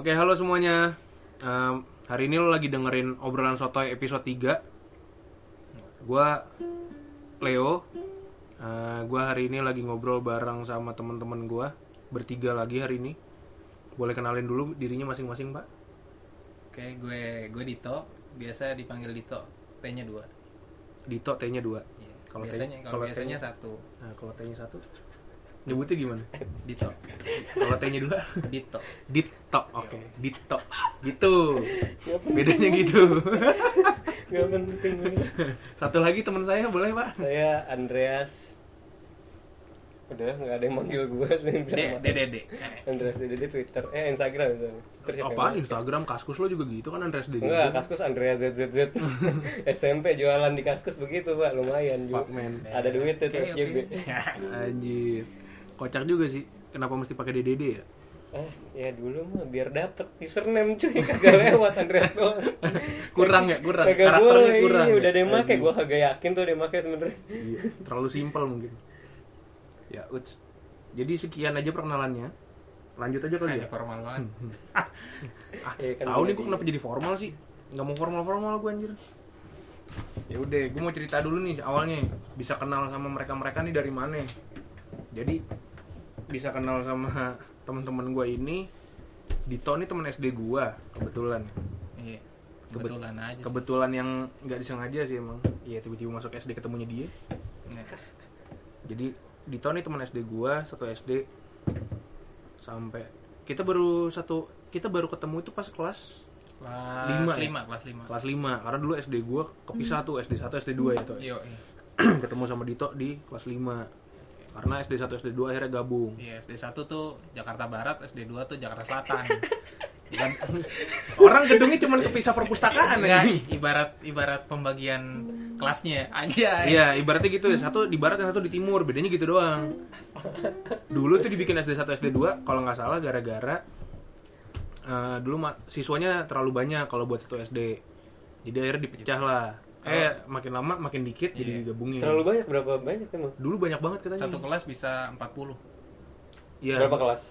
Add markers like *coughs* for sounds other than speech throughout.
Oke, halo semuanya. Em, hari ini lo lagi dengerin obrolan sotoy episode 3. Gua Leo. Eh, gua hari ini lagi ngobrol bareng sama teman-teman gua. Bertiga lagi hari ini. Boleh kenalin dulu dirinya masing-masing, Pak? Oke, gue gue Dito, biasa dipanggil Dito. T-nya dua. Dito T-nya 2. Iya. Kalau biasanya kalau biasanya satu. Nah, kalau T-nya 1 nyebutnya gimana? *laughs* Dito. Kalau T-nya 2 Dito. Dito. Oke, Dito. Gitu. Bedanya gitu. *laughs* Gak penting. Satu lagi teman saya boleh, Pak? Saya Andreas Udah gak ada yang manggil gue sih D, D, D, D. Andreas Dede di Twitter Eh Instagram itu Apaan yang- Instagram kaskus lo juga gitu kan Andres Dede. Enggak, Kaskus Andreas ZZZ SMP *laughs* jualan di Kaskus begitu pak, lumayan juga man. Ada duit itu Oke, FJB oke. Anjir. Kocak juga sih. Kenapa mesti pakai DDD ya? Ah, ya dulu mah biar dapet username cuy *laughs* Kagak lewat Andreas doang *laughs* Kurang ya, kurang. Kagak Karakternya boleh, kurang. iya, ya? udah ada yang make. Gue kagak yakin tuh ada yang make sebenernya Iya, terlalu simpel mungkin. Ya, uts. Jadi sekian aja perkenalannya. Lanjut aja kali ya. formal banget. *laughs* Ah, Iya, kan tahu nih gue kenapa jadi formal sih? Nggak mau formal-formal gue anjir. Ya udah, gue mau cerita dulu nih awalnya. Bisa kenal sama mereka-mereka nih dari mana? Jadi bisa kenal sama teman-teman gue ini. Dito nih teman SD gue kebetulan. Iya. Kebetulan aja. sih. Kebetulan yang nggak disengaja sih emang. Iya tiba-tiba masuk SD ketemunya dia. Iya. Jadi Dito nih teman SD gua satu SD sampai kita baru satu kita baru ketemu itu pas kelas Kelas Lima ya? lima, kelas lima. kelas 5 karena dulu SD gua kepisah tuh SD 1 SD 2 ya tuh. Iya, iya. *clears throat* ketemu sama Dito di kelas 5 karena SD 1 SD 2 akhirnya gabung. Iya, SD 1 tuh Jakarta Barat, SD 2 tuh Jakarta Selatan. *laughs* Dan orang gedungnya cuma kepisah perpustakaan ya. ibarat ibarat pembagian kelasnya aja. Iya, ibaratnya gitu ya. Satu di barat dan satu di timur. Bedanya gitu doang. Dulu tuh dibikin SD 1 SD 2 kalau nggak salah gara-gara eh, dulu siswanya terlalu banyak kalau buat satu SD. Jadi akhirnya dipecah lah. Eh, makin lama makin dikit jadi Iya. digabungin. Terlalu banyak, berapa banyak emang? Dulu banyak banget katanya. Satu kelas bisa 40. Iya. Berapa kelas?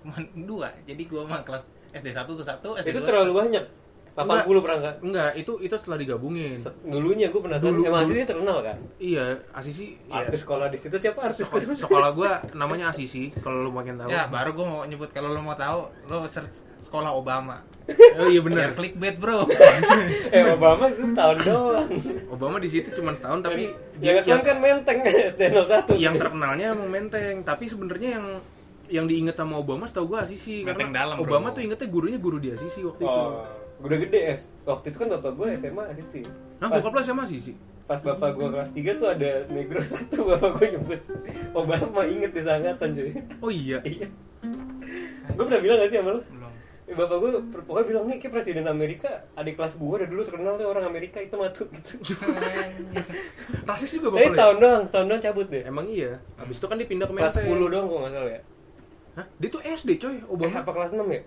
Cuma dua. Jadi gua mah kelas SD 1 tuh satu, SD Itu 2 terlalu banyak 80 perangkat Enggak, itu itu setelah digabungin. Dulunya gue penasaran, Dulu- emang. Asisi terkenal kan? Iya, Asisi iya. Artis sekolah di situ siapa artis? Sekolah, sekolah gua namanya Asisi kalau lu makin tahu. Ya, baru gue mau nyebut kalau lo mau tahu, lo search sekolah Obama. Oh iya benar. clickbait, Bro. *laughs* eh Obama itu setahun *laughs* doang Obama di situ cuma setahun tapi Yang kan kan menteng *laughs* SD 01 yang terkenalnya emang Menteng tapi sebenarnya yang yang diinget sama Obama setahu gue Asisi Menteng karena dalam, Obama bro. tuh ingetnya gurunya guru di Asisi waktu itu Oh, udah gede es. Waktu itu kan bapak gue SMA asisi. nah bokap lo sama Asisi pas bapak gue kelas 3 tuh ada negro satu bapak gue nyebut Obama inget di sangatan cuy. oh iya Iya. gue pernah bilang gak sih sama lu? Eh, bapak gue pokoknya bilang nih kayak presiden Amerika adik kelas gue udah dulu terkenal tuh orang Amerika itu matu gitu. *laughs* rasis juga Tapi bapak lo ya? setahun doang, setahun doang cabut deh. emang iya habis itu kan dia pindah ke Kelas Menteng 10 doang kok nggak salah ya. Hah? dia tuh SD coy Eh, Obama apa kelas 6 ya?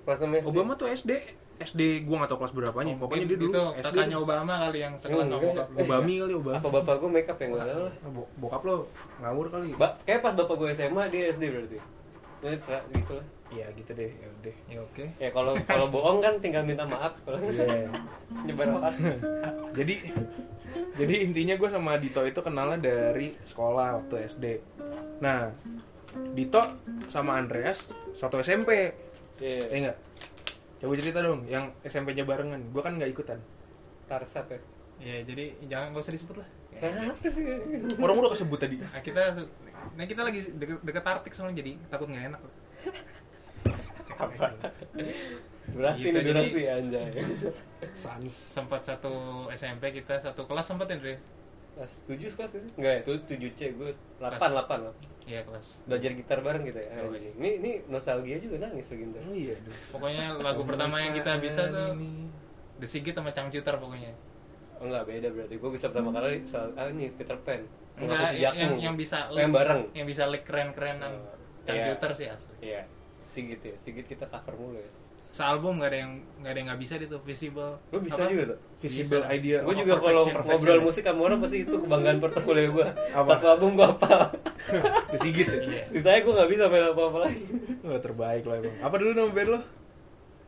Kelas 6 SD. Obama tuh SD SD gua gak tau kelas berapanya pokoknya dia dulu itu SD kakaknya Obama kali yang sekelas sama bokap lo. Obami kali Obama apa bapak gue make up ya nggak salah. Ah, bo- bokap lo ngawur kali Ba kayak pas bapak gue SMA dia SD berarti. Ya, gitu lah. Iya gitu deh ya udah Ya oke. Ya kalau kalau bohong kan tinggal minta maaf kalau Iya. *laughs* nyebar hoax. jadi jadi intinya gue sama Dito itu kenalnya dari sekolah waktu SD nah Dito sama Andreas satu SMP Iya. eh enggak coba cerita dong yang SMP-nya barengan gue kan nggak ikutan Tarsat ya. Ya, jadi jangan gak usah disebut lah. *laughs* Kenapa sih? orang udah kesebut tadi Nah, kita nah kita lagi deket, deket Artik soalnya jadi takut nggak enak. *laughs* Apa? *laughs* Durasi Gitu, nih jadi- durasi anjay. sans Sempat satu SMP kita satu kelas sempat ya, Andre? Kelas 7 kelas itu? Enggak ya, itu 7C gue 8 Kelas. 8 lah. Iya kelas. Belajar gitar bareng kita ya. Oh. Ini ini nostalgia juga nangis lagi ntar. iya aduh. Pokoknya lagu pertama yang kita bisa tuh The Sigit sama Cangcuter pokoknya. Oh enggak beda berarti. Gue bisa pertama kali soal ah ini Peter Pan. Enggak, yang, yang, yang bisa Oh, yang bareng. Yang bisa lick keren-kerenan. Oh, Cangcuter sih asli. Iya. Sigit ya. Sigit kita cover mulu ya. Sealbum nggak ada yang nggak ada yang nggak bisa itu visible. Lu bisa Apa? juga tuh? visible Bisa. idea Gue juga kalau ngobrol musik sama orang pasti itu kebanggaan portofolio gue. Apa? Satu album gue hafal. *laughs* Kesigit ya. Sisanya gue gak bisa main apa-apa lagi. Wah, terbaik lo emang apa dulu nama band lo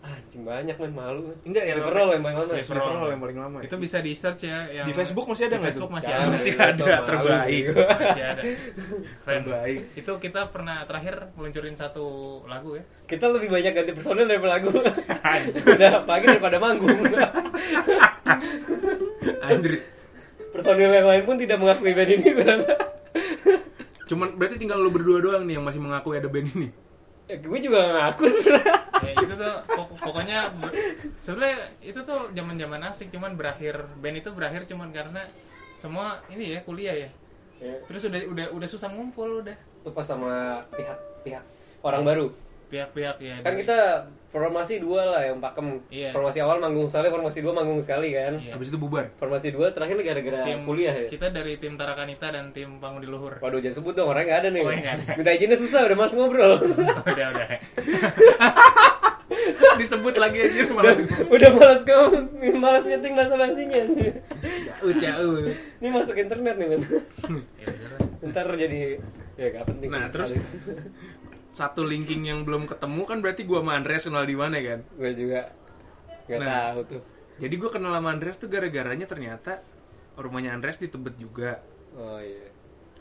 anjing banyak men malu. Enggak, yang Sleeper roll yang paling lama. Sleeper Sleeper roll. yang paling lama. Itu bisa di search ya yang Di Facebook masih ada Di nggak Facebook masih ada. Masih ada, terbaik. sih. Masih ada. *laughs* Keren. Terbaik. Itu kita pernah terakhir meluncurin satu lagu ya. Kita lebih banyak ganti personel daripada lagu. Udah pagi daripada manggung. Anjir. personil yang lain pun tidak mengakui band ini gue rasa. Cuman berarti tinggal lu berdua doang nih yang masih mengakui ada band ini. Ya, gue juga gak ngaku sebenarnya. Ya, itu tuh pok- pokoknya sebenarnya itu tuh zaman-zaman asik cuman berakhir band itu berakhir cuman karena semua ini ya kuliah ya. Ya, Terus udah udah udah susah ngumpul udah. itu pas sama pihak-pihak orang baru. Pihak-pihak ya. Kan dari- kita formasi dua lah yang pakem. Iya. Formasi awal manggung sekali, formasi dua manggung sekali kan. Iya. Habis itu bubar. Formasi dua terakhir gara-gara tim kuliah ya. Kita dari tim Tarakanita dan tim Pangudi Luhur. Waduh jangan sebut dong orangnya nggak ada nih. Oh, ada. Minta izinnya susah udah males ngobrol. *laughs* udah udah. *laughs* Disebut lagi aja udah, malah. udah males ngomong, males nyeting bahasa basinya. Jauh. Ini masuk internet nih men. *laughs* Ya lah. Ntar jadi ya gak penting. Nah, terus satu linking yang belum ketemu kan berarti gua sama Andreas kenal di mana kan? gue juga nggak Nah. tahu tuh. Jadi gua kenal sama Andreas tuh gara-garanya ternyata rumahnya Andreas di Tebet juga. Oh iya.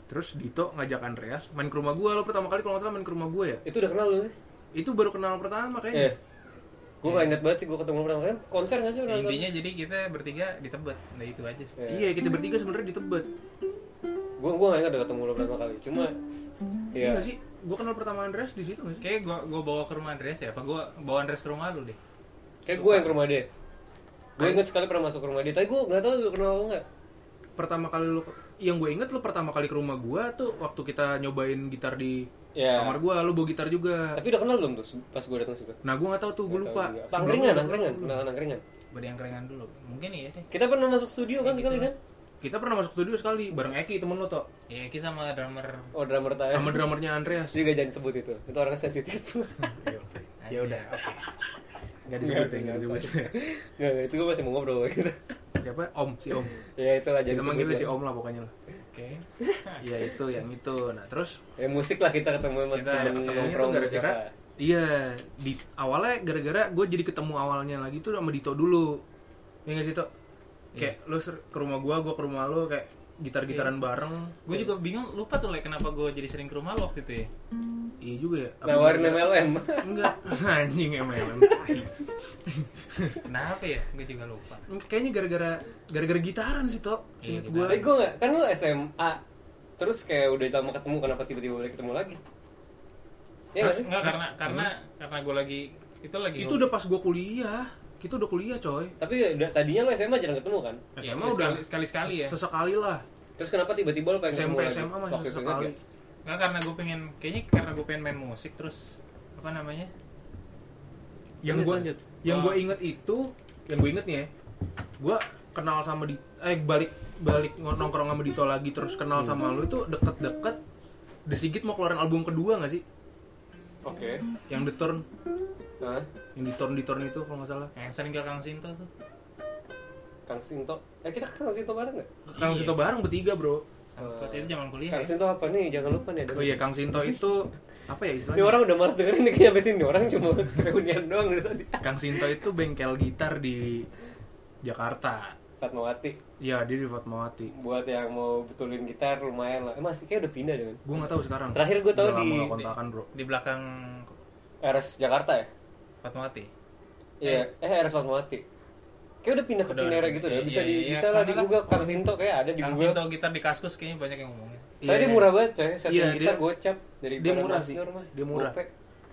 Terus Dito ngajak Andreas main ke rumah gua lo pertama kali kalau nggak salah main ke rumah gua ya. Itu udah kenal lu sih? Itu baru kenal pertama Iya. kayaknya. Gue gak inget banget sih gue ketemu pertama kali. Konser gak sih udah? Intinya jadi kita bertiga di Tebet. Nah itu aja sih. Iya, kita bertiga sebenarnya di Tebet. Gue gue gak inget udah ketemu lu pertama kali. Cuma Iya Iya. sih? Gua kenal pertama Andreas di situ nggak sih? Kayak gua gua bawa ke rumah Andres ya. Apa gua bawa Andres ke rumah lu deh. Kayak gue yang ke rumah dia. Gue inget sekali pernah masuk ke rumah dia. Tapi gue gak tau lu kenal apa enggak. Pertama kali lu yang gue inget lu pertama kali ke rumah gua tuh waktu kita nyobain gitar di Ya. kamar gua, lu bawa gitar juga. Tapi udah kenal belum tuh pas gue datang situ? Nah, gua nggak tahu tuh, gua lupa. Angkringan, angkringan, angkringan. Beda yang keringan dulu. Mungkin iya deh. Kita pernah masuk studio kan sekali kan? Kita pernah masuk studio sekali bareng Eki temen lo toh. Ya Ki sama drummer. Oh drummer tanya. Sama drummernya Andreas. Gak jangan sebut itu. Itu orangnya sensitif. *laughs* ya udah, oke. Gak disebut ya, gak disebut. *laughs* Nggak, nggak, itu gue masih mau ngobrol gitu. Siapa? Om, si Om. ya itulah jadi Kita manggilnya si Om lah pokoknya lah. Oke. Iya *laughs* itu, yang itu. Nah terus Ya musik lah kita ketemu sama Kita temen ketemunya tuh nongkrong musik gara-gara lah. Iya, di awalnya gara-gara gue jadi ketemu awalnya lagi tuh sama Dito dulu. Ya nggak sih Tok? Kayak lu ser- ke rumah gua, gua ke rumah lu kayak gitar-gitaran bareng. Gue juga bingung lupa tuh like kenapa gue jadi sering ke rumah lo waktu itu ya. Iya juga ya. Nawarin MLM. *laughs* Enggak, *laughs* anjing MLM. Kenapa ya? Gue juga lupa. Kayaknya gara-gara gara-gara gitaran sih Tok. Iya, gua. Tapi gue gak, kan lu SMA Terus kayak udah lama ketemu, kenapa tiba-tiba boleh ketemu lagi? Iya gak sih? Enggak karena karena karena gue lagi itu lagi Itu udah pas gua kuliah. Kita udah kuliah, coy. Tapi udah, tadinya lu SMA jarang ketemu kan? ya, SMA udah sekali sekali ya. Sesekali lah. Terus kenapa tiba-tiba lu pengen SMP ketemu lagi? SMA masih Waktu sesekali. ingat gak? Enggak karena gue pengen kayaknya karena gue pengen main musik terus apa namanya? Yang lanjut. yang Oh. gua inget itu, yang gua inget nih ya. Gua kenal sama di eh balik balik nongkrong sama Dito lagi terus kenal sama lu itu deket-deket The Sigit mau keluarin album kedua gak sih? Oke Yang The Turn, Nah, yang di Turn di Turn itu kalau nggak salah. Yang sering ke Kang Sinto tuh. Kang Sinto Eh kita ke Kang Sinto bareng gak? Kang Iya. Sinto bareng bertiga, Bro. Sempet itu zaman kuliah. Kang ya. Sinto apa nih? Jangan lupa nih ada Oh iya, Kang Sinto itu apa ya Ini istilahnya? orang udah males dengerin nih kayaknya sampai sini Orang cuma *laughs* reunian doang dari tadi Kang Sinto itu bengkel gitar di Jakarta. Fatmawati Iya, dia di Fatmawati. Buat yang mau betulin gitar lumayan lah Eh masih kayak udah pindah deh kan? Gue nggak tahu sekarang. Terakhir gua tahu di- nggak kontakan, Bro. Di belakang RS Jakarta ya? Fatmawati. Iya, eh RS Fatmawati Kayak udah pindah ke Udah, Cinere gitu deh iya, Bisa di iya, bisa lah di. Google Kang Sinto kayak ada di Kang Google Sinto gitar di Kaskus kayaknya banyak yang ngomongin. Saya dia Iya. murah banget coy, setting Iya, gitar dia- gocap dari dia murah sih. Nur mah. Dia murah. Gope.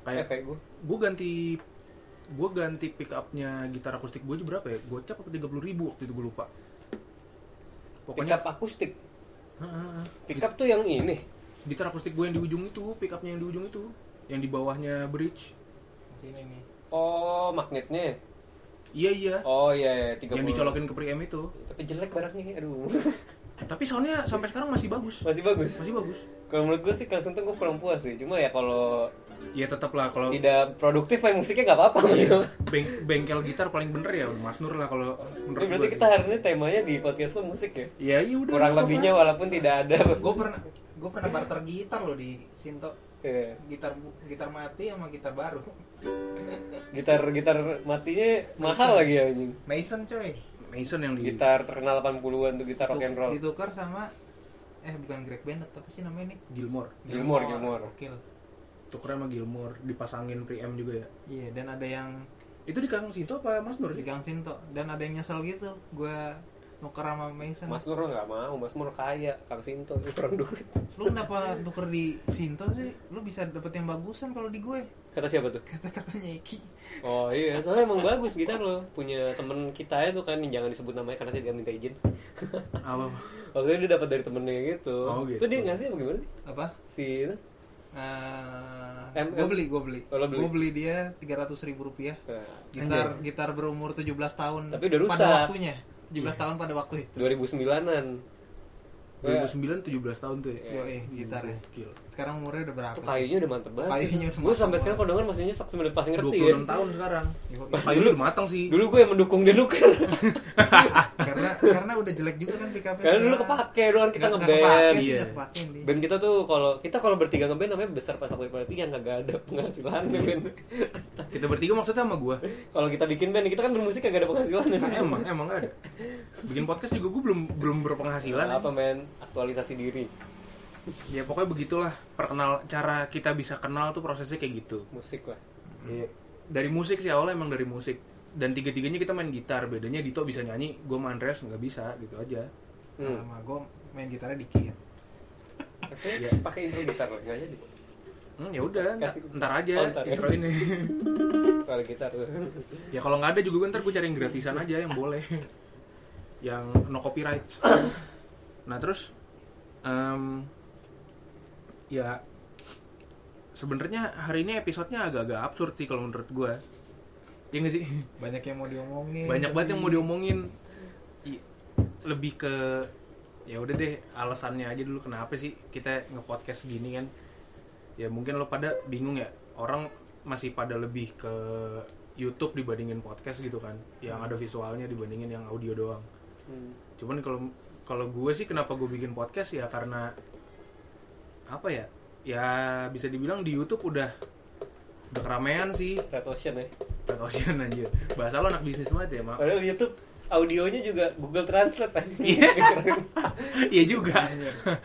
Kayak- gue ganti gue ganti pick upnya gitar akustik gue aja berapa ya gocap apa tiga puluh ribu waktu itu gue lupa pokoknya Pickup akustik. Heeh. Pickup tuh yang ini. gitar akustik gue yang di ujung itu pick upnya yang di ujung itu yang di bawahnya bridge Sini nih. Oh, magnetnya. iya iya Oh iya, iya 30. yang dicolokin ke preamp itu Tapi jelek barangnya, aduh. *laughs* tapi soundnya sampai sekarang masih bagus Masih bagus. masih bagus Kalau menurut gue sih Kang Sinto gue kurang puas sih. Cuma ya kalau ya tetap lah kalau tidak produktif main musiknya nggak apa-apa. Iya. ya. beng- bengkel gitar paling bener ya Mas Nur lah kalau menurut berarti gue kita hari ini temanya di podcast lo musik ya. ya iya udah Kurang lebihnya walaupun tidak ada. gue pernah gue pernah barter gitar loh di Sinto Iya. gitar gitar mati sama gitar baru. Gitar gitar matinya mahal lagi ya anjing. Mason coy. Mason yang di gitar terkenal 80-an tuh gitar rock and roll. Ditukar sama eh bukan Greg Bennett apa sih namanya nih Gilmore Gilmore, Gilmore. Gokil. tukernya sama Gilmore dipasangin preamp juga ya. Iya dan ada yang itu di Kang Sinto apa Mas Nur di Gang Sinto. Dan ada yang nyesel gitu gua nuker sama Mason Mas Nur nggak mau Mas Nur kaya Kang Sinto itu kurang duit lu kenapa tuker di Sinto sih lu bisa dapet yang bagusan kalau di gue kata siapa tuh kata kakaknya Eki oh iya soalnya emang bagus gitar loh punya temen kita itu kan yang jangan disebut namanya karena tidak minta izin apa waktu itu dia dapat dari temennya gitu Oh, gitu. itu dia ngasih apa gimana sih? apa si itu Uh, M- gue beli, gue beli. Oh, lo beli? Gue beli dia 300 ribu rupiah. nah, Gitar gitar berumur 17 tahun. Tapi udah rusak. Pada waktunya. 17 tahun pada waktu itu. 2009an 2009 17 tahun tuh ya? Yo, eh, gitar ya. Gokil. Sekarang umurnya udah berapa? itu kayunya udah mantep banget Kayunya udah gue mantep sampai sekarang kalau denger masih nyesek sebenarnya pas ngerti ya. 26 tahun sekarang. Yo, kayu udah matang sih. Dulu gue yang mendukung dia nuker *laughs* karena karena udah jelek juga kan pick up-nya. karena dulu kepake dulu kan kita Nggak- nggak ngeband. kepake sih, iya. nggak band kita tuh kalau kita kalau bertiga ngeband namanya besar pas aku perhatian kagak ada penghasilan band. Kita bertiga maksudnya sama gua? Kalau kita bikin band kita kan bermusik kagak ada penghasilan. Nah, emang emang gak ada. Bikin podcast juga gua belum belum berpenghasilan apa men. Aktualisasi diri. Ya pokoknya begitulah. Perkenal cara kita bisa kenal tuh prosesnya kayak gitu. Musik lah. Iya. dari musik sih awalnya emang dari musik dan tiga-tiganya kita main gitar bedanya Dito bisa nyanyi gue sama Andreas nggak bisa gitu aja hmm. Sama gue main gitarnya dikit. Oke, Iya. pakai intro gitar lah nggak jadi hmm, ya udah ntar, aja Oh, ntar ya. intro ini *laughs* kalau gitar tuh *laughs* ya kalau nggak ada juga ntar gue cari yang gratisan aja yang boleh yang no copyright *coughs* nah terus em, ya sebenarnya hari ini episodenya agak-agak absurd sih kalau menurut gue ya nggak sih? Banyak yang mau diomongin. banyak banget yang mau diomongin. Lebih ke ya udah deh alasannya aja dulu kenapa sih kita nge-podcast gini kan. Ya mungkin lo pada bingung ya orang masih pada lebih ke YouTube dibandingin podcast gitu kan. Yang ada visualnya dibandingin yang audio doang. Hmm. cuman kalau kalau gue sih kenapa gue bikin podcast ya karena apa ya ya bisa dibilang di YouTube udah udah keramaian sih. Red Ocean ya. Red Ocean anjir. Bahasa lo anak bisnis banget ya mak? Padahal YouTube audionya juga Google Translate aja Iya. *laughs* iya juga.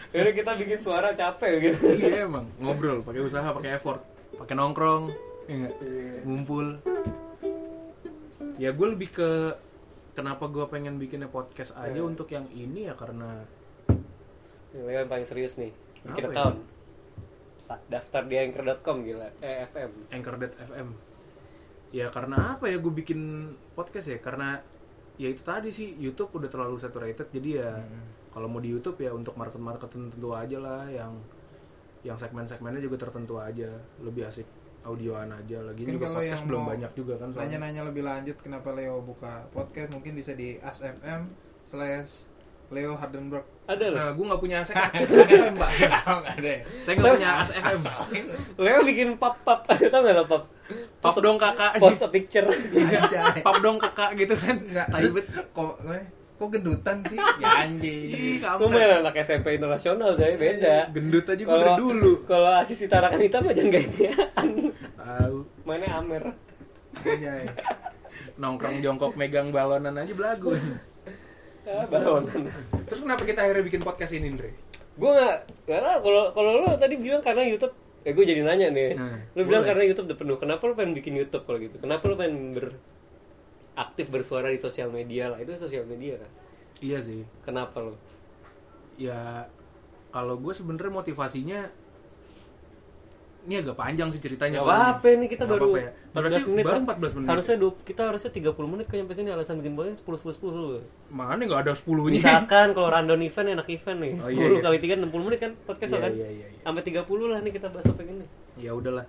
Jadi kita bikin suara capek gitu. Iya emang. Ngobrol pakai usaha pakai effort. Pakai nongkrong ya ngumpul. Ya gue lebih ke kenapa gue pengen bikinnya podcast aja Iya. untuk yang ini ya karena Ini yang paling serius nih. Bikin ya? Daftar di anchor.com gila. Eh FM Anchor.fm ya karena apa ya gue bikin podcast ya? Karena ya itu tadi sih YouTube udah terlalu saturated jadi ya kalau mau di YouTube ya untuk market-market tertentu aja lah yang yang segmen-segmennya juga tertentu aja. Lebih asik audioan aja. Lagi Mungkin juga kalau podcast yang belum banyak juga kan soalnya. Nanya-nanya lebih lanjut kenapa Leo buka podcast mungkin bisa di asfm slash Leo Hardenberg. ada loh. Nah gue nggak punya ASFM FM pak ada. ya? saya nggak punya ASFM *laughs* Leo bikin *laughs* pap pap tau nggak lo pap? Pap dong kakak. post a picture. Pap dong kakak gitu kan. Enggak. Tai bet. Kok kok gendutan sih? Ya anjing. Gue main anak SMP internasional saya beda. gendut aja gue kalau dari dulu. kalau asis tarakan hitam aja enggak ini tahu mainnya Amer. Anjay. *laughs* nongkrong jongkok megang balonan aja belagu balonan terus kenapa kita akhirnya bikin podcast ini Andre? Gue nggak karena kalau kalau lo tadi bilang karena YouTube ya gue jadi nanya nih. Nah, lo bilang boleh. karena YouTube udah penuh. Kenapa lo pengen bikin YouTube kalau gitu? Kenapa lo pengen ber aktif bersuara di sosial media lah? Itu sosial media kan? Iya sih. Kenapa lo ya kalau gue sebenarnya motivasinya ini agak panjang sih ceritanya Gak ini. apa-apa nih kita Nggak baru apa-apa ya. 14 Durasi menit baru kan? 14 menit harusnya du- kita harusnya 30 menit kan nyampe sini alasan bikin podcast 10 10 10 dulu mana nggak ada 10 nya misalkan kalau random event enak event nih 10 Oh, iya, iya. kali 3 60 menit kan podcast Iya, kan iya, iya, iya. sampai 30 lah nih kita bahas topik ini ya udahlah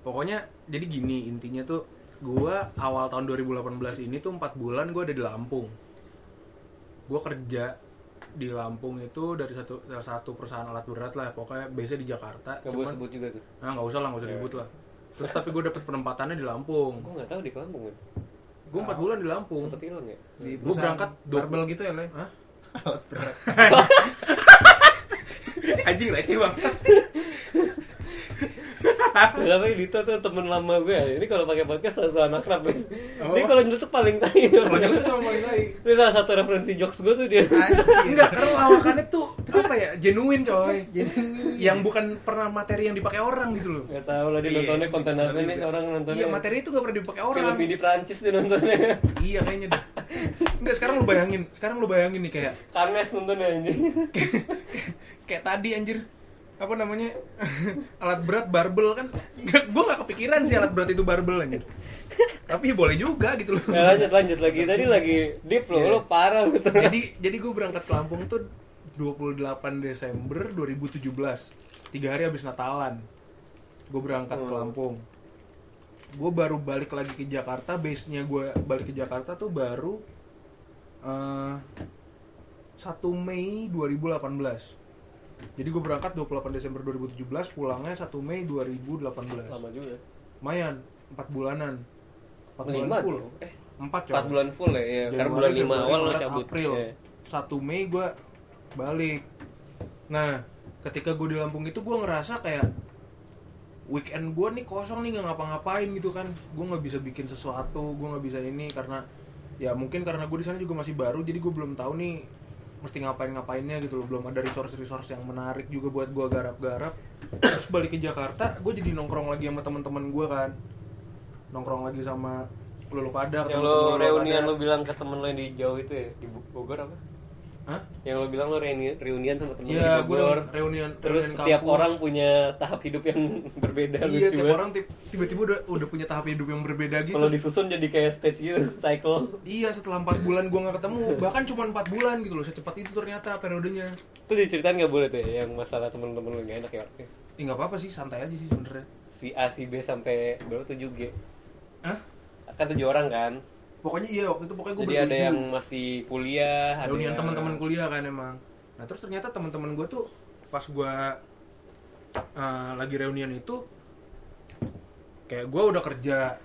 pokoknya jadi gini intinya tuh gue awal tahun 2018 ini tuh 4 bulan gue ada di Lampung gue kerja di Lampung itu dari satu dari satu perusahaan alat berat lah pokoknya biasa di Jakarta Gak boleh sebut juga tuh. Nah nggak usah lah nggak usah disebut lah. Terus tapi gue dapet penempatannya di Lampung. Gue gak tahu di Lampung kan gue empat bulan di Lampung. Sempet hilang ya? Di Gua berangkat barbel gitu ya, Le? Hah? Alat berat. *laughs* *laughs* anjing receh bang Namanya Dito tuh temen lama gue. Ini kalau pakai podcast selalu akrab ya. Oh. Dia kalau nyeletuk paling tai. Paling tai. Ini salah satu referensi jokes gue tuh dia. Enggak, karena lawakannya tuh apa ya? Genuine, coy. Genuine. Yang bukan pernah materi yang dipakai orang gitu loh. Gak tau lah dia Iya, nontonnya konten apa bener nih juga. orang nontonnya. Iya, materi itu gak pernah dipakai orang. Film di Prancis dia nontonnya. Iya kayaknya deh. Enggak, sekarang lu bayangin. Sekarang lu bayangin nih kayak Karnes nontonnya anjing. *laughs* kayak tadi anjir apa namanya? *laughs* Alat berat barbel kan? Gue gak kepikiran sih alat berat itu barbel anjir. Tapi boleh juga gitu loh. Nah, lanjut lanjut. Lagi. Tadi lagi deep lo, Iya. lo parah tuh. jadi jadi gue berangkat ke Lampung tuh 28 Desember 2017 tiga hari habis Natalan. Gue berangkat ke Hmm. Lampung. Gue baru balik lagi ke Jakarta. Base nya gue balik ke Jakarta tuh baru eh 1 Mei 2018 jadi gue berangkat 28 Desember 2017 pulangnya 1 Mei 2018 Lama juga. lumayan 4 bulanan 4 bulan full tuh. Eh, 4 empat bulan full ya. Karena Januari, bulan lima Februari, awal lo cabut. April. Iya. 1 Mei gue balik. Nah, ketika gue di Lampung itu gue ngerasa kayak weekend gue nih kosong nih nggak ngapa-ngapain gitu kan. Gue nggak bisa bikin sesuatu, gue nggak bisa ini karena ya mungkin karena gue di sana juga masih baru, jadi gue belum tahu nih mesti ngapain-ngapainnya gitu loh. Belum ada resource-resource yang menarik juga buat gue garap-garap. *clears throat* Terus balik ke Jakarta, gue jadi nongkrong lagi sama teman-teman gue kan. Nongkrong lagi sama lu lu pada Yang lo lu reunian lo bilang ke temen lo yang di jauh itu ya di Bogor apa? Hah? Yang lo bilang lo reuni- reunian sama temen Iya, di gue Bogor. reunian Terus reunian setiap kampus. orang punya tahap hidup yang *laughs* berbeda iya lucu tiap banget. orang tiba-tiba udah udah punya tahap hidup yang berbeda gitu Kalau disusun jadi kayak stage gitu, *laughs* cycle. iya setelah empat bulan gua nggak ketemu bahkan cuma empat bulan gitu loh secepat itu ternyata periodenya Itu diceritain nggak boleh tuh ya, yang masalah temen-temen lo nggak enak ya. Ih nggak apa-apa sih santai aja sih sebenernya Si A, si B sampai berapa tujuh G. Hah? Kan tujuh orang kan. Pokoknya iya waktu itu pokoknya gue Jadi ada yang masih kuliah, ada yang teman-teman kuliah kan emang nah terus ternyata teman-teman gue tuh pas gua eh, lagi reunian itu kayak gua udah kerja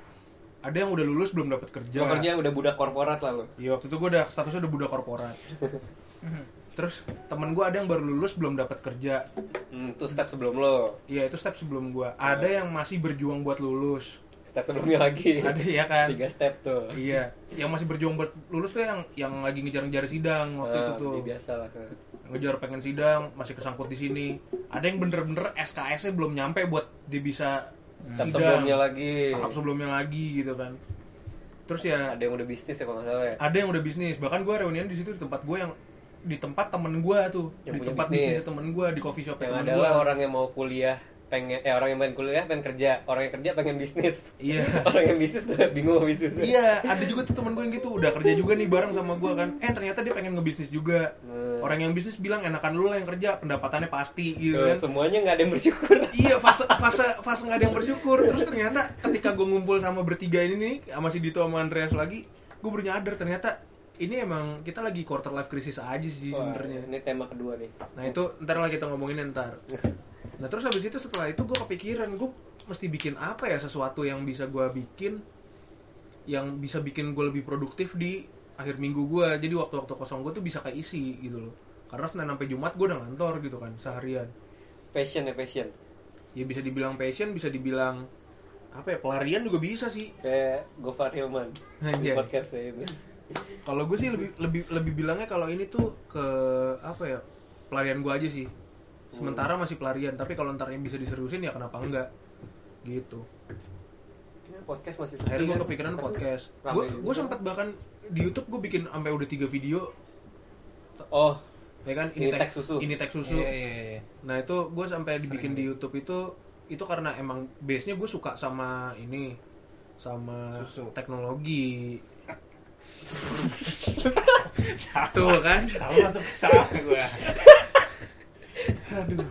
ada yang udah lulus belum dapat kerja Lo kerja udah budak korporat lah lo. Iya waktu itu gue udah statusnya udah budak korporat. *laughs* Terus temen gue ada yang baru lulus belum dapat kerja. Hmm, itu step sebelum lo. Iya itu step sebelum gue. Ada yang masih berjuang buat lulus. Step sebelumnya lagi. Ada ya kan? Tiga step tuh. Iya. Yang masih berjuang buat lulus tuh yang yang lagi ngejar-ngejar sidang waktu itu Ah, tuh. iya, biasa lah. Ngejar pengen sidang masih kesangkut di sini. Ada yang bener-bener SKS-nya belum nyampe buat dia bisa Step sidang. sebelumnya lagi. Tahap sebelumnya lagi gitu kan. Terus ya Ada yang udah bisnis ya kalau nggak salah ya. ada yang udah bisnis bahkan gue reunian di situ di tempat gue yang di tempat temen gue tuh Yang di tempat bisnis. bisnis temen gue di coffee shop Yang temen adalah gue orang yang mau kuliah pengen eh orang yang pengen kuliah pengen kerja. Orang yang kerja pengen bisnis. Iya. *laughs* Orang yang bisnis udah *laughs* bingung bisnisnya. Iya ada juga tuh temen gue yang gitu. Udah kerja juga nih bareng sama gue kan. Eh ternyata dia pengen ngebisnis juga. Hmm. orang yang bisnis bilang enakan lu lah yang kerja pendapatannya pasti gitu kan. semuanya nggak ada yang bersyukur. *laughs* Iya fase fase fase nggak ada yang bersyukur. Terus ternyata ketika gue ngumpul sama bertiga ini nih sama si Dito sama Andreas lagi gue baru nyadar ternyata ini emang kita lagi quarter life crisis aja sih sebenarnya. ini tema kedua nih. Nah itu ntar lah kita ngomongin ntar. Nah terus habis itu setelah itu gue kepikiran gue mesti bikin apa ya sesuatu yang bisa gue bikin yang bisa bikin gue lebih produktif di akhir minggu gue. Jadi waktu-waktu kosong gue tuh bisa keisi gitu loh. Karena Senin sampai Jumat gue udah ngantor gitu kan seharian. passion ya passion Ya bisa dibilang passion, bisa dibilang apa ya pelarian juga bisa sih. kayak Gofar Hilman di Iya. podcast ini Kalau gue sih lebih lebih lebih bilangnya kalau ini tuh ke apa ya pelarian gue aja sih. Sementara masih pelarian, tapi kalau ntarnya bisa diseriusin ya kenapa enggak? Gitu. Podcast masih sepi Akhirnya gue kan? kepikiran podcast. Gue gue sempat bahkan di YouTube gue bikin sampai udah tiga video, oh ya kan? Ini teks susu. Ini teks susu. Iya iya iya. Nah itu gue sampai dibikin di YouTube itu itu karena emang base nya gue suka sama ini sama Susu. teknologi. *laughs* Satu kan? Tahu masuk ke sana gue. Aduh.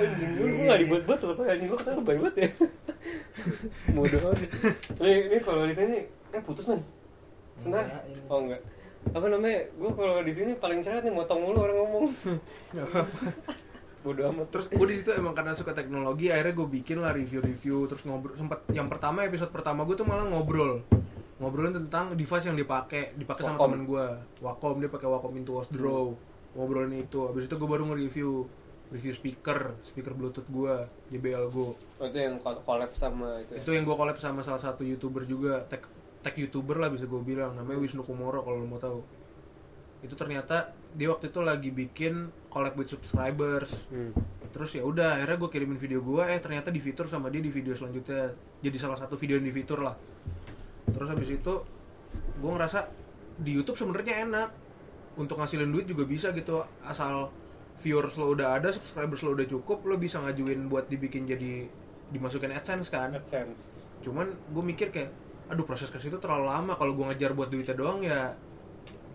anjing. Gue gue nggak dibuat buat loh anjing. Gue kata lebay banget ya. *laughs* Bodoh banget ini ini kalau di sini eh putus man? Senang? Ini. oh enggak. Apa namanya? Gue kalau di sini paling seret nih motong mulu orang ngomong. *laughs* Bodoh amat. Terus gue di situ emang karena suka teknologi, akhirnya gue bikin lah review-review, terus ngobrol. Sempat yang pertama episode pertama gue tuh malah ngobrol, ngobrolin tentang device yang dipakai, dipakai sama temen gue. Wacom dia pakai Wacom Intuos Draw, ngobrolin itu. Habis itu gue baru nge-review review speaker speaker bluetooth gua JBL Go Oh, itu yang col- collab sama itu. ya? itu yang gua collab sama salah satu youtuber juga tech tech youtuber lah bisa gue bilang namanya Wisnu Kumoro kalau lo mau tahu itu ternyata dia waktu itu lagi bikin collab with subscribers Hmm. terus ya udah akhirnya gue kirimin video gue eh ternyata di fitur sama dia di video selanjutnya jadi salah satu video yang di fitur lah terus habis itu gue ngerasa di YouTube sebenarnya enak untuk ngasilin duit juga bisa gitu asal viewers lo udah ada subscribers lo udah cukup lo bisa ngajuin buat dibikin jadi dimasukin AdSense kan AdSense. cuman gue mikir kayak aduh proses ke situ terlalu lama kalau gue ngejar buat duitnya doang ya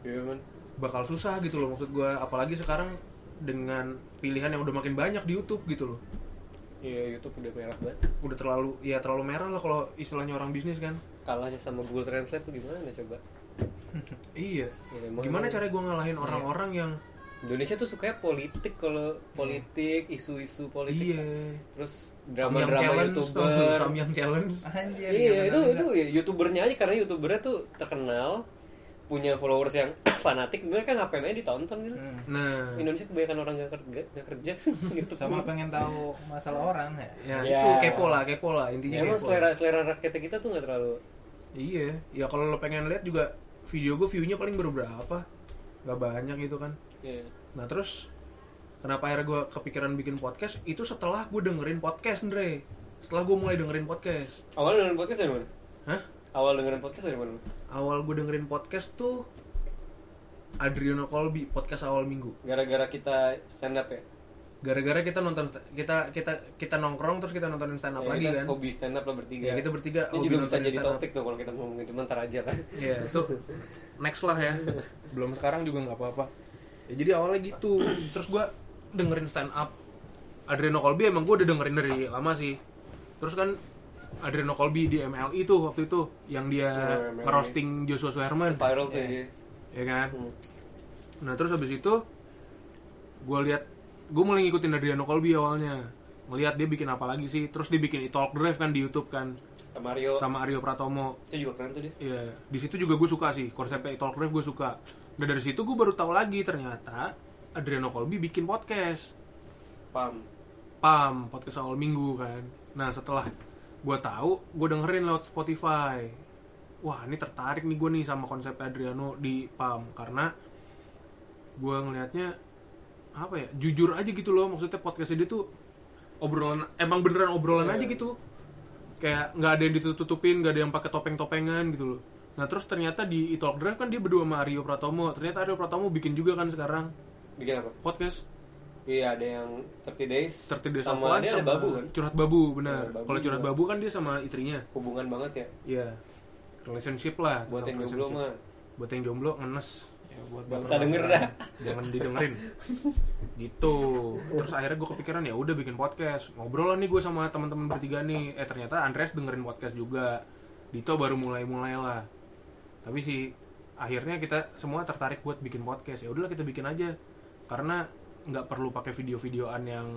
Iya man. bakal susah gitu loh maksud gue apalagi sekarang dengan pilihan yang udah makin banyak di YouTube gitu loh Iya YouTube udah merah banget. udah terlalu ya terlalu merah lah kalau istilahnya orang bisnis kan Kalahnya sama Google Translate tuh gimana coba? *laughs* iya Ya, gimana cara gue ngalahin orang-orang yang Indonesia tuh sukanya politik kalau politik, isu-isu politik. iya Terus drama-drama *laughs* YouTuber. Samyang challenge Anjir. Iya, itu enggak? itu ya, YouTubernya aja karena YouTubernya tuh terkenal punya followers yang *clears throat* fanatik mereka ngapain aja ditonton gitu. Hmm. nah Indonesia kebanyakan orang gak kerja, gak kerja YouTube *laughs* Sama pengen tahu masalah orang ya. ya, Ya. itu kepo lah kepo lah Ya, intinya emang kepo selera selera rakyat kita tuh nggak terlalu iya ya kalau lo pengen lihat juga video gue viewnya paling baru berapa nggak banyak gitu kan ya. Nah terus kenapa akhirnya gue kepikiran bikin podcast itu setelah gue dengerin podcast Andre setelah gue mulai dengerin podcast Awal dengerin podcast dari mana? Hah? Awal dengerin podcast dari mana? awal gue dengerin podcast tuh Adriano Colby podcast awal minggu Gara-gara kita stand up ya. Gara-gara kita nonton kita kita kita nongkrong terus kita nontonin stand up Ya, lagi kita kan hobi stand up lah bertiga. ya kita bertiga Ini hobi juga bisa jadi topik tuh kalau kita ngomongin cuma ntar aja kan. Iya itu next lah ya. *laughs* Belum sekarang juga nggak apa-apa. Ya, jadi awalnya gitu. Terus gue dengerin stand up. Adriano Colby emang gue udah dengerin dari lama sih. Terus kan Adriano Colby di MLI tuh waktu itu yang dia MLI. ngerosting Joshua Suherman, Viral tuh dia. ya kan? Hmm. Nah terus habis itu gue lihat gue mulai ngikutin Adriano Colby awalnya ngelihat dia bikin apa lagi sih terus dia bikin Talk Drive kan di YouTube kan Sama Mario. sama Aryo Pratomo Itu juga keren tuh dia. Iya, di situ juga gue suka sih konsepnya Talk Drive gue suka. Dan dari situ gue baru tahu lagi ternyata Adriano Colby bikin podcast, Pam. Pam, podcast awal minggu kan. Nah setelah gue tahu, gue dengerin lewat Spotify. Wah ini tertarik nih gue nih sama konsep Adriano di Pam karena gue ngelihatnya apa ya jujur aja gitu loh maksudnya podcastnya dia tuh obrolan emang beneran obrolan Iya. aja gitu kayak nggak ada yang ditutup-tutupin nggak ada yang pakai topeng-topengan gitu loh nah terus ternyata di Italk Drive kan dia berdua sama Aryo Pratomo ternyata Aryo Pratomo bikin juga kan sekarang Bikin apa? podcast Iya, ada yang 30 days. 30 Days sama Lunch dia ada sama babu kan. curhat babu benar Babu kalau curhat juga. babu kan dia sama istrinya Hubungan banget ya. Iya relationship lah Buat yang jomblo mah. buat yang jomblo ngenes ya, buat usah denger dah. jangan didengerin gitu terus akhirnya gue kepikiran ya udah bikin podcast ngobrol lah nih gue sama teman-teman bertiga nih eh ternyata Andres dengerin podcast juga Dito baru mulai-mulai lah tapi sih akhirnya kita semua tertarik buat bikin podcast ya udahlah kita bikin aja karena nggak perlu pakai video-videoan yang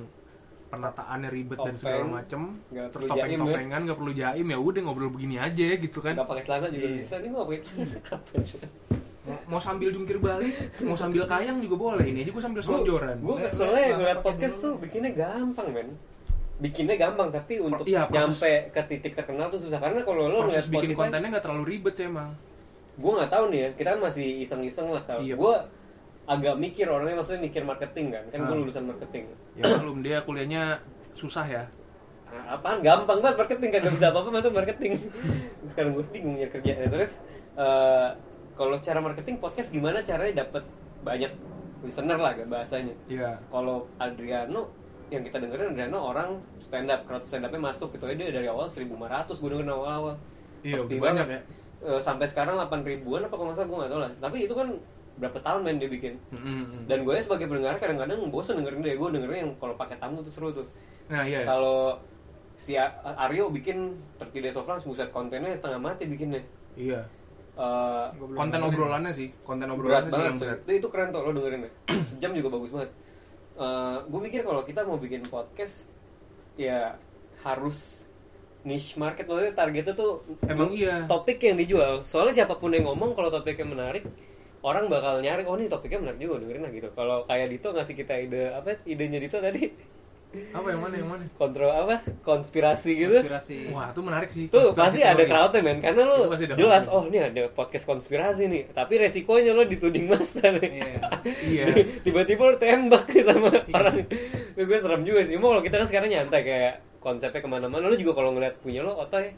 penataannya ribet dan segala Topeng. macem Nggak terus perlu jaim, ya. topeng-topengan nggak perlu jaim ya udah ngobrol begini aja gitu kan Nggak pakai celana juga Iya. bisa. Ini mau pakai? *laughs* mau, sambil jungkir balik mau sambil kayang juga boleh. Ini aja gue sambil selonjoran. Gue kesel ya ngeliat podcast dulu. tuh bikinnya gampang men. Bikinnya gampang tapi untuk iya, proses- nyampe ke titik terkenal tuh susah. Karena kalau lo proses ngeliat bikin Spotify, kontennya nggak terlalu ribet sih emang. Gue nggak tahu nih ya kita kan masih iseng-iseng lah. Kalau Iya. gue agak mikir orangnya maksudnya mikir marketing kan. Kan gue Ah. lulusan marketing. Ya belum dia kuliahnya susah ya. Ah, apaan? Gampang banget marketing kagak bisa apa-apa masuk marketing. *laughs* Sekarang gue bingung nyari kerja Nah, terus eh, kalau secara marketing podcast gimana caranya dapat banyak listener lah bahasanya? Iya. Kalau Adriano yang kita dengerin Adriano orang stand up crowd stand upnya masuk gitu. Dia dari awal 1500 gue dengerin awal-awal. Iya, banyak banget. Eh, sampai sekarang 8 ribuan apa kalau salah gue nggak tahu lah. Tapi itu kan berapa tahun main dia bikin. Mm-mm. dan gue sebagai pendengar kadang-kadang bosan dengerin dia. Gue dengerin yang kalau pakai tamu tuh seru tuh. Nah iya. Kalau si Aryo bikin 30 Days of Lunch buset kontennya setengah mati bikinnya. Iya Eh, konten dengerin. obrolannya sih konten berat obrolannya sih banget yang berat. Itu, keren tuh lo dengerin ya. *clears throat* Sejam juga bagus banget. Gue mikir kalau kita mau bikin podcast ya harus niche market. Maksudnya targetnya tuh Emang iya. topik yang dijual. Soalnya siapa pun yang ngomong kalau topiknya menarik orang bakal nyari oh ini topiknya menarik juga dengerin lah gitu. Kalau kayak Dito ngasih kita ide apa idenya Dito tadi Apa yang mana yang mana? kontrol apa konspirasi gitu Inspirasi. Wah, itu menarik sih. tuh Konspirasi pasti ada teori. crowdnya men karena lo ada jelas oh ini ada podcast konspirasi nih tapi resikonya lo dituding massa nih Iya. Iya. *laughs* tiba-tiba lo tembak nih sama orang gue serem juga sih cuma kalau kita kan sekarang nyantai kayak konsepnya ke mana-mana lo juga kalau ngeliat punya lo otoy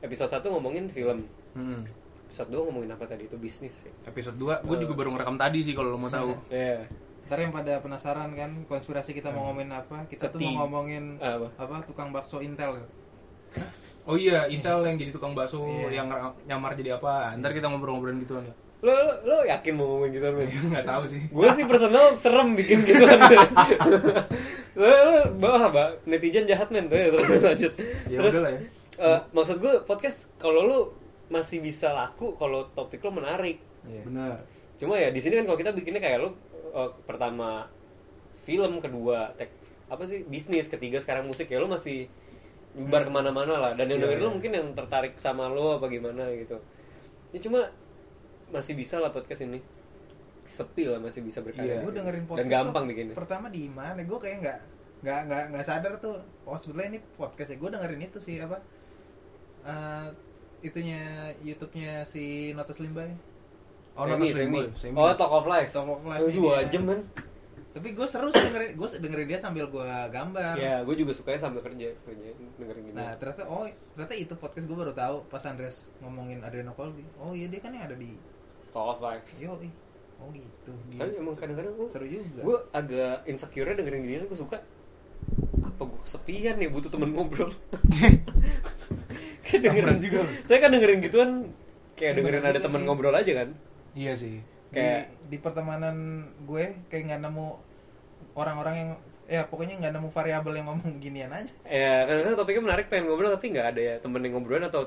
episode 1 ngomongin film Hmm. episode 2 ngomongin apa tadi itu bisnis sih Episode 2 gue juga baru ngerekam tadi sih kalau lo mau tahu. ya Ntar yang pada penasaran kan konspirasi kita mau ngomongin apa? Kita tuh Keti. mau ngomongin Apa? apa? Tukang bakso Intel. Oh iya, Intel yang jadi tukang bakso Iya. yang nyamar jadi apa? Ntar kita ngobrol-ngobrolin gituan ya. lo, lo lo yakin mau ngomongin gitu men *laughs* Nggak tahu sih. gue sih personal serem bikin gituan lo, lo bawah mbak netizen jahat men tuh ya, terus *laughs* lanjut Ya terus udah lah ya. eh, maksud gue podcast kalau lo masih bisa laku kalau topik lo menarik Iya. Benar. cuma ya di sini kan kalau kita bikinnya kayak lo eh, pertama film kedua tek apa sih bisnis ketiga sekarang musik ya lo masih nyebar ke mana-mana lah dan yang Iya, dengerin lo iya. mungkin yang tertarik sama lo apa gimana gitu ya cuma masih bisa lah podcast ini sepi lah masih bisa berkarya di Gue dengerin dan podcast gampang tuh bikinnya Pertama di mana? Gue kayak nggak nggak nggak nggak sadar tuh. Oh sebetulnya ini podcast ya. Gue dengerin itu sih apa? eh, itunya YouTube-nya si Notus Limbay. Oh, semi, nonton semi. Semi. oh talk of life Talk of Life Oh, dua jam kan Tapi gue seru sih dengerin, gue dengerin dia sambil gue gambar. ya gue juga sukanya sambil kerja kerja dengerin gitu Nah ternyata oh ternyata itu podcast gue baru tahu pas Andres ngomongin Adriano Colby. Oh iya dia kan yang ada di talk of life Yo Oh gitu. tapi emang kadang-kadang gue Seru juga. gue agak insecure dengerin gini gue suka apa gue kesepian nih butuh temen ngobrol *laughs* kayak dengerin juga saya kan dengerin gituan kayak dengerin ada temen ngobrol aja kan Iya sih. kayak di, di pertemanan gue kayak nggak nemu orang-orang yang ya pokoknya nggak nemu variabel yang ngomong ginian aja. ya kadang-kadang topiknya menarik pengen ngobrol tapi nggak ada ya temen yang ngobrolin atau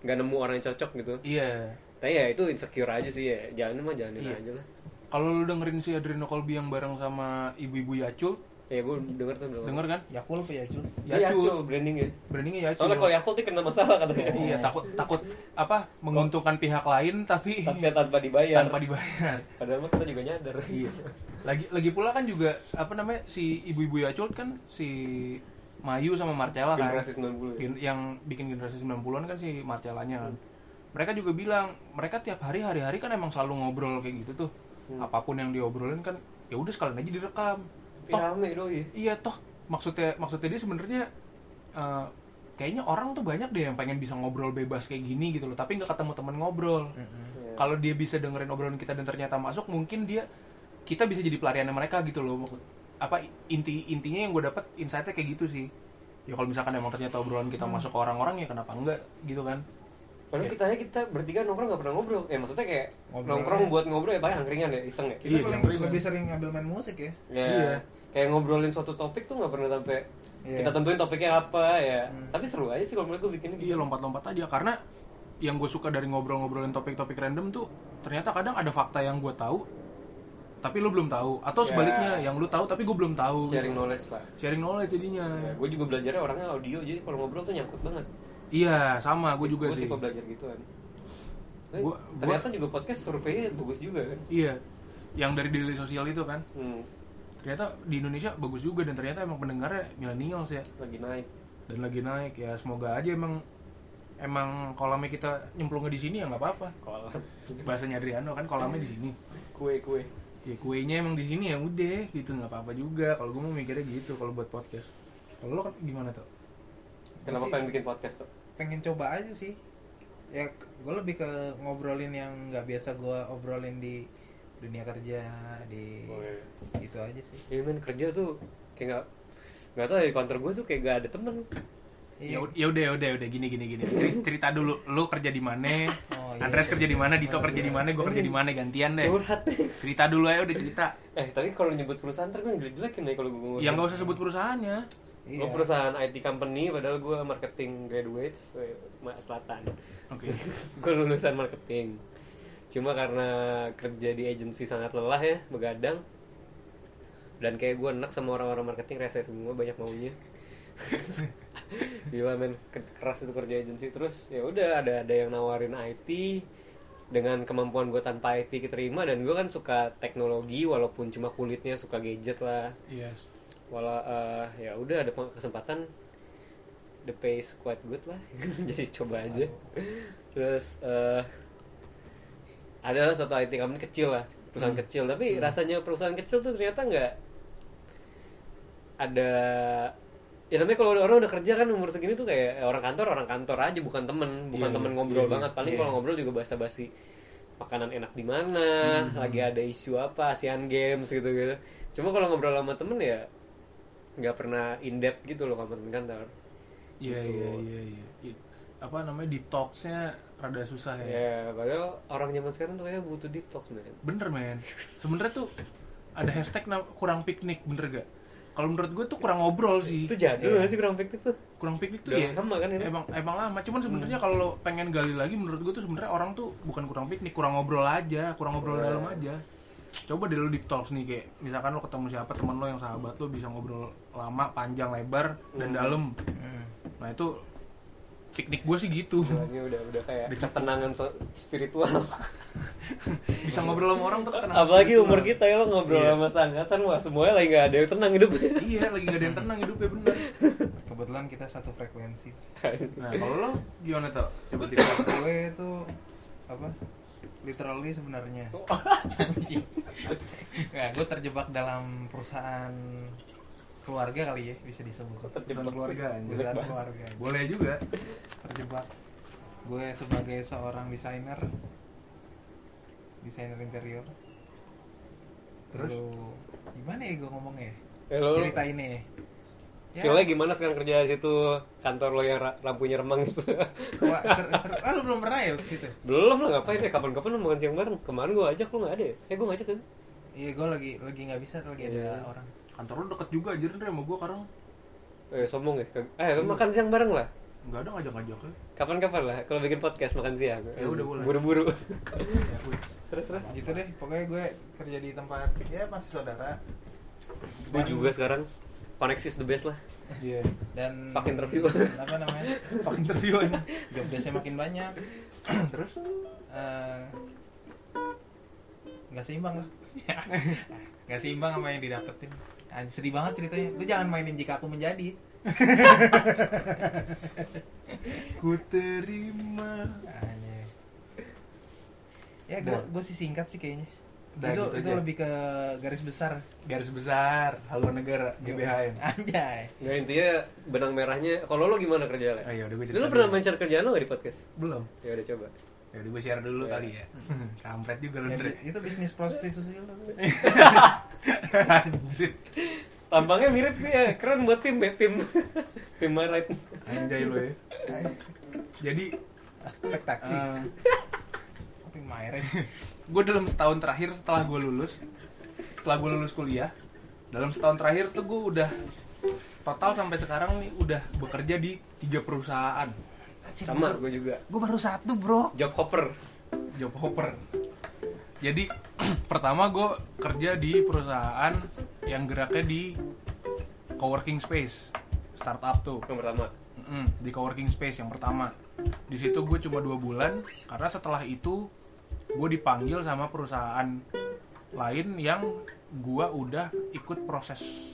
nggak nemu orang yang cocok gitu Iya. tapi ya itu insecure aja sih ya jangan mah jalanin Iya. aja lah Kalau lu dengerin si Adriano Colby yang bareng sama ibu-ibu Yacul, ya gue denger tuh belum denger kan? Yakul apa ya Jul? ya Yacul brandingnya Brandingnya Yacul. soalnya kalau Yakult tuh kena masalah katanya Iya, takut takut apa? Menguntungkan pihak lain tapi tapi tanpa dibayar tanpa dibayar. padahal mah kita juga nyadar Iya. Lagi lagi pula kan juga apa namanya si ibu-ibu Yacul kan si Mayu sama Marcella kan. generasi 90 ya. Gen- yang bikin generasi 90-an kan si Marcellanya kan. Mereka juga bilang, mereka tiap hari hari-hari kan emang selalu ngobrol kayak gitu tuh. Hmm. Apa pun yang diobrolin kan ya udah sekalian aja direkam. Tapi Toh rame doi iya toh maksudnya maksudnya dia sebenarnya eh, kayaknya orang tuh banyak deh yang pengen bisa ngobrol bebas kayak gini gitu loh, tapi nggak ketemu teman ngobrol. Iya. Kalau dia bisa dengerin obrolan kita dan ternyata masuk, mungkin dia kita bisa jadi pelariannya mereka gitu loh. Apa inti intinya yang gue dapat insightnya kayak gitu sih. Ya kalau misalkan emang ternyata obrolan kita masuk ke orang-orang ya kenapa enggak gitu kan? Padahal kita aja kita bertiga nongkrong gak pernah ngobrol. Ya maksudnya kayak Ngobrol nongkrong aja. buat ngobrol ya paling angkringan ya, iseng ya. Kita Iya, paling dengerin. lebih sering ngambil main musik ya. Ya, Iya. Kayak ngobrolin suatu topik tuh gak pernah sampai Iya. kita tentuin topiknya apa ya. Hmm. Tapi seru aja sih kalau menurut gue bikinnya gitu. Iya lompat-lompat aja karena yang gue suka dari ngobrol-ngobrolin topik-topik random tuh ternyata kadang ada fakta yang gue tahu tapi lu belum tahu atau Ya. sebaliknya yang lu tahu tapi gue belum tahu Sharing gitu. knowledge lah. sharing knowledge jadinya Ya, gue juga belajarnya orangnya audio jadi kalau ngobrol tuh nyangkut banget. iya sama gue juga Gue sih tipe belajar gituan. Tapi Gua- ternyata juga podcast survei bagus juga kan. iya yang dari daily sosial itu kan Hmm, ternyata di Indonesia bagus juga dan ternyata emang pendengarnya millennials ya lagi naik. dan lagi naik ya semoga aja emang emang kolamnya kita nyemplungnya di sini ya nggak apa-apa Kalau bahasanya Adriano kan kolamnya di sini kue-kue. ya kuenya emang di sini ya udah gitu nggak apa-apa juga kalau gue mau mikirnya gitu kalau buat podcast kalau lo kan gimana tuh Kenapa sih- pengen bikin podcast tuh? Pengen coba aja sih. Ya gue lebih ke ngobrolin yang nggak biasa gue obrolin di dunia kerja di Oh, iya. gitu aja sih. Iya men kerja tuh kayak nggak nggak tahu ya di kantor gue tuh kayak gak ada temen. Iya. ya ya udah ya udah ya udah gini gini gini Ceri- cerita dulu lo kerja di mana Oh, iya, Andres iya, kerja di iya. mana Dito Oh, kerja iya. di mana gue kerja di mana gantian deh Curhat. cerita dulu aja udah cerita eh tapi kalau nyebut perusahaan ntar gue jelek-jelekin nih kalau gue ngomong. yang Ya, nggak usah sebut perusahaannya Iya. Lo perusahaan IT company padahal gue marketing graduates eh, Ma- selatan. oke *laughs* gue lulusan marketing. Cuma karena kerja di agency sangat lelah ya, begadang. Dan kayak gue enak sama orang-orang marketing rese semua banyak maunya. *laughs* Gila men, ke- keras itu kerja agency. Terus ya udah ada ada yang nawarin IT dengan kemampuan gue tanpa IT keterima. Dan gue kan suka teknologi walaupun cuma kulitnya suka gadget lah. Yes. walau eh, ya udah ada kesempatan. The is quite good lah. *laughs* Jadi coba aja. Terus eh ada satu IT company kecil lah perusahaan kecil. Tapi rasanya perusahaan kecil tuh ternyata nggak ada ya namanya kalau orang udah kerja kan umur segini tuh kayak orang kantor orang kantor aja bukan temen. Bukan Iya, temen iya, ngobrol iya, banget. Paling iya. kalau ngobrol juga basa-basi makanan enak di mana lagi ada isu apa Asian Games gitu gitu cuma kalau ngobrol sama temen ya nggak pernah in depth gitu loh sama temen kantor. Iya Gitu. iya iya iya. Apa namanya detoxnya rada susah ya. ya padahal orang zaman sekarang tuh kayaknya butuh detox men Bener men. Sebenarnya tuh ada hashtag kurang piknik bener gak? Kalau menurut gue tuh kurang ngobrol sih. itu jadul nggak sih kurang fiktif tuh Kurang piknik tuh Udah ya. lama kan itu? Emang emang lama. Cuman sebenarnya kalau lo pengen gali lagi menurut gue tuh sebenarnya orang tuh bukan kurang piknik, kurang ngobrol aja, kurang ngobrol Iya. dalam aja. Coba deh lo deep talks nih kayak misalkan lo ketemu siapa temen lo yang sahabat lo bisa ngobrol lama, panjang, lebar dan Hmm. dalam. Hmm. Nah itu piknik gue sih gitu. Jalannya udah udah kayak Udah cukup. ketenangan so- spiritual *laughs* bisa ngobrol sama orang tuh ketenangan apalagi spiritual. umur kita ya lo ngobrol Iya. sama seangkatan wah semuanya lagi nggak ada yang tenang hidupnya iya lagi gak ada yang tenang hidupnya bener Kebetulan kita satu frekuensi. *laughs* nah kalau lo gimana tuh coba cerita gue itu apa? Literally sebenarnya. *laughs* Nggak, gue terjebak dalam perusahaan keluarga kali ya bisa disebut. Terjebak keluarga, banget. keluarga. boleh juga Terjebak. Gue sebagai seorang desainer, desainer interior. Terus? Lalu, gimana ya gue ngomongnya? ya, lo Cerita ini. Ya, feelnya gimana sekarang kerja di situ kantor lo yang lampunya remang itu *laughs* wah, seru, seru. Ah, lu belum pernah ya ke situ? belum lah ngapain ya kapan-kapan lo makan siang bareng kemarin gue ajak lo nggak ada ya eh gue ngajak kan Iya, gue lagi lagi nggak bisa, lagi ada Iya. orang. Kantor lo deket juga aja Andre sama gue sekarang. Eh sombong ya? Eh lo makan siang bareng lah? Nggak ada ngajak-ngajak ya kapan-kapan lah kalau bikin podcast makan siang. Ya udah, boleh. buru-buru. Ya, wits. terus. Terus gitu deh. Pokoknya gue kerja di tempat ya masih saudara. Gue juga sekarang. Connexis the best lah. Iya. Dan Fuck interview. *laughs* apa namanya? Pak interview aja job desknya makin banyak. *clears throat* Terus? Eh, nggak seimbang lah. Nggak seimbang sama yang didapetin Ah, sedih banget ceritanya. Lu jangan mainin jika aku menjadi. *laughs* Ku terima. Anjay. ya gue gue sih singkat sih kayaknya. Udah, itu gitu itu aja. lebih ke garis besar. Garis besar haluan negara GBHN anjay. Nggak intinya benang merahnya kalau lo gimana kerja lah Ayo, udah gue lo pernah dulu. mention kerjaan lo gak di podcast? Belum. Ya udah coba ya udah gue share dulu Iya. kali ya. *laughs* Kampret juga lu Ya, Andre. itu bisnis prostitusi lu. Anjir. tampangnya mirip sih ya keren buat tim ya tim. Tim right anjay lo ya. Jadi efek taksi eh, tapi Myren gue dalam setahun terakhir setelah gue lulus setelah gue lulus kuliah dalam setahun terakhir tuh gue udah total sampai sekarang nih udah bekerja di tiga perusahaan sama gue juga. gue baru satu bro. Job hopper. Job hopper. Jadi *clears throat* pertama gue kerja di perusahaan yang geraknya di coworking space. Startup tuh. Yang pertama. Mm, di coworking space yang pertama. Di situ gue cuma dua bulan karena setelah itu gue dipanggil sama perusahaan lain yang gue udah ikut proses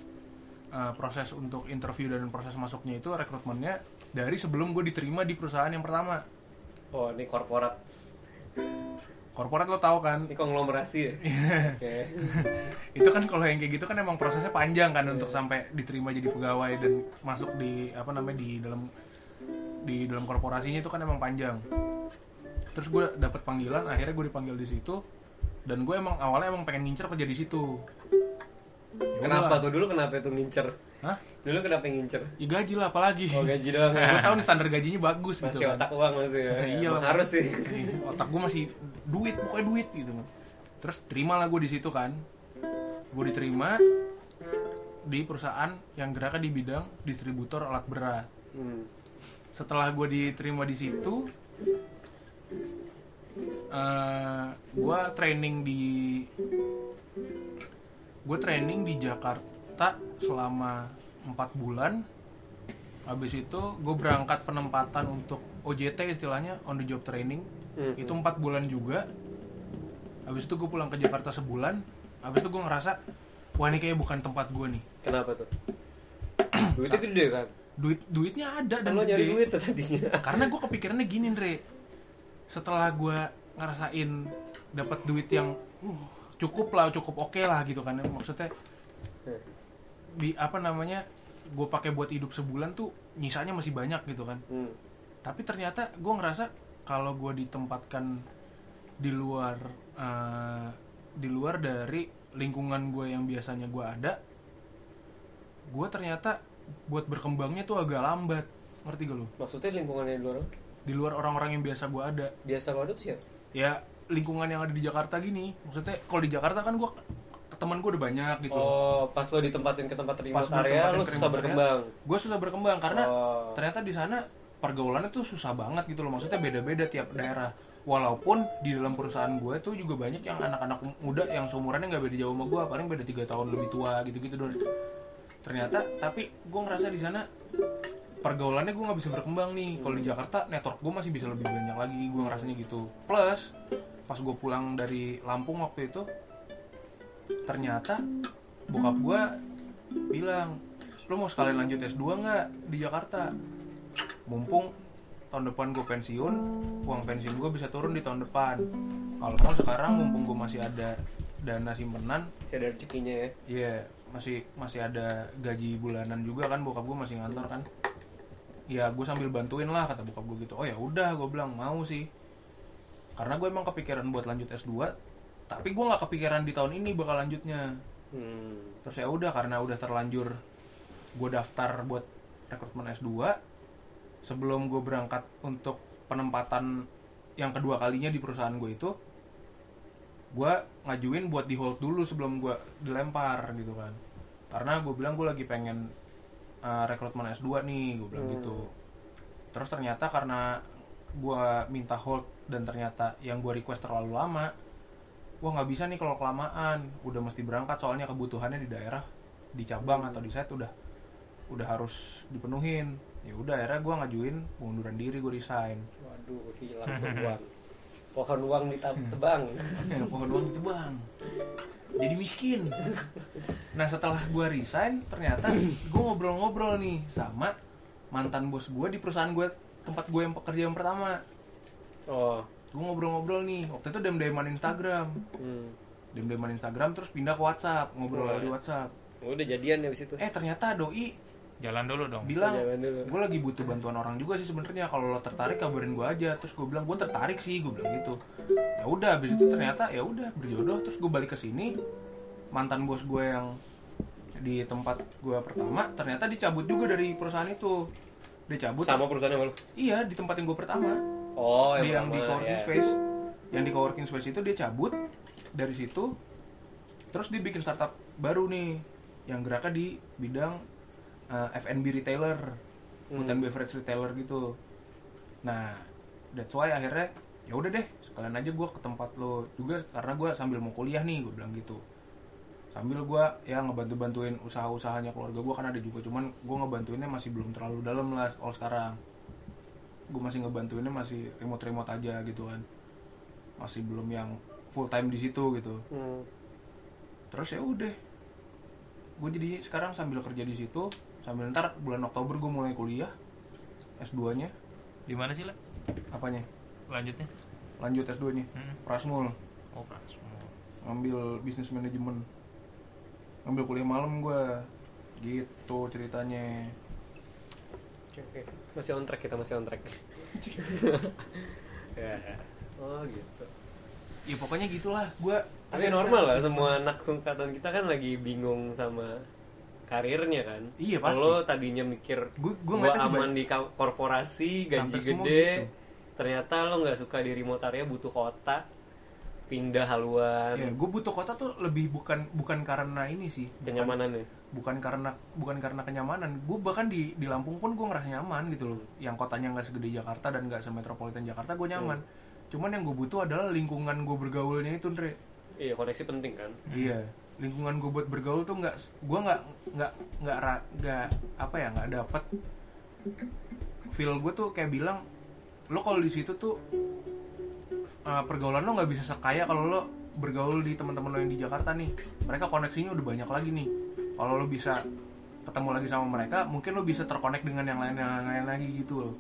eh, proses untuk interview dan proses masuknya itu rekrutmennya dari sebelum gue diterima di perusahaan yang pertama. Oh ini korporat. Korporat lo tau kan? Ini konglomerasi ya? Oke. *laughs* itu kan kalau yang kayak gitu kan emang prosesnya panjang kan untuk sampai diterima jadi pegawai dan masuk di apa namanya di dalam di dalam korporasinya itu kan emang panjang. Terus gue dapet panggilan akhirnya gue dipanggil di situ. Dan gue emang awalnya emang pengen ngincer kerja di situ Ya kenapa tuh? Dulu kenapa itu ngincer? Hah? dulu kenapa ngincer? Ya gaji lah apalagi. Oh gaji doang. *laughs* Gue tahu nih standar gajinya bagus gitu masih kan. otak uang masih ya. *laughs* Iya lah. harus sih. Otak gue masih duit pokoknya duit gitu. Terus terima lah gue di situ kan. Gue diterima di perusahaan yang geraknya di bidang distributor alat berat. Hmm. setelah gue diterima di situ eh gue training di gue training di Jakarta selama empat bulan habis itu gue berangkat penempatan untuk OJT istilahnya on the job training Hmm. itu empat bulan juga habis itu gue pulang ke Jakarta sebulan habis itu gue ngerasa wah ini kayak bukan tempat gue nih Kenapa tuh? *clears throat* Duitnya gede kan? duit duitnya ada dan Dan lo nyari gede. duit tadinya. *laughs* karena gue kepikirannya gini Andre setelah gue ngerasain dapat duit yang uh, cukup lah cukup oke lah gitu kan maksudnya di apa namanya gue pakai buat hidup sebulan tuh nyisanya masih banyak gitu kan Hmm. tapi ternyata gue ngerasa kalau gue ditempatkan di luar eh, di luar dari lingkungan gue yang biasanya gue ada gue ternyata buat berkembangnya tuh agak lambat ngerti gak lo Maksudnya lingkungannya di luar? di luar orang-orang yang biasa gue ada Biasa lo ada tuh siapa? ya lingkungan yang ada di Jakarta gini. Maksudnya kalau di Jakarta kan gue teman gue udah banyak gitu. Oh, pas lo ditempatin ke tempat Pas remote gua area, lo susah berkembang. gue susah berkembang karena Oh. ternyata di sana pergaulannya tuh susah banget gitu loh. Maksudnya beda-beda tiap daerah. Walaupun di dalam perusahaan gue tuh juga banyak yang anak-anak muda yang seumurannya nggak beda jauh sama gue paling beda tiga tahun lebih tua gitu-gitu dong ternyata tapi gue ngerasa di sana pergaulannya gue nggak bisa berkembang nih. Kalau di Jakarta network gue masih bisa lebih banyak lagi. Gue ngerasanya gitu. Plus pas gue pulang dari Lampung waktu itu ternyata bokap gue bilang lo mau sekalian lanjut S2 nggak di Jakarta mumpung tahun depan gue pensiun uang pensiun gue bisa turun di tahun depan kalau mau sekarang mumpung gue masih ada dana simpenan Masih ada rezekinya ya. Iya, masih masih ada gaji bulanan juga kan bokap gue masih ngantor kan. Ya gue sambil bantuin lah kata bokap gue gitu. Oh ya udah gue bilang mau sih. Karena gue emang kepikiran buat lanjut S2, tapi gue nggak kepikiran di tahun ini bakal lanjutnya. Hmm. Terus ya udah karena udah terlanjur gue daftar buat rekrutmen S2 sebelum gue berangkat untuk penempatan yang kedua kalinya di perusahaan gue itu gue ngajuin buat di hold dulu sebelum gue dilempar gitu kan karena gue bilang gue lagi pengen uh, rekrutmen S2 nih gue bilang Hmm. gitu terus ternyata karena gue minta hold dan ternyata yang gue request terlalu lama wah nggak bisa nih kalau kelamaan. Udah mesti berangkat soalnya kebutuhannya di daerah di cabang atau di site udah udah harus dipenuhin. Ya udah akhirnya gue ngajuin pengunduran diri gue resign. Waduh, hilang tuh uang. Pohon uang ditebang. ya, *laughs* pohon uang itu bang jadi miskin. Nah setelah gue resign ternyata gue ngobrol-ngobrol nih sama mantan bos gue di perusahaan gue tempat gue yang pekerja yang pertama Oh. gue ngobrol-ngobrol nih waktu itu dem-deman Instagram Hmm. dem-deman Instagram terus pindah ke WhatsApp ngobrol Oh, di. WhatsApp Oh, udah jadian ya abis itu. eh ternyata doi Jalan dulu dong. bilang gue lagi butuh bantuan orang juga sih sebenarnya kalau lo tertarik kabarin gue aja terus gue bilang gue tertarik sih gue bilang gitu ya udah habis itu ternyata ya udah berjodoh terus gue balik ke sini mantan bos gue yang di tempat gue pertama ternyata dicabut juga dari perusahaan itu dicabut. Sama perusahaannya malu. iya di tempat yang gue pertama. Oh, di yang yang, di coworking ya. space. Yang di coworking space itu dia cabut. Dari situ terus dia bikin startup baru nih. Yang geraknya di bidang uh, F&B retailer. Food and beverage retailer gitu. Nah that's why akhirnya ya udah deh sekalian aja gue ke tempat lo juga. Karena gue sambil mau kuliah nih gue bilang gitu sambil gue ya ngebantu bantuin usaha-usahanya keluarga gue kan ada juga cuman gue ngebantuinnya masih belum terlalu dalam lah kalau sekarang gue masih ngebantuinnya masih remote remote aja gitu kan masih belum yang full time di situ gitu Hmm. terus ya udah gue jadi sekarang sambil kerja di situ sambil ntar bulan Oktober gue mulai kuliah S2 nya Di mana sih lah? apanya Lanjutnya? lanjut S2 nya Hmm. Prasmul Oh, Prasmo. ngambil bisnis manajemen ngambil kuliah malam gue gitu ceritanya Oke, oke. Masih on track kita, masih on track. *laughs* ya. Oh, gitu. ya pokoknya gitulah gue Tapi normal lah semua anak sungkatan kita kan lagi bingung sama karirnya kan. Iya, pasti. Kalau tadinya mikir Gua- gua gua, ngeliatnya aman di korporasi, gaji gede. gitu. Ternyata lo nggak suka di remote area, butuh kota, pindah haluan, ya gue butuh kota tuh lebih bukan bukan karena ini sih bukan, kenyamanannya. bukan karena bukan karena kenyamanan. Gue bahkan di di Lampung pun gue ngerasa nyaman gitu loh. Yang kotanya nggak segede Jakarta dan nggak semetropolitan Jakarta gue nyaman. Cuman yang gue butuh adalah lingkungan gue bergaulnya itu Andre Iya, koneksi penting kan. iya. Lingkungan gue buat bergaul tuh nggak gue nggak nggak nggak nggak apa ya nggak dapet feel gue tuh kayak bilang lo kalau di situ tuh uh, pergaulan lo nggak bisa sekaya kalau lo bergaul di teman-teman lo yang di Jakarta nih. Mereka koneksinya udah banyak lagi nih. Kalau lo bisa ketemu lagi sama mereka mungkin lo bisa terkonek dengan yang lain yang lain lagi gitu loh.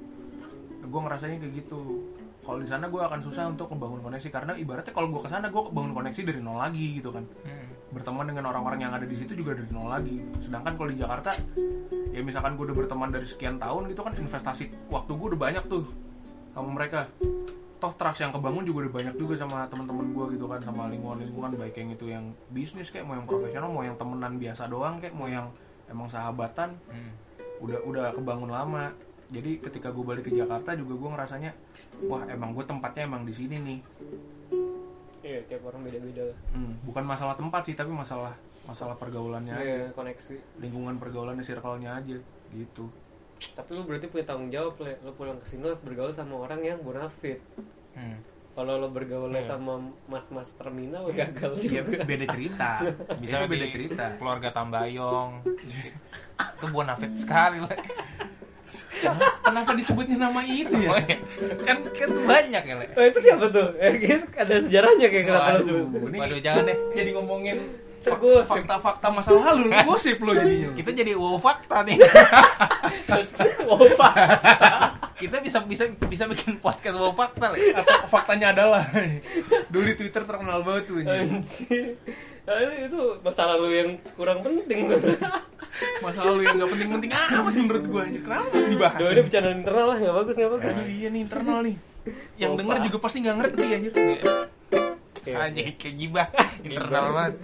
Gue ngerasanya kayak gitu. Kalau di sana gue akan susah untuk membangun koneksi karena ibaratnya kalau gue ke sana gue bangun koneksi dari nol lagi gitu kan. Hmm. berteman dengan orang-orang yang ada di situ juga dari nol lagi. Sedangkan kalau di Jakarta ya misalkan gue udah berteman dari sekian tahun gitu kan investasi waktu gue udah banyak tuh sama mereka toh trust yang kebangun juga udah banyak juga sama teman-teman gue gitu kan sama lingkungan-lingkungan baik yang itu yang bisnis kayak mau yang profesional mau yang temenan biasa doang kayak mau yang emang sahabatan Hmm. udah udah kebangun lama jadi ketika gue balik ke Jakarta juga gue ngerasanya wah emang gue tempatnya emang di sini nih Iya, tiap orang beda-beda lah. Hmm, bukan masalah tempat sih tapi masalah masalah pergaulannya aja Iya, koneksi. lingkungan pergaulannya circle-nya aja gitu Tapi lu berarti punya tanggung jawab, Le. Lu pulang ke sini lu harus bergaul sama orang yang bonafit. Hmm. Kalau lo bergaul Iya. sama mas-mas terminal gagal ya juga. beda cerita *laughs* Bisa itu beda cerita keluarga Tambayong. itu bonafit sekali. Le. *laughs* kenapa disebutnya nama itu ya Oh, iya. kan kan banyak ya, Le. Oh, itu siapa tuh? Kan ada sejarahnya kayak kenapa lo Waduh, sebut. Waduh, jangan deh. jadi ngomongin Tergosip. fakta-fakta masa lalu lu gosip lo jadinya Kita jadi wow fakta nih. *laughs* Wow, Pak. Kita bisa bisa bisa bikin podcast wow fakta, Le. atau faktanya adalah *laughs* dulu di Twitter terkenal banget tuh ini. Anjir. Nah, itu masalah lu yang kurang penting masa lalu yang nggak penting-penting amat sih menurut gua anjir kenapa masih dibahas Duh, ini bercanda internal lah, nggak bagus, nggak bagus. Iya nih internal nih *laughs* yang denger Pak. juga pasti nggak ngerti anjir oke. kayak gibah internal banget.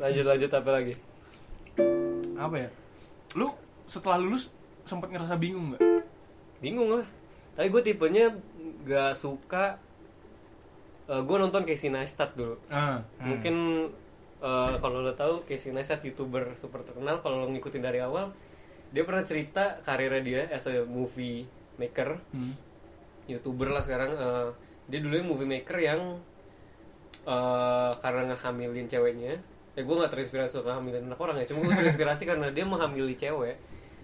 Lanjut lanjut apa lagi? apa ya lu setelah lulus sempat ngerasa bingung nggak Bingung lah. Tapi gue tipenya gak suka. gue nonton Casey Neistat dulu. ah Mungkin eh, kalau lo tahu Casey Neistat youtuber super terkenal. Kalau lo ngikutin dari awal, dia pernah cerita karirnya dia as a movie maker, hmm. youtuber lah sekarang. eh, dia dulu movie maker yang eh, karena ngehamilin ceweknya. Ya gue gak terinspirasi untuk ngehamilin anak orang ya. Cuma gue terinspirasi karena dia menghamili cewek.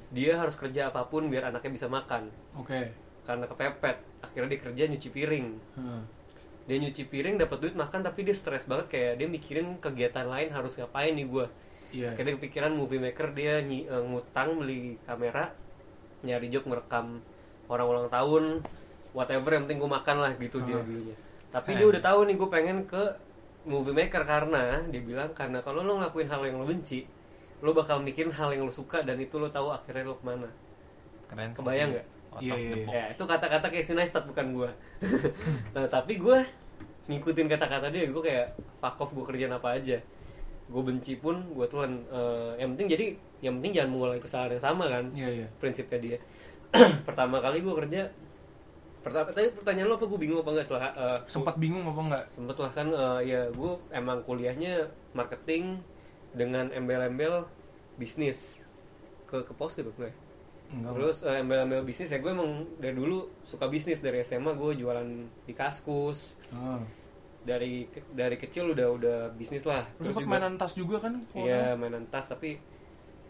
Dia harus kerja apa pun biar anaknya bisa makan. oke Karena kepepet. Akhirnya dia kerja nyuci piring. Hmm. dia nyuci piring dapat duit makan tapi dia stres banget kayak dia mikirin kegiatan lain harus ngapain nih gue iya kayak dia kepikiran movie maker dia nyi- eh, ngutang beli kamera nyari job ngerekam orang ulang tahun whatever yang penting gue makan lah gitu dia dulunya tapi dia udah tahu nih gue pengen ke movie maker karena dia bilang karena kalau lo ngelakuin hal yang lo benci lo bakal mikirin hal yang lo suka dan itu lo tahu akhirnya lo ke mana Keren. sih. Kebayang nggak? Iya, iya, iya. Ya, itu kata-kata Casey Neistat bukan gue. *laughs* nah, tapi gue ngikutin kata-kata dia, gue kayak fuck off gue kerjaan apa aja. Gue benci pun gue telan. Eh, yang penting jadi, yang penting jangan mengulangi kesalahan yang sama kan. iya iya Prinsipnya dia. *clears throat* Pertama kali gue kerja, pertama tadi pertanyaan lo apa? Gue bingung apa enggak setelah eh, sempat bingung apa enggak sempet lah kan eh, ya gue emang kuliahnya marketing dengan embel-embel bisnis. Ke ke pos gitu gue enggak Terus eh, embel-embel bisnis ya gue emang dari dulu suka bisnis. Dari SMA gue jualan di kaskus. Ah. dari dari kecil udah udah bisnis lah. Terus sempat mainan tas juga kan Iya mainan tas tapi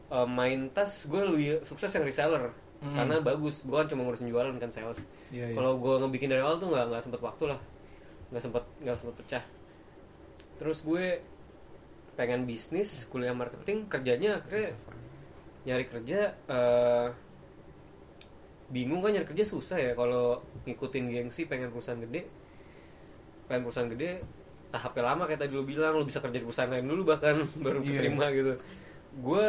eh, main tas gue lebih sukses yang reseller Hmm. karena bagus. Gue kan cuma ngurusin jualan kan sales. Iya, iya. Kalau gue ngebikin dari awal tuh nggak nggak sempet waktu lah, nggak sempet nggak sempet pecah. Terus gue pengen bisnis kuliah marketing kerjanya akhirnya nyari kerja eh, bingung kan nyari kerja susah ya kalau ngikutin gengsi pengen perusahaan gede pengen perusahaan gede tahapnya lama kayak tadi lu bilang lu bisa kerja di perusahaan lain dulu bahkan *laughs* baru Iya. keterima gitu gue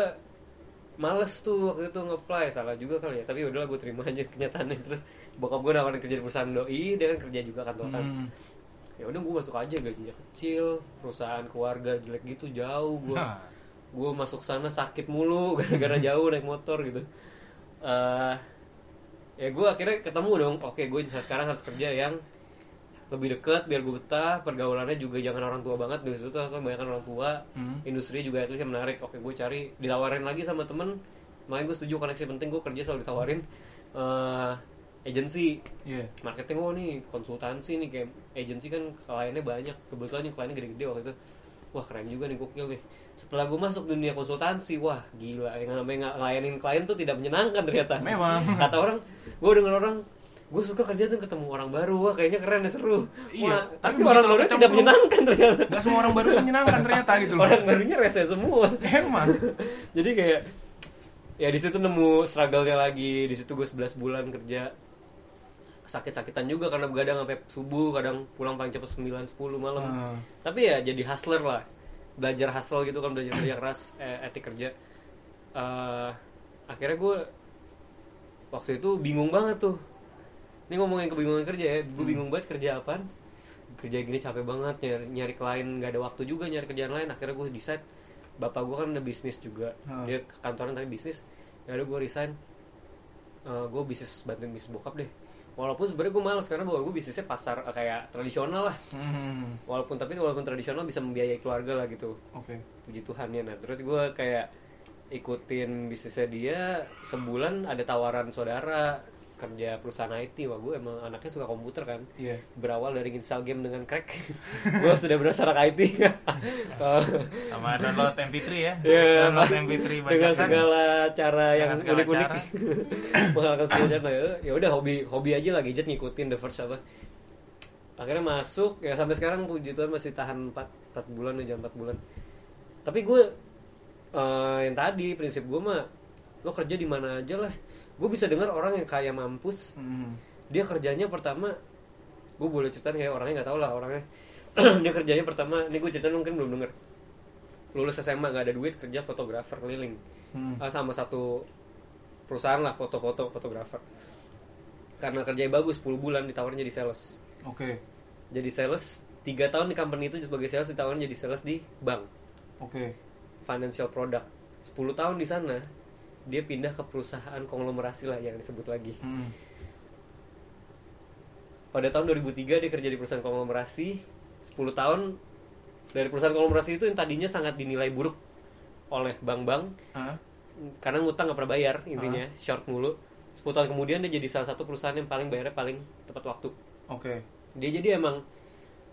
males tuh waktu itu nge-apply. Salah juga kali ya. Tapi udahlah gue terima aja kenyataannya. *laughs* Terus bokap gue nawarin kerja di perusahaan doi dia kan kerja juga kantoran. Hmm. ya udah gue masuk aja gajinya kecil perusahaan keluarga jelek gitu jauh gue Nah. gue masuk sana sakit mulu *laughs* gara-gara jauh naik motor gitu. Eh ya gue akhirnya ketemu dong. Oke gue sekarang harus kerja yang lebih dekat biar gue betah pergaulannya juga jangan orang tua banget. Di situ tuh banyak orang tua. Hmm. industri juga itu yang menarik. Oke gue cari ditawarin lagi sama temen. Makanya gue setuju koneksi penting gue kerja selalu ditawarin eh agency. Iya. marketing oh nih konsultansi nih kayak agency kan kliennya banyak. Kebetulan nih kliennya gede-gede waktu itu. Wah keren juga nih gokil nih setelah gue masuk dunia konsultansi wah gila. Yang namanya ngelayanin klien tuh tidak menyenangkan ternyata. Memang. kata orang gue denger orang gue suka kerja tuh ketemu orang baru wah kayaknya keren ya seru. Iya, Wah, tapi tapi, orang baru kecemplung- tidak menyenangkan ternyata. Gak semua orang baru menyenangkan ternyata gitu loh. orang barunya rese semua. Emang. *laughs* jadi kayak ya di situ nemu struggle-nya lagi. Di situ gue 11 bulan kerja. Sakit-sakitan juga karena begadang sampai subuh kadang pulang paling cepet 9 10 malam. Hmm. tapi ya jadi hustler lah. Belajar hustle gitu kan belajar kerja keras eh, etik kerja. Eh, akhirnya gue waktu itu bingung banget tuh ini ngomongin kebingungan kerja ya gue bingung banget kerja apaan. Kerja gini capek banget nyari, nyari klien nggak ada waktu juga nyari kerjaan lain akhirnya gue decide bapak gue kan ada bisnis juga. Hmm. dia kantoran tapi bisnis ya udah gue resign. Gue bisnis bantuin bisnis bokap deh. Walaupun sebenarnya gue malas karena bahwa gue bisnisnya pasar eh, kayak tradisional lah. Hmm. walaupun tapi walaupun tradisional bisa membiayai keluarga lah gitu. Oke. puji Tuhan ya. Nah terus gue kayak ikutin bisnisnya dia sebulan ada tawaran saudara kerja perusahaan IT wah gue emang anaknya suka komputer kan. Iya. berawal dari install game dengan crack. *laughs* Gue sudah berasa anak IT *laughs* sama download MP3 ya? Iya, download MP3 dengan bajakan segala cara yang Dengan unik-unik. cara. *laughs* menghalalkan segala cara. Ya ya udah hobi hobi aja lah gadget ngikutin the first apa. Akhirnya masuk ya sampai sekarang puji Tuhan masih tahan 4, 4 bulan aja 4 bulan. Tapi gue eh, yang tadi prinsip gue mah lo kerja di mana aja lah gue bisa dengar orang yang kaya mampus Hmm. dia kerjanya pertama gue boleh cerita nih ya orangnya nggak tahu lah orangnya *clears throat* dia kerjanya pertama ini gue cerita mungkin belum denger lulus SMA nggak ada duit kerja fotografer keliling Hmm. Ah, sama satu perusahaan lah foto-foto fotografer karena kerjanya bagus 10 bulan ditawarin jadi sales Oke. jadi sales tiga tahun di company itu sebagai sales ditawarin jadi sales di bank Oke. financial product 10 tahun di sana dia pindah ke perusahaan konglomerasi lah yang disebut lagi Hmm. pada tahun 2003 dia kerja di perusahaan konglomerasi 10 tahun dari perusahaan konglomerasi itu yang tadinya sangat dinilai buruk oleh bank-bank Hah? karena ngutang nggak pernah bayar intinya short mulu 10 tahun kemudian dia jadi salah satu perusahaan yang paling bayarnya paling tepat waktu Oke. dia jadi emang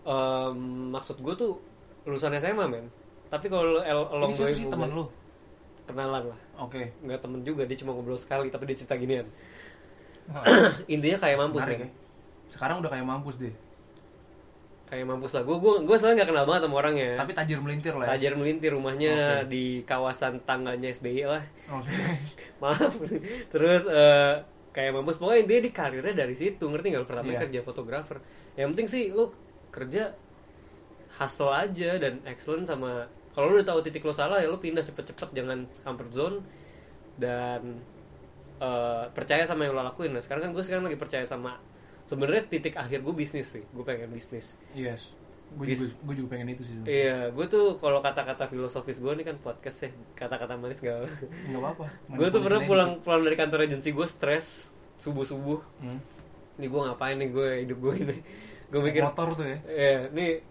em, maksud gue tuh lulusan SMA men tapi kalau the way sih teman lu? Kenalan lah Oke. nggak temen juga dia cuma ngobrol sekali tapi dia cerita ginian *clears throat* intinya kayak mampus Menarik men ya. Sekarang udah kayak mampus deh. kayak mampus lah gue gue gue soalnya nggak kenal banget sama orangnya Tapi tajir melintir lah. ya. Tajar melintir rumahnya Oke. di kawasan tangganya SBY lah Oke. *laughs* maaf terus eh, kayak mampus pokoknya dia di karirnya dari situ ngerti nggak lu pertama Iya. kerja fotografer yang penting sih lu kerja hustle aja dan excellent sama kalau lu udah tahu titik lo salah ya lu pindah cepet-cepet jangan comfort zone dan eh, percaya sama yang lo lakuin nah sekarang kan gue sekarang lagi percaya sama sebenarnya titik akhir gue bisnis sih gue pengen bisnis Yes. Gue Bis- juga, gue juga pengen itu sih. iya gue tuh kalau kata-kata filosofis gue nih kan podcast ya kata-kata manis gak Enggak apa-apa. *laughs* gue tuh pernah pulang pulang dari kantor agensi gue stres subuh subuh Hmm. nih gue ngapain nih gue hidup gue ini gue mikir motor tuh ya. ya nih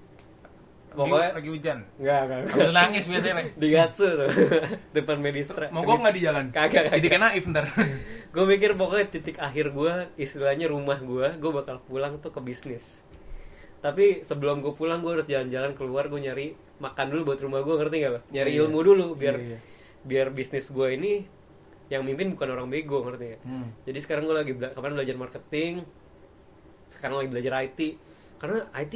pokoknya lagi hujan nggak nggak sambil nangis biasanya nih di Gatsu tuh *laughs* depan medistra Mogok nggak di jalan? Kagak, kagak. Jadi kena if ntar. *laughs* gue mikir pokoknya titik akhir gue istilahnya rumah gue gue bakal pulang tuh ke bisnis tapi sebelum gue pulang gue harus jalan-jalan keluar gue nyari makan dulu buat rumah gue ngerti gak lo nyari Iya. ilmu dulu biar Iya, iya. biar bisnis gue ini yang mimpin bukan orang bego ngerti gak Hmm. jadi sekarang gue lagi bela kemarin belajar marketing sekarang lagi belajar IT karena IT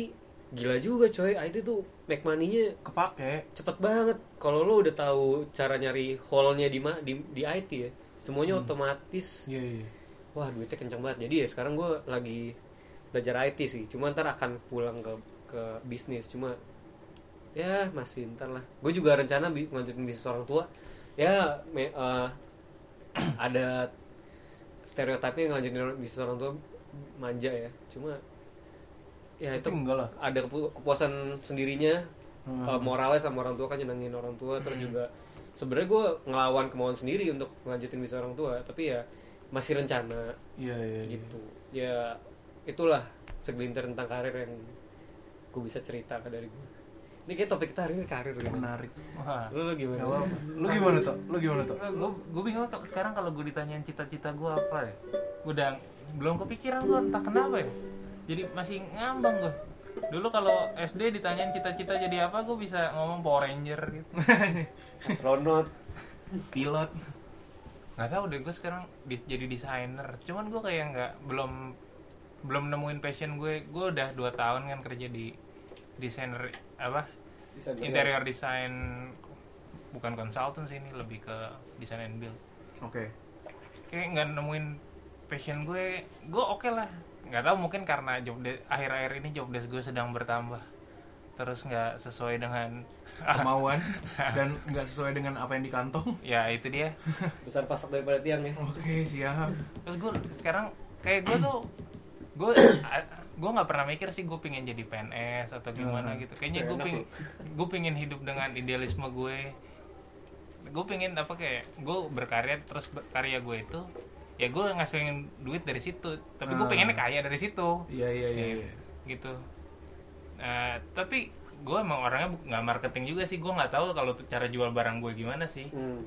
gila juga coy. IT tuh make money-nya Kepake. cepet banget. Kalau lo udah tahu cara nyari hole-nya di di, di IT ya semuanya otomatis. Iya iya. wah duitnya kencang banget. Jadi ya sekarang gue lagi belajar IT sih. Cuma ntar akan pulang ke ke bisnis. Cuma ya masih ntar lah. Gue juga rencana bi- ngelanjutin bisnis orang tua. Ya me- eh, *clears throat* ada stereotipnya ngelanjutin bisnis orang tua manja ya. Cuma ya itu enggak lah. ada kepu- kepuasan sendirinya Hmm. eh, moralnya sama orang tua kan nyenengin orang tua terus juga sebenarnya gue ngelawan kemauan sendiri untuk ngelanjutin bisnis orang tua tapi ya masih rencana Iya iya. iya. gitu ya itulah segelintir tentang karir yang gue bisa cerita dari gue ini kayak topik kita hari ini karir gitu Menarik. wah lu, lu gimana Gak. Lu gimana tuh? Lu gimana tuh? gue gue bingung tuh sekarang kalau gue ditanyain cita-cita gue apa ya udah belum kepikiran gue entah kenapa ya jadi masih ngambang gue dulu kalau SD ditanyain cita-cita jadi apa gue bisa ngomong Power Ranger gitu. *laughs* Astronot Pilot. nggak tahu deh gue sekarang di- jadi desainer. Cuman gue kayak nggak belum belum nemuin passion gue. Gue udah dua tahun kan kerja di desainer apa interior design. Bukan consultant sih ini lebih ke design and build. Oke. kayak nggak nemuin passion gue gue oke lah nggak tahu mungkin karena job akhir-akhir ini job desk gue sedang bertambah terus nggak sesuai dengan *laughs* Kemauan dan nggak sesuai dengan apa yang di kantong. *laughs* ya itu dia besar pasak daripada tiang ya Oke, siap. terus gue sekarang kayak gue tuh gue *coughs* gue nggak pernah mikir sih gue pengen jadi PNS atau gimana Hmm. gitu kayaknya gue pengen gue pengen hidup dengan idealisme gue gue pengen apa kayak gue berkarya terus karya gue itu ya gue ngasilin duit dari situ tapi gue Ah. pengennya kaya dari situ Iya, iya, iya. iya. gitu Nah, tapi gue emang orangnya nggak marketing juga sih gue nggak tahu kalau cara jual barang gue gimana sih hmm.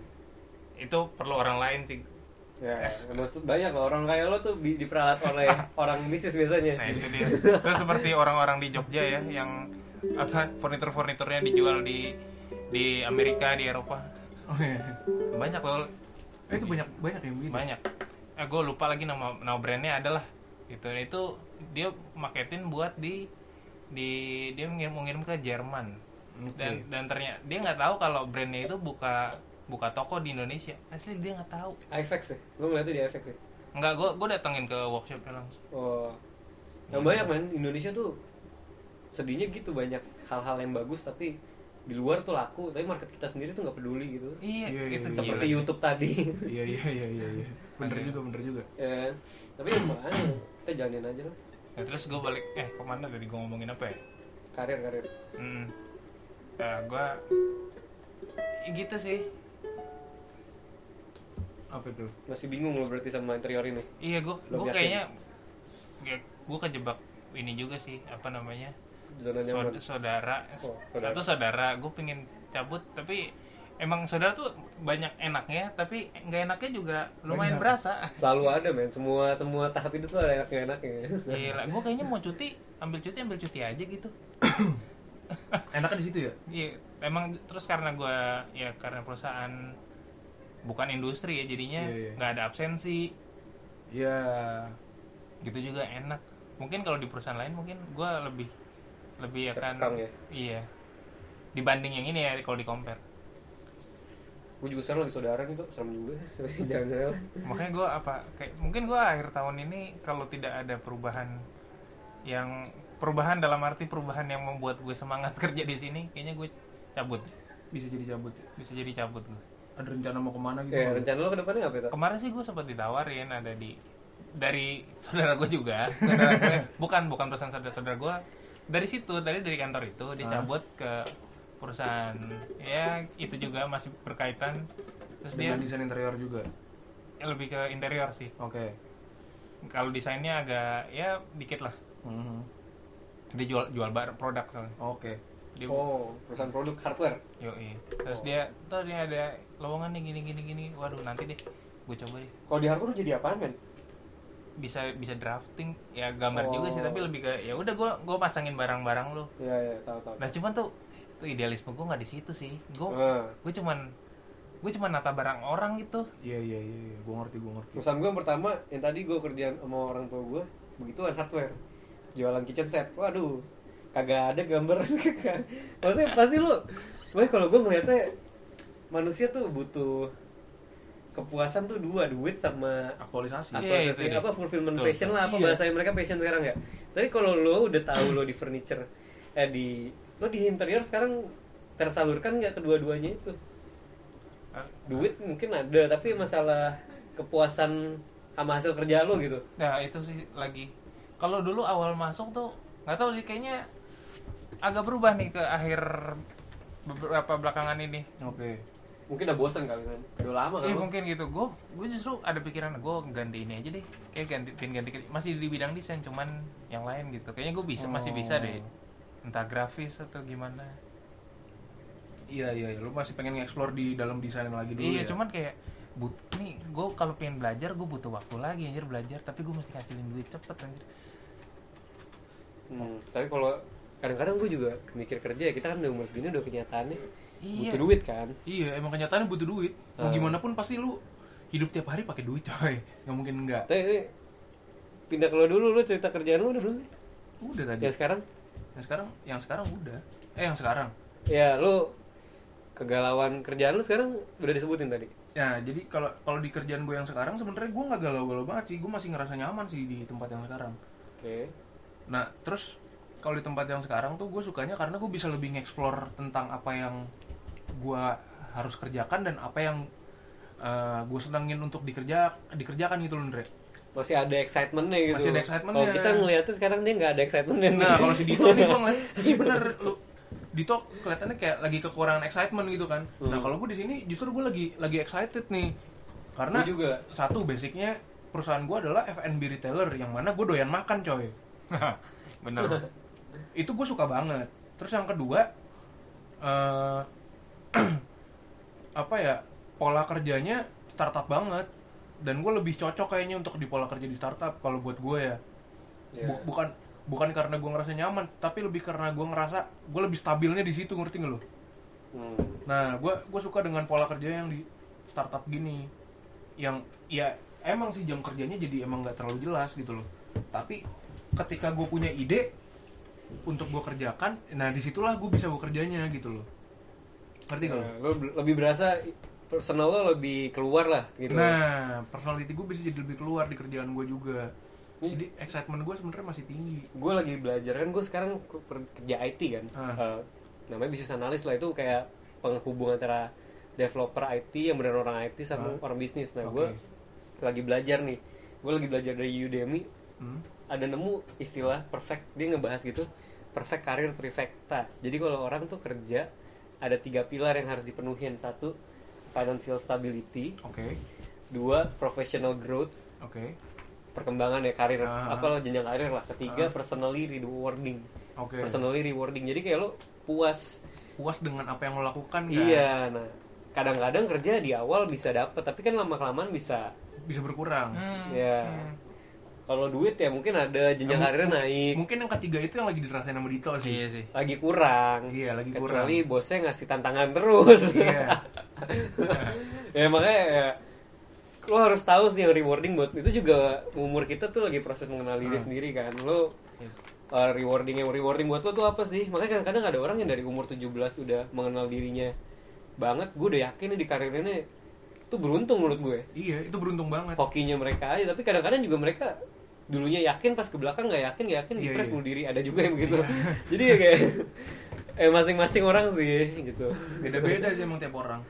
itu perlu orang lain sih ya maksud banyak loh orang kaya lo tuh di- diperalat oleh *laughs* orang bisnis biasanya Nah itu dia. Terus seperti orang-orang di Jogja ya yang apa furnitur-furniturnya dijual di di Amerika di Eropa Oh, *laughs* iya. banyak loh Eh, itu banyak banyak yang begitu. banyak. Eh gue lupa lagi nama nama brandnya adalah itu itu dia maketin buat di di dia ngirim ngirim ke Jerman. Oke. dan dan ternyata dia nggak tahu kalau brandnya itu buka buka toko di Indonesia. Asli dia nggak tahu. iFX ya? Gue ngeliatnya di iFX ya? Nggak gue gue datengin ke workshopnya langsung. Oh. Yang banyak man Indonesia tuh sedihnya gitu banyak hal-hal yang bagus tapi di luar tuh laku tapi market kita sendiri tuh nggak peduli gitu iya, Iya, iya, itu iya. seperti sih. YouTube tadi Iya, iya, iya, iya, iya. Bener juga, bener juga. ya tapi yang mana kita jalanin aja lah Nah, terus gue balik eh ke mana tadi gue ngomongin apa ya karir karir hmm. nah, gue ya gitu sih Apa itu? masih bingung lo berarti sama interior ini iya gue gue kayaknya ya, gue kejebak ini juga sih apa namanya zona nyaman Saud- saudara Oh, saudara. satu saudara gue pengen cabut tapi emang saudara tuh banyak enaknya tapi nggak enaknya juga lumayan Banyak. berasa selalu ada men semua semua tahap itu tuh ada enak enaknya Gila, gue kayaknya mau cuti ambil cuti ambil cuti aja gitu *coughs* Enaknya di situ ya? Iya, emang terus karena gue ya karena perusahaan bukan industri ya jadinya Iya, iya. nggak ada absensi Iya. gitu juga enak. Mungkin kalau di perusahaan lain mungkin gue lebih lebih akan Terkekang ya? iya dibanding yang ini ya kalau di compare. gue juga sekarang lagi saudara nih tuh serem juga *laughs* jangan-jangan Makanya gue apa kayak mungkin gue akhir tahun ini kalau tidak ada perubahan yang perubahan dalam arti perubahan yang membuat gue semangat *laughs* kerja di sini kayaknya gue cabut Bisa jadi cabut ya? bisa jadi cabut gue. Ada rencana mau ke mana gitu? ya rencana lo ke depannya apa itu kemarin sih gue sempat ditawarin ada di dari *laughs* saudara gue juga saudara gue bukan bukan perusahaan saudara saudara gue dari situ tadi dari kantor itu dia Ah. cabut ke perusahaan ya itu juga masih berkaitan terus dia Dengan desain interior juga. ya lebih ke interior sih Oke. kalau desainnya agak ya dikit lah Mhm. dia jual jual bar produk Oke. dia oh perusahaan produk hardware yoi. terus dia tuh dia ada lowongan nih gini gini gini waduh nanti deh gue coba deh kalau di hardware jadi apaan men bisa bisa drafting ya gambar Oh. juga sih tapi lebih ke ya udah gue gue pasangin barang-barang lo Iya iya tahu tahu. nah cuman tuh tuh idealisme gue nggak di situ sih gue Ah. gue cuman gue cuman nata barang orang gitu Iya, iya, iya. iya. Gua ngerti, gua ngerti. Perusahaan gue yang pertama yang tadi gue kerjaan sama orang tua gue begituan hardware jualan kitchen set. Waduh kagak ada gambar *laughs* maksudnya pasti lu Wah kalau gue ngeliatnya manusia tuh butuh kepuasan tuh dua duit sama Aktualisasi. Iya, aktualisasi itu dia. apa fulfillment Betul, passion lah apa Iya. bahasanya mereka passion sekarang ya tapi kalau lo udah tahu lo di furniture eh di lo di interior sekarang tersalurkan nggak kedua-duanya itu Ah, duit mungkin ada tapi masalah kepuasan sama hasil kerja lo gitu nah itu sih lagi kalau dulu awal masuk tuh nggak tahu sih kayaknya agak berubah nih ke akhir beberapa belakangan ini Oke. Mungkin udah bosan kali kan udah lama kan Iya lo? mungkin gitu. Gue gue justru ada pikiran gue ganti ini aja deh. Kayak ganti ganti, ganti masih di bidang desain cuman yang lain gitu. Kayaknya gue bisa masih bisa deh. Entah grafis atau gimana. Iya, iya, iya. Lu masih pengen nge-explore di dalam desain lagi dulu iya, ya? cuman kayak but nih gue kalau pengen belajar gue butuh waktu lagi anjir belajar tapi gue mesti ngasilin duit cepet anjir. Hmm, tapi kalau kadang-kadang gue juga mikir kerja ya kita kan udah umur segini udah kenyataannya Iya. butuh duit kan Iya, emang kenyataannya butuh duit. Mau Ah. gimana pun pasti lu hidup tiap hari pakai duit, coy. Nggak mungkin enggak. tapi pindah ke lo dulu lu cerita kerjaan lu udah belum sih udah tadi ya sekarang yang sekarang yang sekarang udah eh yang sekarang ya lu kegalauan kerjaan lu sekarang udah disebutin tadi ya jadi kalau kalau di kerjaan gue yang sekarang sebenarnya gue nggak galau-galau banget sih gue masih ngerasa nyaman sih di tempat yang sekarang oke nah terus kalau di tempat yang sekarang tuh gue sukanya karena gue bisa lebih nge-explore tentang apa yang gue harus kerjakan dan apa yang gue senengin untuk dikerja dikerjakan gitu loh Andre masih ada excitementnya gitu Masih ada excitementnya. kalau kita ngeliatnya sekarang dia nggak ada excitementnya nih. Nah kalau si Dito nih gue ngeliat, *laughs* iya bener lu Dito kelihatannya kayak lagi kekurangan excitement gitu kan. Nah Hmm. kalau gue di sini justru gue lagi lagi excited nih, karena Gua juga. satu basicnya perusahaan gue adalah F&B retailer yang mana gue doyan makan coy. *laughs* bener Itu gue suka banget. Terus yang kedua, eh *clears throat* apa ya pola kerjanya startup banget. Dan gue lebih cocok kayaknya untuk di pola kerja di startup kalau buat gue ya. Bu- bukan bukan karena gue ngerasa nyaman tapi lebih karena gue ngerasa gue lebih stabilnya di situ ngerti nggak lo Hmm. nah gue gue suka dengan pola kerja yang di startup gini. Yang ya emang sih jam kerjanya jadi emang nggak terlalu jelas gitu loh. Tapi ketika gue punya ide untuk gue kerjakan nah di situlah gue bisa bekerjanya gitu loh ngerti nggak lo Nah, lo lebih berasa personal lo lebih keluar lah gitu nah personality gue bisa jadi lebih keluar di kerjaan gue juga Hmm. jadi excitement gue sebenarnya masih tinggi gue lagi belajar kan gue sekarang kerja IT kan Ah. Eh, namanya bisnis analis lah itu kayak penghubung antara developer IT yang benar orang IT sama Ah. orang bisnis nah Oke. gue lagi belajar nih gue lagi belajar dari Udemy Hmm? ada nemu istilah perfect dia ngebahas gitu perfect career trifecta jadi kalau orang tuh kerja ada tiga pilar yang harus dipenuhin. Satu financial stability. Oke. Dua professional growth. Oke. Perkembangan ya karir. Ah. apa lah jenjang karir lah. Ketiga personally rewarding. Oke. Personally rewarding. Jadi kayak lo puas. Puas dengan apa yang lo lakukan kan? Iya nah kadang-kadang kerja di awal bisa dapet tapi kan lama kelamaan bisa bisa berkurang. Hmm. ya kalau duit ya mungkin ada jenjang karirnya naik. mungkin yang ketiga itu yang lagi dirasain sama Dito sih. Iya sih. Lagi kurang. Iya, lagi kecuali bosnya ngasih tantangan terus. Iya. *laughs* ya makanya ya, lo harus tahu sih yang rewarding buat itu juga umur kita tuh lagi proses mengenal diri Hmm. sendiri kan. Lo uh, rewarding yang rewarding buat lo tuh apa sih? Makanya kadang-kadang ada orang yang dari umur 17 udah mengenal dirinya banget. Gue udah yakin nih di karir ini tuh beruntung menurut gue. Iya itu beruntung banget. Hokinya mereka aja tapi kadang-kadang juga mereka dulunya yakin pas ke belakang nggak yakin nggak yakin Iya, dipres iya. bunuh diri. Ada juga yang begitu. *laughs* Jadi ya kayak eh masing-masing orang sih gitu. Beda-beda sih emang tiap orang.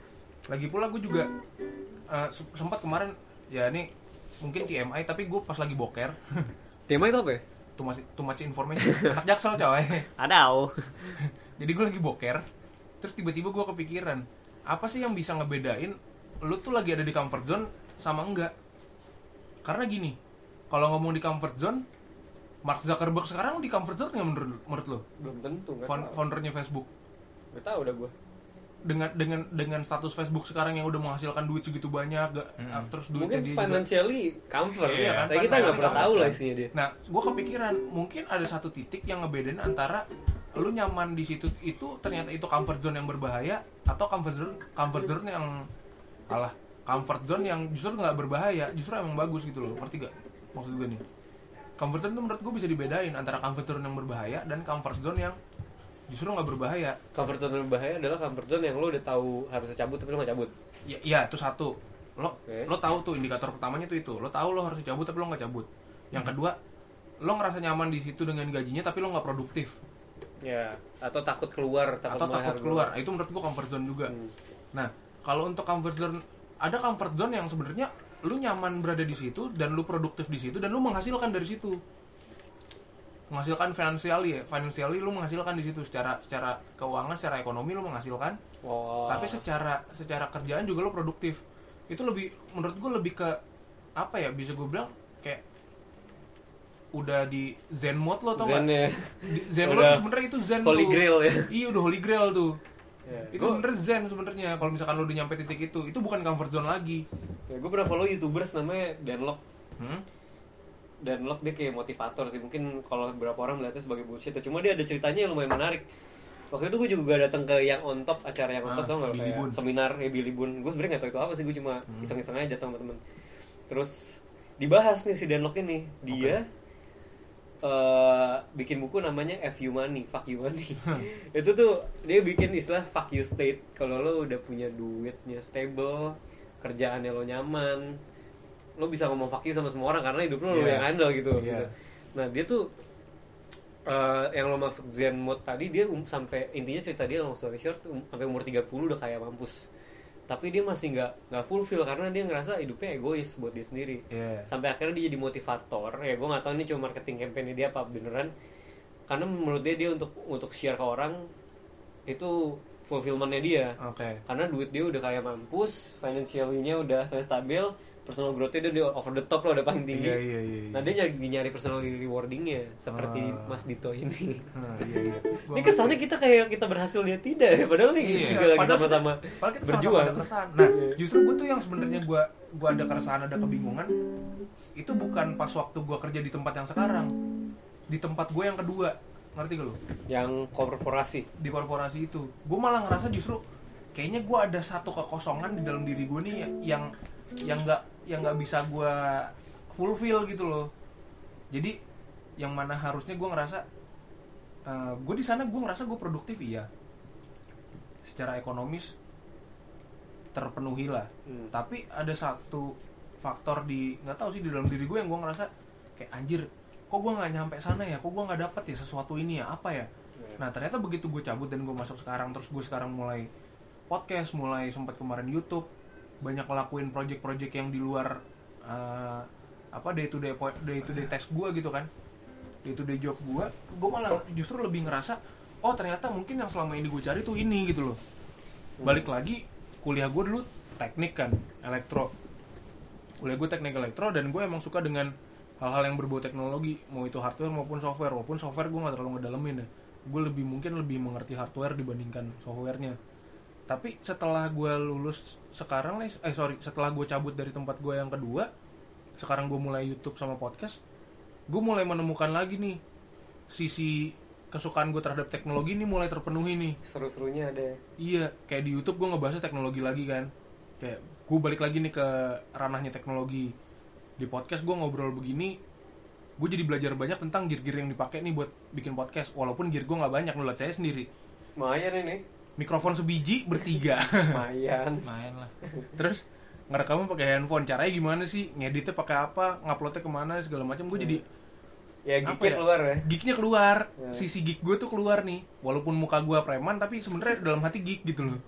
Lagi pula gue juga se- sempat kemarin ya ini mungkin TMI tapi gue pas lagi boker. *laughs* Tema itu apa ya? Too much, too much information. Anak jaksel coy. *laughs* Ada jadi gue lagi boker terus tiba-tiba gue kepikiran apa sih yang bisa ngebedain lu tuh lagi ada di comfort zone sama enggak? Karena gini kalau ngomong di comfort zone Mark Zuckerberg sekarang di comfort zone nggak menurut menurut lo belum tentu tahu. foundernya Facebook. Nggak tahu udah gue dengan dengan dengan status Facebook sekarang yang udah menghasilkan duit segitu banyak gak, Mm-mm. terus duitnya mungkin dia juga financially comfort. Iya kan, tapi kita nggak financially pernah tahu lah isinya dia. Nah, gue kepikiran mungkin ada satu titik yang ngebedain antara lu nyaman di situ itu ternyata itu comfort zone yang berbahaya atau comfort zone comfort zone yang alah comfort zone yang justru nggak berbahaya justru emang bagus gitu loh. Ngerti gak maksud gue nih? Comfort zone itu menurut gue bisa dibedain antara comfort zone yang berbahaya dan comfort zone yang justru nggak berbahaya. Comfort zone yang berbahaya adalah comfort zone yang lo udah tahu harusnya cabut tapi lo nggak cabut. Ya, ya itu satu. Lo Oke. lo tahu tuh indikator pertamanya tuh itu. Lo tahu lo harus cabut tapi lo nggak cabut. Yang kedua lo ngerasa nyaman di situ dengan gajinya tapi lo nggak produktif. Ya atau takut keluar atau mahal takut keluar. Itu menurut gua comfort zone juga. Hmm. nah kalau untuk comfort zone ada comfort zone yang sebenarnya lu nyaman berada di situ dan lu produktif di situ dan lu menghasilkan dari situ. Menghasilkan financially ya financially lu menghasilkan di situ. Secara secara keuangan secara ekonomi lu menghasilkan. Oh tapi secara secara kerjaan juga lo produktif. Itu lebih menurut gue lebih ke apa ya bisa gue bilang kayak udah di zen mode lo tau zen gak? ya. Di- zen mode sebenarnya itu zen holy tuh. grail ya. Iya udah holy grail tuh Ya, itu gua- bener zen sebenarnya kalau misalkan lo udah nyampe titik itu itu bukan comfort zone lagi. Ya, gue pernah follow youtubers namanya Danlock hmm? Danlock dia kayak motivator sih mungkin kalau beberapa orang melihatnya sebagai bullshit ya. cuma dia ada ceritanya yang lumayan menarik. Waktu itu gue juga datang ke yang on top acara yang on top Ah, tau Billy kayak seminar ya Billy Boon gue sebenarnya nggak tahu itu apa sih gue cuma Hmm. iseng-iseng aja teman-teman terus dibahas nih si Danlock ini. Dia eh, bikin buku namanya F You Money, Fuck You Money. *laughs* itu tuh dia bikin istilah Fuck You State. Kalau lo udah punya duitnya stable, kerjaannya lo nyaman, lo bisa ngomong fuck you sama semua orang karena hidup lo lo Iya. yang handle gitu. Iya. gitu. Nah dia tuh eh, yang lo masuk Zen mode tadi dia um, sampai intinya cerita dia long story short um, sampai umur 30 udah kayak mampus. Tapi dia masih nggak nggak fulfill karena dia ngerasa hidupnya egois buat dia sendiri Iya. sampai akhirnya dia jadi motivator ya gue nggak tahu ini cuma marketing campaign dia apa beneran karena menurut dia dia untuk untuk share ke orang itu fulfillmentnya dia Oke. karena duit dia udah kayak mampus financialnya udah stabil personal growth-nya dia udah over the top lah udah paling tinggi Iya iya iya. nah dia nyari, nyari personal rewardingnya seperti Ah. Mas Dito ini Nah, iya iya. Gua ini kesannya kita kayak kita berhasil dia tidak ya padahal nih Iya. juga lagi Padahal sama-sama berjuang ada keresahan. Nah, justru gue tuh yang sebenarnya gue gua ada keresahan, ada kebingungan. Itu bukan pas waktu gue kerja di tempat yang sekarang, di tempat gue yang kedua, ngerti gak lo? yang korporasi Di korporasi itu, gue malah ngerasa justru kayaknya gue ada satu kekosongan di dalam diri gue nih yang yang nggak yang nggak bisa gue fulfill gitu loh. Jadi yang mana harusnya gue ngerasa gue di sana gue ngerasa gue produktif iya. Secara ekonomis terpenuhi lah Hmm. tapi ada satu faktor di nggak tahu sih di dalam diri gue yang gue ngerasa kayak anjir kok gue nggak nyampe sana ya? Kok gue nggak dapet ya sesuatu ini ya? Apa ya? Nah ternyata begitu gue cabut dan gue masuk sekarang terus gue sekarang mulai podcast mulai sempat kemarin YouTube banyak ngelakuin project-project yang di luar eh, apa day to day day to day test gue gitu kan. Day to day job gue gue malah justru lebih ngerasa oh ternyata mungkin yang selama ini gue cari tuh ini gitu loh. Balik lagi kuliah gue dulu teknik kan elektro. Kuliah gue teknik elektro dan gue emang suka dengan hal-hal yang berbau teknologi mau itu hardware maupun software. Walaupun software gue nggak terlalu ngedalemin ya. Gue lebih mungkin lebih mengerti hardware dibandingkan softwarenya tapi setelah gue lulus sekarang nih eh sorry setelah gue cabut dari tempat gue yang kedua sekarang gue mulai YouTube sama podcast gue mulai menemukan lagi nih sisi kesukaan gue terhadap teknologi ini mulai terpenuhi nih seru-serunya ada Iya, kayak di YouTube gue ngebahas teknologi lagi kan. Kayak gue balik lagi nih ke ranahnya teknologi. Di podcast gue ngobrol begini, gue jadi belajar banyak tentang gear-gear yang dipakai nih buat bikin podcast. Walaupun gear gue nggak banyak, nulat saya sendiri. lumayan ini Mikrofon sebiji bertiga. lumayan main lah Terus ngerekamnya pakai handphone. Caranya gimana sih? Ngeditnya pakai apa? Nguploadnya ke mana? Segala macam. Gue jadi ya Apa geeknya ya? keluar ya geeknya keluar. Ya. Sisi geek gue tuh keluar nih. Walaupun muka gue preman, tapi sebenarnya dalam hati geek gitu loh.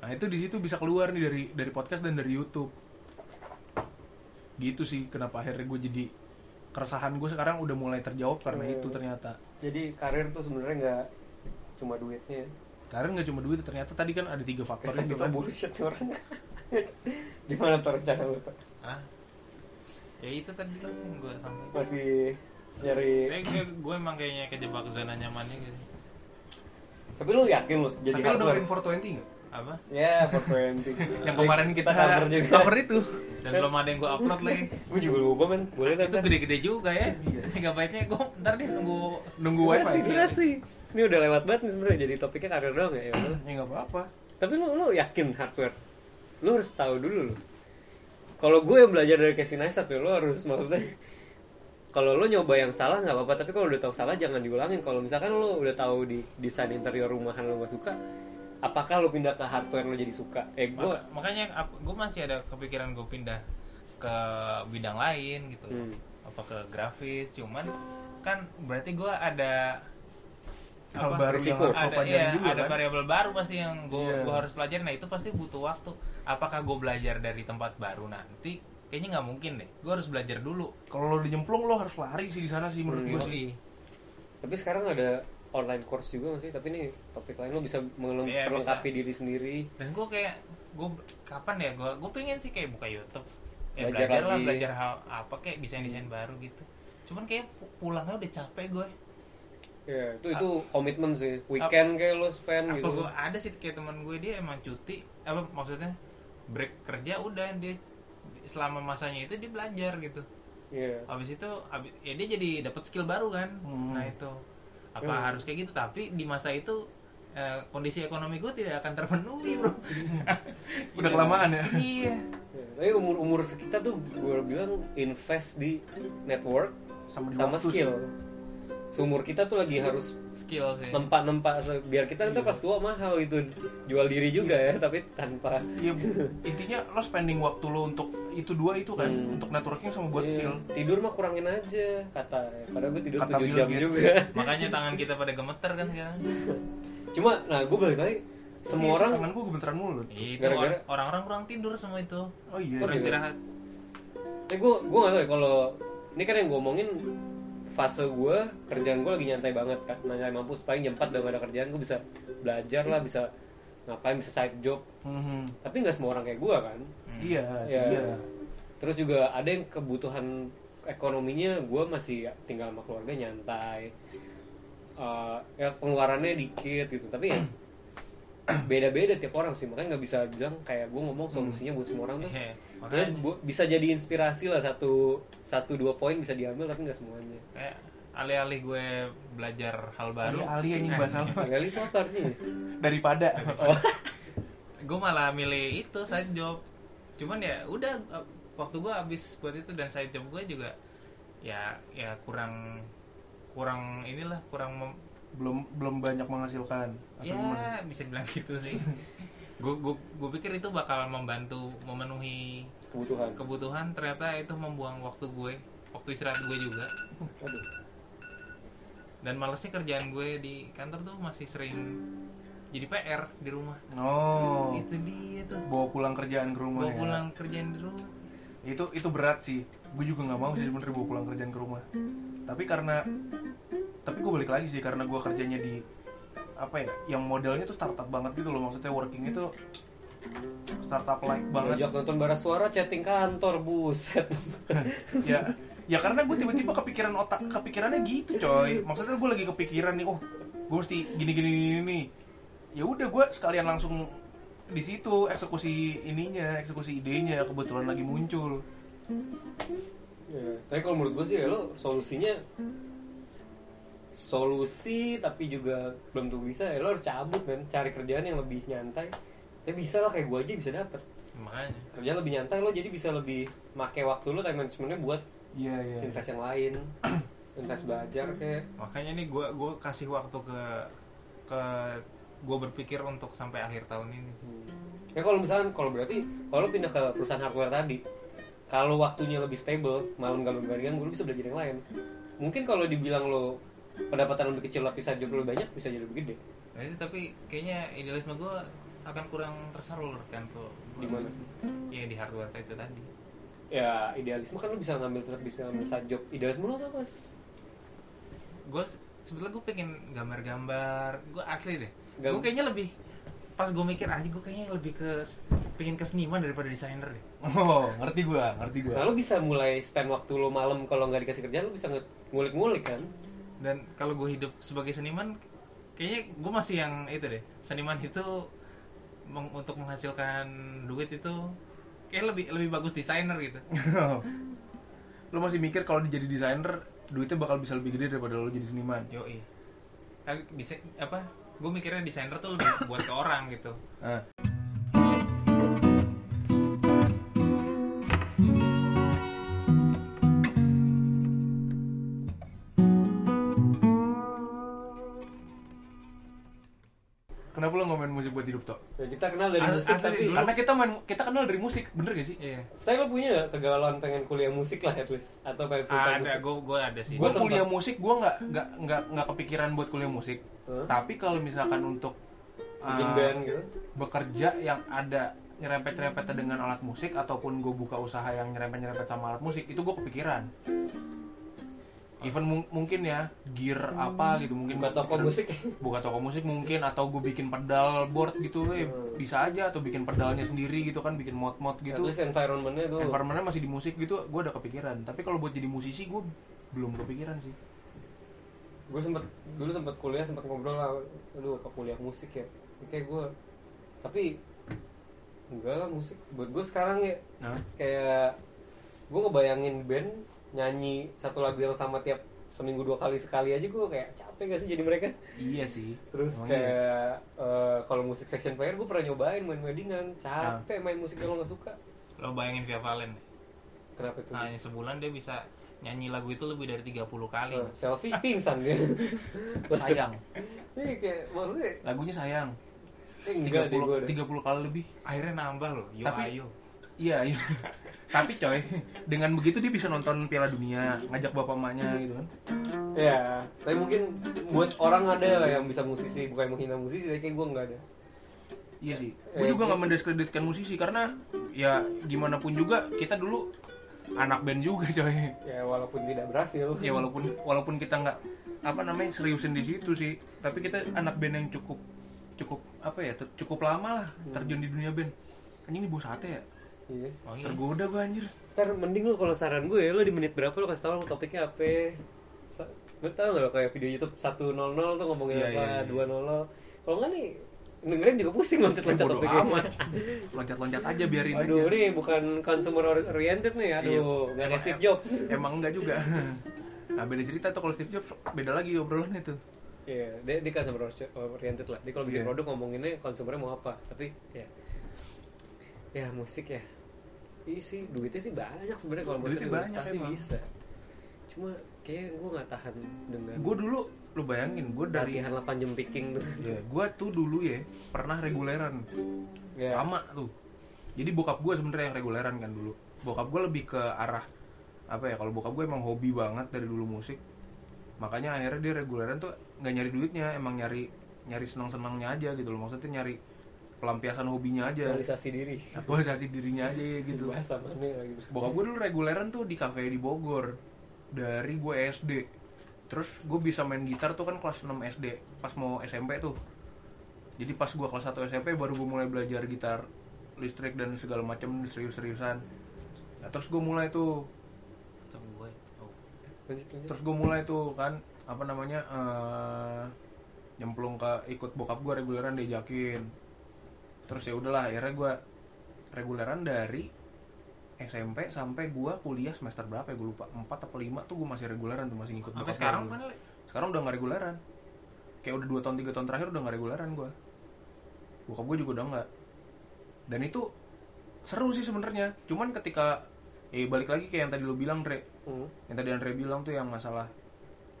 Nah itu di situ bisa keluar nih dari dari podcast dan dari YouTube. Gitu sih kenapa akhirnya gue jadi keresahan gue sekarang udah mulai terjawab karena Hmm. itu ternyata. jadi karir tuh sebenarnya nggak cuma duitnya Karena nggak cuma duit ternyata tadi kan ada tiga faktor itu kita kan. bullshit orang *laughs* gimana tuh rencana lu tuh? Ah ya itu tadi lah yang gue sampaikan masih nyari Eh, gue, emang kayaknya kejebak zona nyamannya gitu tapi lu yakin lu jadi Tapi hardware? dengerin 420 nggak? apa? Ya for twenty. *laughs* Yang kemarin kita cover juga. cover itu. dan belum ada yang gue upload lagi. Gue juga lupa men. Boleh itu ntar gede-gede juga ya. *laughs* Nggak baiknya gue ntar deh nunggu Nunggu durasi wifi. durasi ini udah lewat banget nih sebenarnya jadi topiknya karir doang ya ya. Ya nggak apa-apa. tapi lu lu yakin hardware lu harus tahu dulu lu kalau gue yang belajar dari Casey Neistat ya lu harus *laughs* maksudnya kalau lu nyoba yang salah nggak apa-apa tapi kalau udah tahu salah jangan diulangin kalau misalkan lu udah tahu di desain interior rumahan lu gak suka apakah lu pindah ke hardware lu jadi suka eh gue Maka- makanya gue masih ada kepikiran gue pindah ke bidang lain gitu Hmm. apa ke grafis cuman kan berarti gue ada Hal baru yang risiko. harus lo ada pelajari iya, juga ada kan. variabel baru pasti yang gue Iya. harus pelajari nah itu pasti butuh waktu. Apakah gue belajar dari tempat baru nanti? Kayaknya nggak mungkin deh. Gue harus belajar dulu. Kalau lo dinyemplung lo harus lari sih di sana sih menurut Hmm. gue sih. Yoi. tapi sekarang ada online course juga masih tapi ini topik lain lu bisa Iya, melengkapi diri sendiri. Dan gue kayak gue kapan ya? Gue gue pengen sih kayak buka YouTube. Ya Belajar belajar, lah belajar hal apa kayak desain desain baru gitu. Cuman kayak pu- pulangnya udah capek gue ya itu itu komitmen sih. Weekend kayak lu spend apa gitu. gue ada sih kayak teman gue dia emang cuti. Apa maksudnya break kerja udah dia selama masanya itu dia belajar gitu. Iya. habis itu habis, ya dia jadi dapat skill baru kan. Hmm. nah itu. Apa Hmm. harus kayak gitu? Tapi di masa itu eh, kondisi ekonomi gue tidak akan terpenuhi bro. *laughs* Udah kelamaan ya? iya. Ya, tapi umur umur kita tuh gue bilang invest di network Sama sama, skill. Seumur kita tuh lagi harus skill sih. nempak-nempak se- biar kita nanti pas tua mahal itu jual diri juga ya tapi tanpa. Iya, intinya lo spending waktu lo untuk itu dua itu kan, Hmm. untuk networking sama buat Iya, skill. tidur mah kurangin aja kata padahal gue tidur Kata 7 Bill jam Gates. juga. *laughs* Makanya tangan kita pada gemeter kan sekarang. *laughs* Cuma nah gue balik lagi semua Iya, orang tangan gue gemeteran mulu. itu Gara-gara- or- orang-orang kurang tidur semua itu. Oh iya. Kurang istirahat. Eh gue gue gak tau ya kalau ini kan yang gue omongin fase gue kerjaan gue lagi nyantai banget kan nyantai mampus paling jam 4 udah gak ada kerjaan gue bisa belajar lah bisa ngapain bisa side job Mhm. tapi nggak semua orang kayak gue kan Iya, Ya. iya. terus juga ada yang kebutuhan ekonominya gue masih tinggal sama keluarga nyantai Eh, ya pengeluarannya dikit gitu tapi ya *clears throat* beda-beda tiap orang sih makanya nggak bisa bilang kayak gue ngomong solusinya buat semua orang tuh Iya, Ya, makanya bu- bisa jadi inspirasi lah satu satu dua poin bisa diambil tapi nggak semuanya. kayak alih-alih gue belajar hal baru Ali anjing eh, bahasa lo. Kali itu apa artinya? *laughs* Daripada. Oh, *laughs* gue malah milih itu side job cuman ya udah waktu gue habis buat itu dan side job gue juga ya ya kurang kurang inilah kurang mem- belum belum banyak menghasilkan. Atau gimana? ya bisa bilang gitu sih gue gue pikir itu bakal membantu memenuhi kebutuhan. kebutuhan ternyata itu membuang waktu gue waktu istirahat gue juga Aduh. dan malesnya kerjaan gue di kantor tuh masih sering jadi PR di rumah Oh. itu dia tuh Bawa pulang kerjaan ke rumah bawa ya. pulang kerjaan di rumah Itu itu berat sih. Gue juga nggak mau sih sebenarnya bawa pulang kerjaan ke rumah. Tapi karena tapi gue balik lagi sih karena gue kerjanya di apa ya yang modelnya tuh startup banget gitu loh. Maksudnya working itu startup like banget. Ngajak nonton bara suara chatting kantor buset. *laughs* ya ya karena gue tiba-tiba kepikiran otak kepikirannya gitu coy. Maksudnya gue lagi kepikiran nih oh gue mesti gini gini gini nih. Ya udah gue sekalian langsung di situ eksekusi ininya eksekusi idenya kebetulan lagi muncul. Ya, tapi kalau menurut gue sih ya lo solusinya solusi tapi juga belum tuh bisa ya. Lo harus cabut kan cari kerjaan yang lebih nyantai. Tapi bisa lah kayak gue aja bisa dapet. Makanya. Kerjaan lebih nyantai lo jadi bisa lebih make waktu lo time managementnya buat iya iya invest yang lain. *clears throat* Invest belajar kayak. Makanya nih gue gue kasih waktu ke ke gue berpikir untuk sampai akhir tahun ini. Ya kalau misalnya kalau berarti kalau pindah ke perusahaan hardware tadi kalau waktunya lebih stable malam gak begadang lo bisa belajar yang lain. Mungkin kalau dibilang lo pendapatan lebih kecil tapi saja lebih banyak bisa jadi lebih gede. Nah, itu tapi kayaknya idealisme gue akan kurang tersalurkan tuh Di mana? ya di hardware itu tadi. Ya idealisme kan lo bisa ngambil tetap bisa ngambil side job. Idealisme lo tuh apa sih gue sebetulnya gue pengen gambar-gambar. Gue asli deh. Gam- gue kayaknya lebih pas gue mikir aja gue kayaknya lebih ke pengen ke seniman daripada desainer deh. Oh ngerti gue ngerti gue nah lo bisa mulai spend waktu lo malam kalau nggak dikasih kerjaan lo bisa ngulik-ngulik kan dan kalau gue hidup sebagai seniman kayaknya gue masih yang itu deh. Seniman itu meng- untuk menghasilkan duit itu kayak lebih lebih bagus desainer gitu. *laughs* Lo masih mikir kalau jadi desainer duitnya bakal bisa lebih gede daripada lo jadi seniman? Yoi. Kan bisa apa? Gue mikirnya desainer tuh lebih buat ke orang gitu. Ah. Kenapa lo ngomongin musik buat hidup toh? ya, kita kenal dari As- musik asli tapi dulu. Karena kita main kita kenal dari musik, bener gak sih? iya tapi lo punya nggak kegalauan pengen kuliah musik lah at least atau pengen full-time ada musik gue gue ada sih Gue Gua kuliah musik, gue nggak nggak nggak nggak kepikiran buat kuliah musik. Hah? Tapi kalau misalkan untuk bikin uh, band gitu bekerja yang ada nyerempet-nyerempet dengan alat musik ataupun gue buka usaha yang nyerempet-nyerempet sama alat musik itu gue kepikiran even mung- mungkin ya gear apa gitu mungkin buka toko kepikiran- musik. buka toko musik mungkin atau gue bikin pedal board gitu eh, Hmm. bisa aja atau bikin pedalnya sendiri gitu kan bikin mod-mod at gitu least environmentnya tuh. Environmentnya masih di musik gitu gue udah kepikiran. Tapi kalau buat jadi musisi gue belum kepikiran sih. Gue sempet dulu sempet kuliah sempet ngobrol lah aduh apa kuliah musik ya? Kayak gue tapi enggak lah musik. Buat gue sekarang ya nah kayak gue ngebayangin band nyanyi satu lagu yang sama tiap seminggu dua kali sekali aja gue kayak capek gak sih jadi mereka? Iya sih. Terus Emang iya. kayak eh, kalau musik section player gue pernah nyobain main weddingan. Capek main musik yang lo gak suka. Lo bayangin Via Valen kenapa itu hanya sebulan dia bisa nyanyi lagu itu lebih dari 30 kali. Eh, selfie pingsan dia. *laughs* Sayang. Iya kayak maksudnya lagunya sayang. Eh, enggak deh gue 30, 30 kali lebih. Akhirnya nambah loh. Yo Tapi- ayo. iya iya tapi coy dengan begitu dia bisa nonton Piala Dunia ngajak bapak emaknya gitu kan Ya, tapi mungkin buat orang ada lah yang bisa musisi, bukan menghina musisi, tapi kayak gue nggak ada. Iya sih. Eh, Gue juga nggak mendiskreditkan musisi karena ya gimana pun juga kita dulu anak band juga coy. Ya walaupun tidak berhasil. Ya walaupun walaupun kita nggak apa namanya seriusin di situ sih, tapi kita anak band yang cukup cukup apa ya cukup lama lah terjun di dunia band. Anjing ini bos sate ya. Iya. oh, iya. Tergoda gue anjir. Ntar mending lu kalau saran gue, lo di menit berapa lo kasih tau lo topiknya apa? Lo tau gak lo kayak video YouTube 100 tuh ngomongin Iya, apa, iya, iya. 200 Kalau nggak nih, dengerin juga pusing loncat-loncat topiknya. amat. Loncat-loncat aja biarin Aduh, aja. ini bukan consumer oriented nih, aduh, Iya. nggak kayak Steve Jobs. Emang enggak juga. *laughs* Nah beda cerita tuh kalau Steve Jobs beda lagi obrolan itu. Iya, dia, dia consumer oriented lah. Dia kalau bikin Iya. produk ngomonginnya konsumernya mau apa. Tapi ya, ya musik ya. Iya sih, duitnya sih banyak sebenarnya kalau Duitnya banyak pasti emang. bisa. Cuma kayak gue nggak tahan dengan Gue dulu lu bayangin gue dari latihan 8 jam picking tuh. ya gue tuh dulu ya pernah reguleran Ya. lama tuh jadi bokap gue sebenarnya yang reguleran kan dulu bokap gue lebih ke arah apa ya kalau bokap gue emang hobi banget dari dulu musik makanya akhirnya dia reguleran tuh nggak nyari duitnya emang nyari nyari senang senangnya aja gitu loh maksudnya nyari pelampiasan hobinya aja. Realisasi diri. aktualisasi dirinya aja gitu. Bahasa mana ya lagi. bokap gue dulu reguleran tuh di kafe di Bogor. Dari gue SD terus gue bisa main gitar tuh kan kelas 6 SD pas mau SMP tuh. Jadi pas gue kelas 1 SMP baru gue mulai belajar gitar listrik dan segala macam serius-seriusan. Nah, terus gue mulai tuh. Oh. Terus gue mulai tuh kan apa namanya eh, nyemplung ke ikut bokap gue reguleran diajakin terus ya udahlah akhirnya gue reguleran dari SMP sampai gue kuliah semester berapa ya? Gue lupa. 4 atau 5 tuh gue masih reguleran tuh masih ngikut sampai sekarang kan sekarang udah nggak reguleran. Kayak udah 2 tahun 3 tahun terakhir udah nggak reguleran gue bokap gue juga udah nggak. Dan itu seru sih sebenarnya. Cuman ketika eh balik lagi kayak yang tadi lo bilang Dre. Hmm. yang tadi Andre bilang tuh yang masalah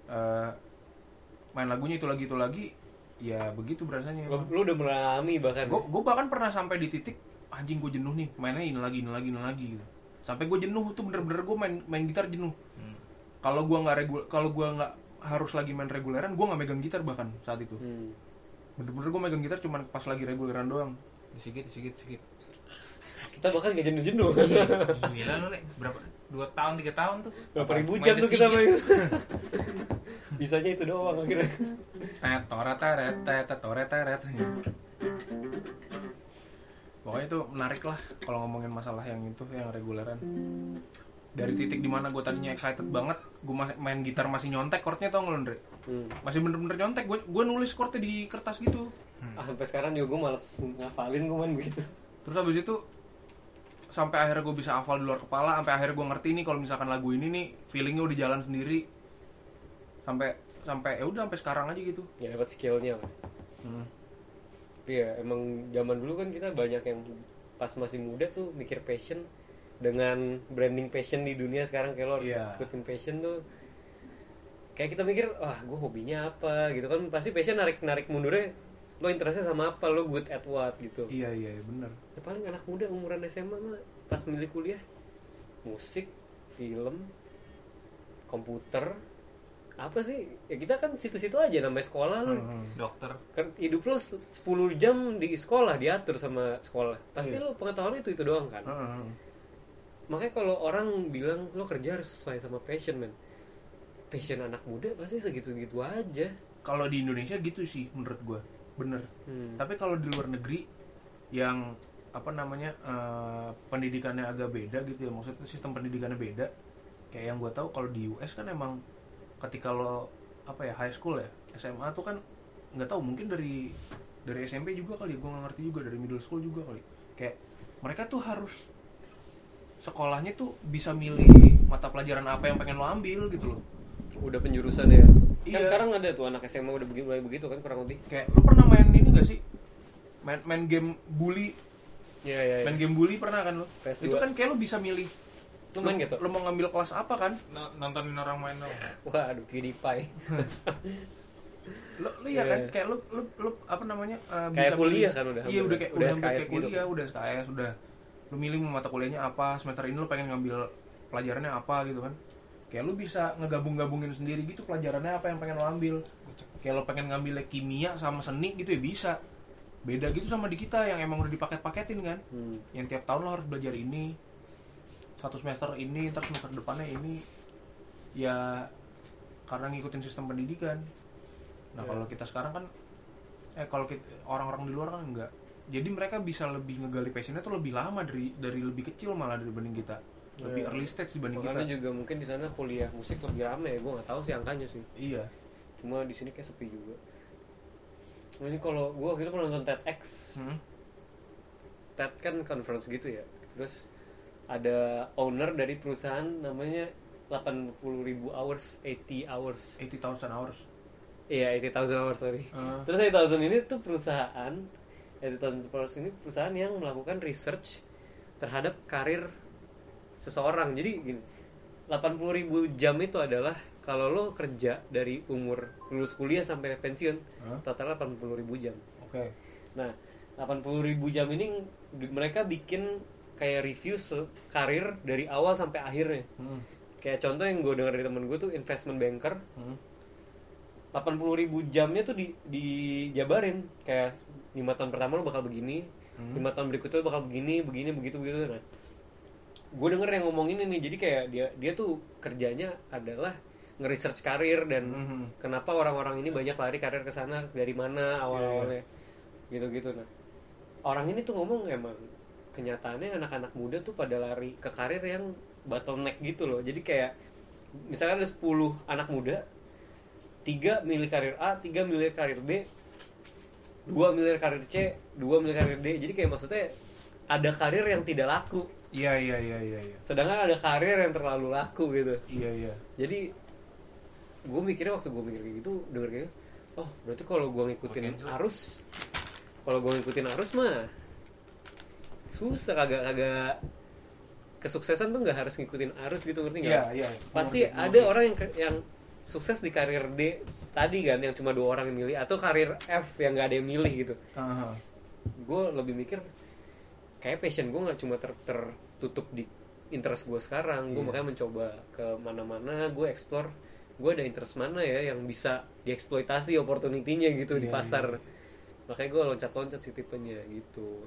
eh, main lagunya itu lagi itu lagi ya begitu berasanya Lu, lu udah mengalami bahkan. gue gue bahkan pernah sampai di titik anjing gue jenuh nih mainnya ini lagi ini lagi ini lagi gitu. Sampai gue jenuh tuh bener-bener gue main main gitar jenuh. Hmm. kalau gue nggak regul kalau gue nggak harus lagi main reguleran gue nggak megang gitar bahkan saat itu. Hmm. bener-bener gue megang gitar cuman pas lagi reguleran doang. Disikit disikit disikit Kita bahkan gak jenuh-jenuh. *laughs* gila lu berapa? Dua tahun tiga tahun tuh. Berapa ribu jam tuh kita main. *laughs* Bisanya itu doang akhirnya. tet toret teret tet tet, toret teret pokoknya itu menarik lah kalau ngomongin masalah yang itu yang reguleran. Dari titik di mana gue tadinya excited banget gue main gitar masih nyontek chordnya tau nggak lo Andre? Hmm. masih bener-bener nyontek. Gue gue nulis chordnya di kertas gitu. Ah, sampai sekarang juga gue males ngafalin gue main begitu. terus habis itu sampai akhirnya gue bisa hafal di luar kepala sampai akhirnya gue ngerti nih kalau misalkan lagu ini nih feelingnya udah jalan sendiri sampai sampai ya udah sampai sekarang aja gitu. Ya dapat skillnya. Lah. Hmm. Tapi ya emang zaman dulu kan kita banyak yang pas masih muda tuh mikir passion dengan branding passion di dunia sekarang kayak lo harus Iya. ikutin passion tuh. Kayak kita mikir wah gue hobinya apa? Gitu kan pasti passion narik narik mundurnya lo interestnya sama apa? Lo good at what? Gitu. Iya iya iya, bener. Ya paling anak muda umuran SMA mah pas milih kuliah musik film komputer apa sih? Ya kita kan situ-situ aja namanya sekolah lo Hmm. dokter. Kan hidup lo 10 jam di sekolah diatur sama sekolah. Pasti Iya. lo pengetahuan itu itu doang kan? Heeh. makanya kalau orang bilang lo kerja harus sesuai sama passion man passion anak muda pasti segitu-gitu aja. Kalau di Indonesia gitu sih menurut gue bener. Hmm. tapi kalau di luar negeri yang apa namanya eh, pendidikannya agak beda gitu ya maksudnya sistem pendidikannya beda. Kayak yang gue tahu kalau di US kan emang ketika lo apa ya high school ya SMA tuh kan nggak tahu mungkin dari dari SMP juga kali ya gue nggak ngerti juga dari middle school juga kali kayak mereka tuh harus sekolahnya tuh bisa milih mata pelajaran apa yang pengen lo ambil gitu loh udah penjurusan ya kan Iya. sekarang ada tuh anak SMA udah mulai begitu kan kurang lebih kayak lu pernah main ini gak sih main main game bully Iya iya. iya. main game bully pernah kan PS2. itu kan kayak lu bisa milih Lu main gitu? lu mau ngambil kelas apa kan No- nontonin orang main dong *laughs* Wah, aduh PewDiePie. lu, lu ya Iya. kan kayak lu lu, lu apa namanya uh, Kayak bisa kuliah kan udah iya udah kayak udah udah, kayak gitu kuliah kan. udah SKS udah lu milih mau mata kuliahnya apa semester ini lu pengen ngambil pelajarannya apa gitu kan kayak lu bisa ngegabung-gabungin sendiri gitu pelajarannya apa yang pengen lo ambil kayak lo pengen ngambil kimia sama seni gitu ya bisa beda gitu sama di kita yang emang udah dipaket-paketin kan Hmm. yang tiap tahun lo harus belajar ini satu semester ini terus semester depannya ini ya karena ngikutin sistem pendidikan nah Ya. kalau kita sekarang kan eh kalau kita- orang-orang di luar kan enggak jadi mereka bisa lebih ngegali passionnya tuh lebih lama dari dari lebih kecil malah dibanding kita lebih Ya. early stage dibanding Makanya kita juga mungkin di sana kuliah musik lebih rame ya. Gue nggak tahu sih angkanya sih. iya Cuma di sini kayak sepi juga. Nah, ini kalau gue waktu itu pernah nonton TEDx. hmm? TED kan conference gitu ya. Terus ada owner dari perusahaan namanya 80.000 hours, 80 hours. 80,000 hours Iya, 80,000 hours, sorry. Ah. Terus 80,000 ini tuh perusahaan 80,000 hours ini perusahaan yang melakukan research terhadap karir seseorang. Jadi gini, 80.000 jam itu adalah kalau lo kerja dari umur lulus kuliah sampai pensiun, Hah? totalnya 80.000 jam. oke Nah, 80.000 jam ini mereka bikin kayak review se- karir dari awal sampai akhirnya. hmm. Kayak contoh yang gue dengar dari temen gue tuh investment banker, Hmm. 80.000 ribu jamnya tuh di dijabarin kayak lima tahun pertama lo bakal begini Hmm. lima tahun berikutnya lo bakal begini begini begitu begitu nah gue denger yang ngomong ini nih jadi kayak dia dia tuh kerjanya adalah nge-research karir dan Mhm. kenapa orang-orang ini banyak lari karir ke sana dari mana awal awalnya gitu gitu nah orang ini tuh ngomong emang kenyataannya anak-anak muda tuh pada lari ke karir yang bottleneck gitu loh. Jadi kayak misalkan ada 10 anak muda tiga milih karir A tiga milih karir B dua milih karir C dua milih karir D. Jadi kayak maksudnya ada karir yang tidak laku. Iya iya iya iya iya. Sedangkan ada karir yang terlalu laku gitu. Iya iya. Jadi gue mikirnya waktu gue mikir kayak gitu denger kayak gitu, oh berarti kalau gue ngikutin Makin arus kalau gue ngikutin arus mah susah kagak kagak kesuksesan tuh nggak harus ngikutin arus gitu ngerti nggak iya iya pasti ngerti, ada ngerti. orang yang yang sukses di karir D tadi kan yang cuma dua orang yang milih atau karir F yang nggak ada yang milih gitu Aha. gue lebih mikir kayak passion gue nggak cuma ter- tertutup di interest gue sekarang gue Iya. makanya mencoba ke mana-mana gue explore gue ada interest mana ya yang bisa dieksploitasi opportunity-nya gitu di Iya, pasar makanya gue loncat-loncat sih tipenya gitu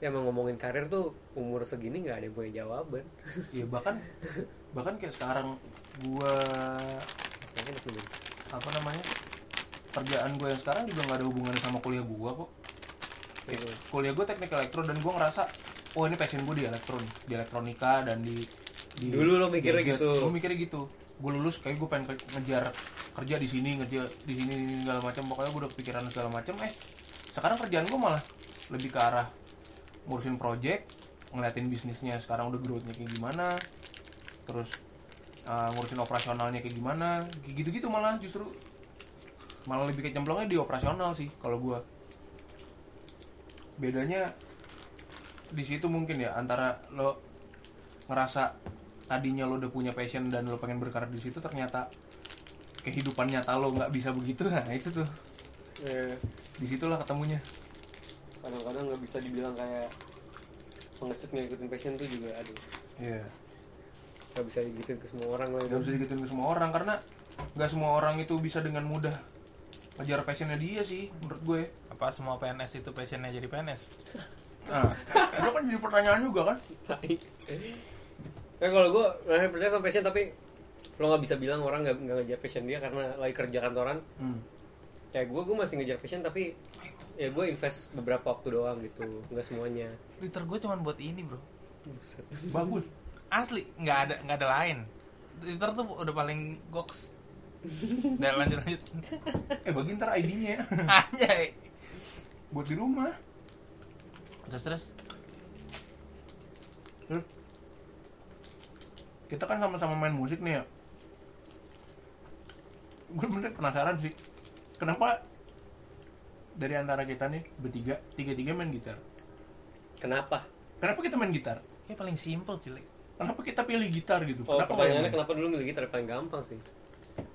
ya emang ngomongin karir tuh umur segini nggak ada yang punya jawaban Iya bahkan bahkan kayak sekarang gua apa namanya kerjaan gue yang sekarang juga nggak ada hubungannya sama kuliah gua kok. Kayak Iya. kuliah gue teknik elektro dan gua ngerasa oh ini passion gue di elektron di elektronika dan di, di Dulu lo mikirnya gitu. gue mikirnya gitu gue lulus kayak gue pengen ngejar kerja di sini ngejar di sini ini, segala macam pokoknya gue udah kepikiran segala macam eh sekarang kerjaan gue malah lebih ke arah ngurusin project ngeliatin bisnisnya sekarang udah growth-nya kayak gimana terus uh, ngurusin operasionalnya kayak gimana gitu-gitu malah justru. Malah lebih kecemplungnya di operasional sih kalau gua. Bedanya di situ mungkin ya antara lo ngerasa tadinya lo udah punya passion dan lo pengen berkarir di situ ternyata kehidupan nyata lo nggak bisa begitu. *laughs* Nah itu tuh. Eh, di situlah ketemunya kadang-kadang nggak bisa dibilang kayak pengecut ngikutin passion tuh juga aduh. Iya. Nggak bisa digituin ke semua orang lah nggak bisa digituin ke semua orang karena nggak semua orang itu bisa dengan mudah ngejar passionnya dia sih menurut gue. Apa semua PNS itu passionnya jadi PNS *laughs* nah itu kan jadi pertanyaan juga kan? Ya kalau gue masih percaya sama passion tapi lo nggak bisa bilang orang nggak nggak ngejar passion dia karena lagi kerja kantoran. hmm. Kayak gue gue masih ngejar passion tapi ya gue invest beberapa waktu doang gitu, nggak semuanya. Twitter gue cuma buat ini bro. Buset. bagus. Asli nggak ada nggak ada lain. Twitter tuh udah paling goks. Udah lanjut lanjut. Eh bagi ntar ID-nya ya anjay. Buat di rumah. Terus terus. Terus. Kita kan sama-sama main musik nih ya. Gue bener penasaran sih. Kenapa dari antara kita nih bertiga tiga tiga main gitar Kenapa? kenapa kita main gitar Kayak paling simple cilik. kenapa kita pilih gitar gitu Oh, kenapa nggak pertanyaannya kenapa dulu milih gitar paling gampang sih.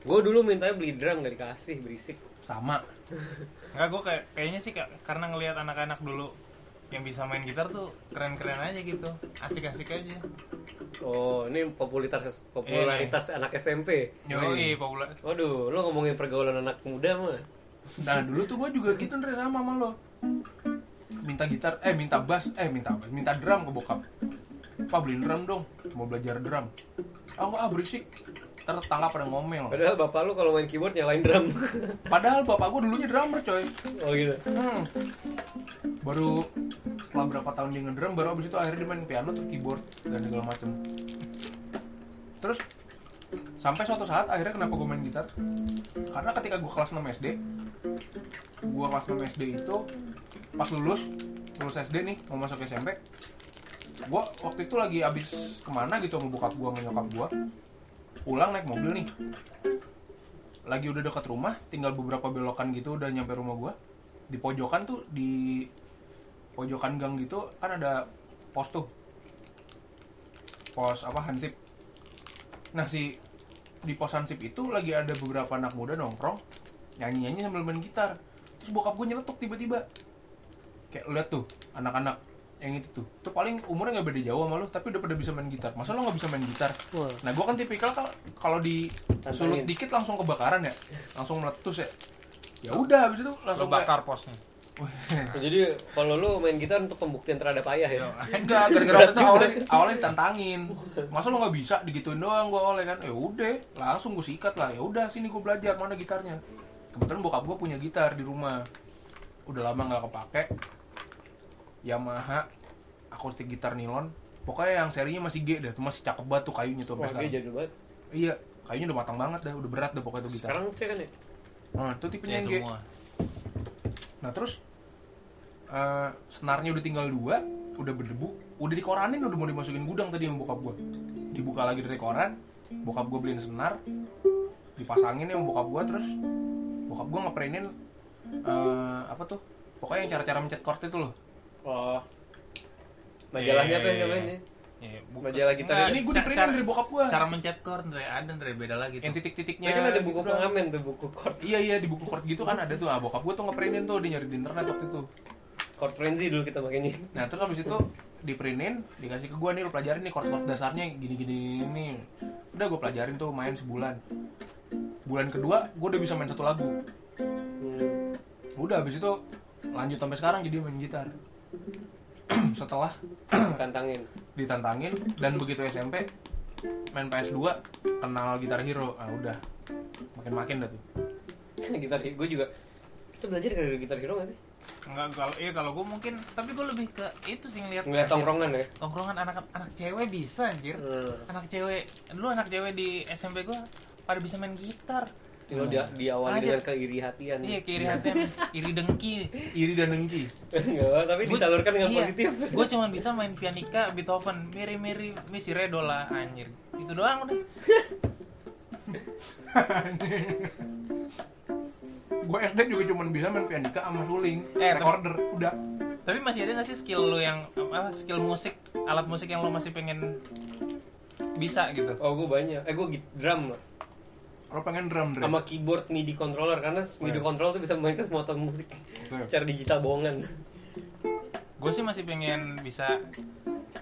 Gue dulu mintanya beli drum gak dikasih berisik. sama *laughs* Enggak, gue kayak kayaknya sih Kak, karena ngelihat anak-anak dulu yang bisa main gitar tuh keren-keren aja gitu. Asik-asik aja. Oh, ini popularitas popularitas anak SMP. Yoi, populer. Waduh, lo ngomongin pergaulan anak muda mah. Nah dulu tuh gue juga gitu Ndre sama sama lo minta gitar eh minta bass eh minta bass minta drum ke bokap pak beliin drum dong mau belajar drum ah ah berisik ntar tetangga pada ngomel Padahal bapak lu kalau main keyboard nyalain drum. *laughs* padahal bapak gue dulunya drummer coy oh gitu. Hmm. Baru setelah berapa tahun dia ngedrum, baru abis itu akhirnya dia main piano terus keyboard dan segala macem. Terus sampai suatu saat akhirnya kenapa gue main gitar? Karena ketika gue kelas 6 SD, gue kelas 6 SD itu pas lulus lulus SD nih mau masuk SMP, gue waktu itu lagi abis ke mana gitu sama bokap gue nyokap gue, pulang naik mobil nih, lagi udah dekat rumah, tinggal beberapa belokan gitu udah nyampe rumah gua. Di pojokan tuh di pojokan gang gitu kan ada pos tuh. Pos apa Hansip. Nah, si di pos Hansip itu lagi ada beberapa anak muda nongkrong nyanyi-nyanyi sambil main gitar. Terus bokap gue nyeletuk tiba-tiba. Kayak lihat tuh anak-anak yang itu tuh. Tuh paling umurnya nggak beda jauh sama lu, tapi udah pada bisa main gitar. Masa lo nggak bisa main gitar? Wah. Nah, gua kan tipikal kalau kalau di sulut dikit langsung kebakaran ya, langsung meletus ya. Ya udah, habis itu Lo langsung kayak- bakar posnya. Wah, Jadi kalau lu main gitar untuk pembuktian terhadap ayah ya. Enggak, gara-gara waktu itu awalnya, awalnya ditantangin. Masa lo nggak bisa digituin doang gua oleh kan? Ya udah, langsung gua sikat lah. Ya udah, sini gua belajar mana gitarnya. Kebetulan bokap gua punya gitar di rumah. Udah lama nggak kepake. Yamaha akustik gitar nilon. Pokoknya yang serinya masih G dah, tuh masih cakep banget tuh kayunya tuh Wah, jadul banget. Iya, kayunya udah matang banget dah, udah berat dah pokoknya tuh gitar. Sekarang cek kan ya. Nah, itu tipenya Ya, yang G. semua. Nah terus eh senarnya udah tinggal dua, udah berdebu, udah dikoranin udah mau dimasukin gudang tadi sama bokap gue. Dibuka lagi dari koran, bokap gue beliin senar, dipasangin ya sama bokap gue terus bokap gue ngeprintin eh apa tuh? Pokoknya yang cara-cara mencet chord itu loh. Oh. Majalahnya apa yang namanya? Iya, bukan. Majalah gitar Enggak, Ini gue cara- dari bokap gue. Cara mencet chord Ndre, ada Ndre, beda lagi Yang titik-titiknya. Ya kan ada buku gitu pengamen tuh, buku chord. Iya iya di buku chord gitu kan ada tuh. Ah, bokap gue tuh ngeprintin tuh, dia nyari di internet waktu itu. Chord frenzy dulu kita makanya. Nah terus habis itu diprintin, dikasih ke gue nih lo pelajarin nih chord-chord dasarnya gini-gini ini. Udah gue pelajarin tuh main sebulan. Bulan kedua gue udah bisa main satu lagu. Hmm. Udah habis itu lanjut sampai sekarang jadi main gitar. *clears throat* Setelah *clears throat* Tantangin. ditantangin dan begitu SMP main PS2 kenal gitar hero. Ah udah makin-makin dah tuh. *laughs* gitar gue juga. Kita belajar dari gitar hero gak sih? Enggak kalau iya kalau gue mungkin tapi gue lebih ke itu sih ngeliat Ngeliat tongkrongan ya. tongkrongan anak anak cewek bisa anjir. Hmm. Anak cewek dulu anak cewek di SMP gue pada bisa main gitar. Kalau dia diawali Aja. dengan keiri hatian. Iya kiri hati *laughs* iri dengki. Iri dan dengki. Enggak, tapi disalurkan dengan iya, positif. Gue cuma bisa main pianika, Beethoven, miri-miri, misi redo lah anjir. Itu doang udah. *laughs* gue SD juga cuma bisa main pianika sama suling, Eh, recorder, udah. Tapi masih ada gak sih skill lu yang apa skill musik, alat musik yang lu masih pengen bisa gitu? Oh, gue banyak. Eh, gue drum loh. Lo pengen drum drum. Sama keyboard MIDI controller karena MIDI Iya. controller tuh bisa memainkan semua alat musik Betul. secara digital bohongan. Gue sih masih pengen bisa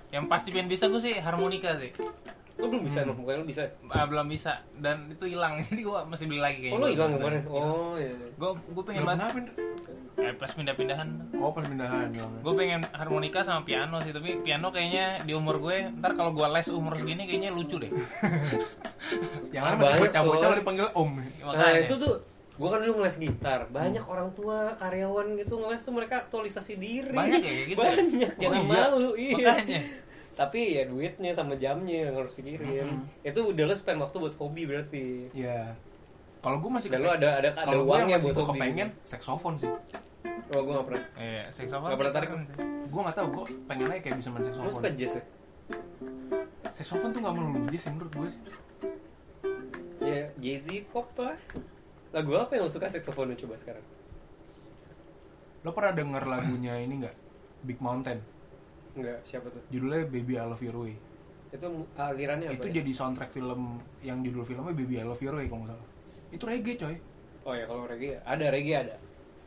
yang pasti pengen bisa gue sih harmonika sih. Lo belum bisa Hmm. pokoknya lo bisa. Ah, belum bisa dan itu hilang *laughs* jadi gue mesti beli lagi kayaknya. Oh, lo hilang kemarin. Oh, iya. Gue gue pengen Lo banget eh, pas pindah-pindahan. Oh pas pindahan ya. Gue pengen harmonika sama piano sih tapi piano kayaknya di umur gue ntar kalau gue les umur segini kayaknya lucu deh. *laughs* Yang lain masih Banyak, bocah-bocah lo dipanggil om. Nah, itu tuh gue kan dulu ngeles gitar. Banyak orang tua karyawan gitu ngeles tuh mereka aktualisasi diri. Banyak ya kayak gitu? Banyak. Oh, Jangan iya? malu. Iya. Makanya. Tapi ya duitnya sama jamnya yang harus pikirin. Itu udah lo spend waktu buat hobi berarti. Iya. Kalau gue masih lo ada ada ada kalau gue uangnya masih buat hobi. kepengen saksofon sih. Oh, gue gak pernah. Iya, saxophone. Nggak pernah tarik. Gue nggak tahu gue pengen aja kayak bisa main Lo suka saksofon. jazz ya? Saksofon tuh nggak melulu jazz sih menurut gue sih. Ya, jazzy pop lah. lagu apa yang lo suka saksofonnya coba sekarang Lo pernah denger lagunya ini nggak? Big Mountain. Enggak siapa tuh Judulnya Baby I Love Your Way. itu alirannya apa Itu ya? jadi soundtrack film yang judul filmnya Baby I Love Your Way kalau nggak salah. Itu reggae coy. oh ya kalau reggae ada reggae ada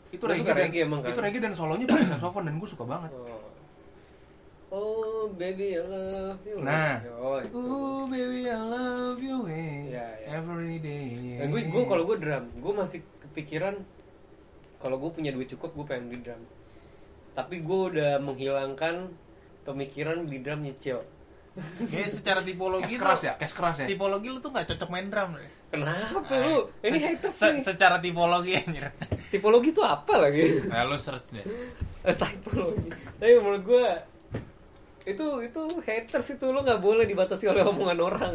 Itu reggae, dan, reggae emang kan? Itu reggae dan solonya pakai saxophone dan gue suka banget. oh oh baby I love you Nah. oh itu Oh baby I love you way Ya, ya. every day. Dan gue gue kalau gue drum, gue masih kepikiran kalau gue punya duit cukup gue pengen beli drum. Tapi gue udah menghilangkan pemikiran beli drum nyicil. Kayak secara tipologi Cash tuh- keras ya, cash keras ya. Tipologi lu tuh nggak cocok main drum. deh. Kenapa Ah, lu? Ini se- haters se- nih. Secara tipologi anjir. Tipologi itu apa lagi? Nah, lu search deh. Eh, Tipologi. Tapi menurut gue itu itu haters itu lo nggak boleh dibatasi oleh omongan orang.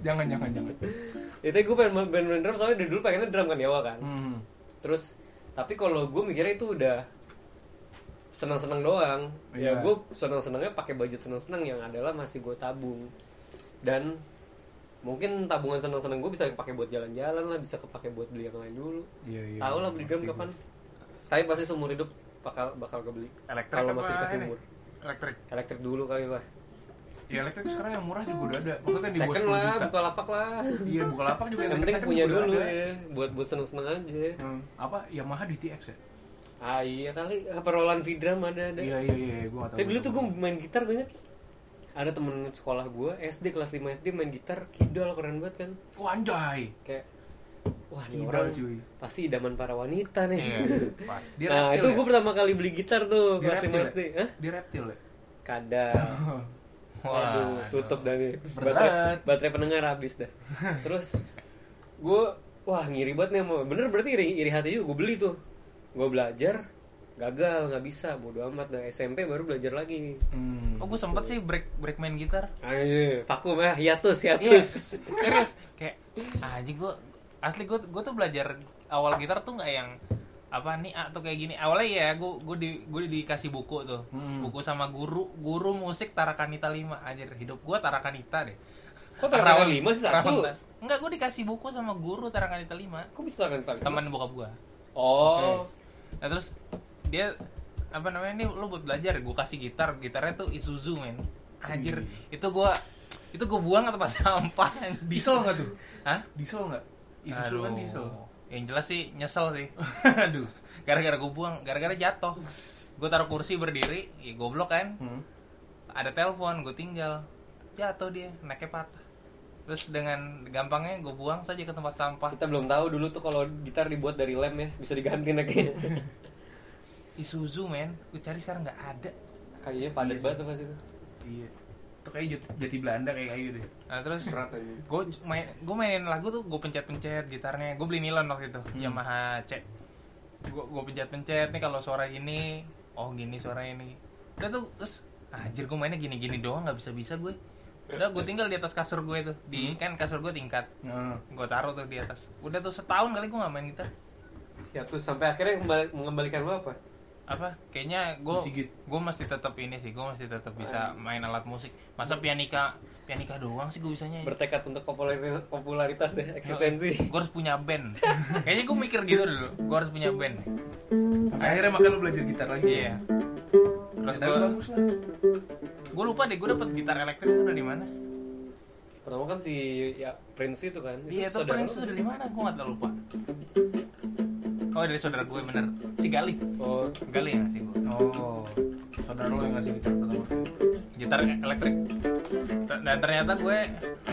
Jangan jangan jangan. Itu gue pengen main, main drum soalnya dari dulu pengennya drum kan awal kan. Hmm. Terus tapi kalau gue mikirnya itu udah senang-senang doang. Ya Iya. gue senang-senangnya pakai budget senang-senang yang adalah masih gue tabung. Dan mungkin tabungan senang-senang gue bisa pakai buat jalan-jalan lah, bisa kepake buat beli yang lain dulu. Iya iya. Tahu lah beli drum kapan. Tapi pasti seumur hidup bakal bakal kebeli. Elektrik Kalau masih dikasih ini? umur. Elektrik. Elektrik dulu kali lah. Ya elektrik sekarang yang murah juga udah ada. Maksudnya di bawah Second 10 lah, juta. buka lapak lah. Iya buka lapak juga Yang penting second punya dulu ada. ya, buat buat seneng-seneng aja. Hmm, apa Yamaha DTX ya? Ah iya kali, apa Roland Vidram ada ada. Iya iya iya, gue gak tahu. Tapi dulu tuh gue main gitar inget Ada temen sekolah gue SD kelas 5 SD main gitar kidal keren banget kan Wah anjay. Kayak Wah ini orang cuy. pasti idaman para wanita nih Iya, pas. Dia Nah itu ya? gue pertama kali beli gitar tuh Dia kelas 5 reptil SD ya? Hah? Dia reptil ya? Kadang *laughs* Wah. Aduh, tutup dah nih Berat. baterai, baterai pendengar habis dah *laughs* Terus Gue Wah ngiri banget nih sama Bener berarti iri, iri hati juga gue beli tuh Gue belajar Gagal nggak bisa bodo amat dah SMP baru belajar lagi Hmm. Oh, gue sempet sih break break main gitar. Ayo, vakum ya, hiatus, Iya, hiatus. *laughs* serius. Kayak anjing gue asli gue gue tuh belajar awal gitar tuh nggak yang apa nih atau kayak gini awalnya ya gue gue di gue dikasih buku tuh Hmm. buku sama guru guru musik Tarakanita 5 anjir hidup gue Tarakanita deh Kok Tarakanita Rawan- 5 sih satu? enggak gue dikasih buku sama guru Tarakanita 5 Kok bisa tangan tali? teman bokap gue Oh. Nah terus dia apa namanya nih lu buat belajar gue kasih gitar gitarnya tuh Isuzu men anjir itu gue itu gue buang atau pas *laughs* sampah. Diesel nggak tuh? Hah? Diesel nggak? Isuzu kan diesel. Yang jelas sih nyesel sih. *laughs* Aduh. Gara-gara gue buang, gara-gara jatuh. Gue taruh kursi berdiri, ya goblok kan. Hmm. Ada telepon, gue tinggal. Jatuh dia, naiknya patah. Terus dengan gampangnya gue buang saja ke tempat sampah. Kita belum tahu dulu tuh kalau gitar dibuat dari lem ya, bisa diganti kayaknya. *laughs* Isuzu men, gue cari sekarang nggak ada. Kayaknya padat Iya banget tuh pas itu. Iya. Itu kayak jati, jati Belanda kayak kayu deh. Nah terus gue main gue mainin lagu tuh gue pencet-pencet gitarnya. Gue beli nilon waktu itu, Hmm. Yamaha C. Gue gue pencet-pencet nih kalau suara gini, oh gini suara ini. Udah tuh terus anjir gue mainnya gini-gini doang nggak bisa-bisa gue. Udah gue tinggal di atas kasur gue tuh. Di kan kasur gue tingkat. Nah. Gue taruh tuh di atas. Udah tuh setahun kali gue nggak main gitar. Hiatus sampai akhirnya kembali- mengembalikan lo apa? Apa? Kayaknya gue Disigit. gue masih tetap ini sih. Gue masih tetap bisa main alat musik. Masa pianika pianika doang sih gue bisanya. Bertekad untuk popularitas, popularitas deh, eksistensi. gue harus punya band *laughs* kayaknya gue mikir gitu dulu gue harus punya band Akhirnya makanya lu belajar gitar lagi. iya terus Dan gue bagus lah. Gue lupa deh gue dapet gitar elektrik itu dari mana. Pertama kan si ya Prince itu kan. iya itu saudara Prince itu dari mana? Gue nggak tahu lupa. Oh dari saudara gue bener. Si Gali. Oh, Gali yang ngasih gue Oh. Saudara lo yang ngasih gitar pertama. gitar elektrik. Dan ternyata gue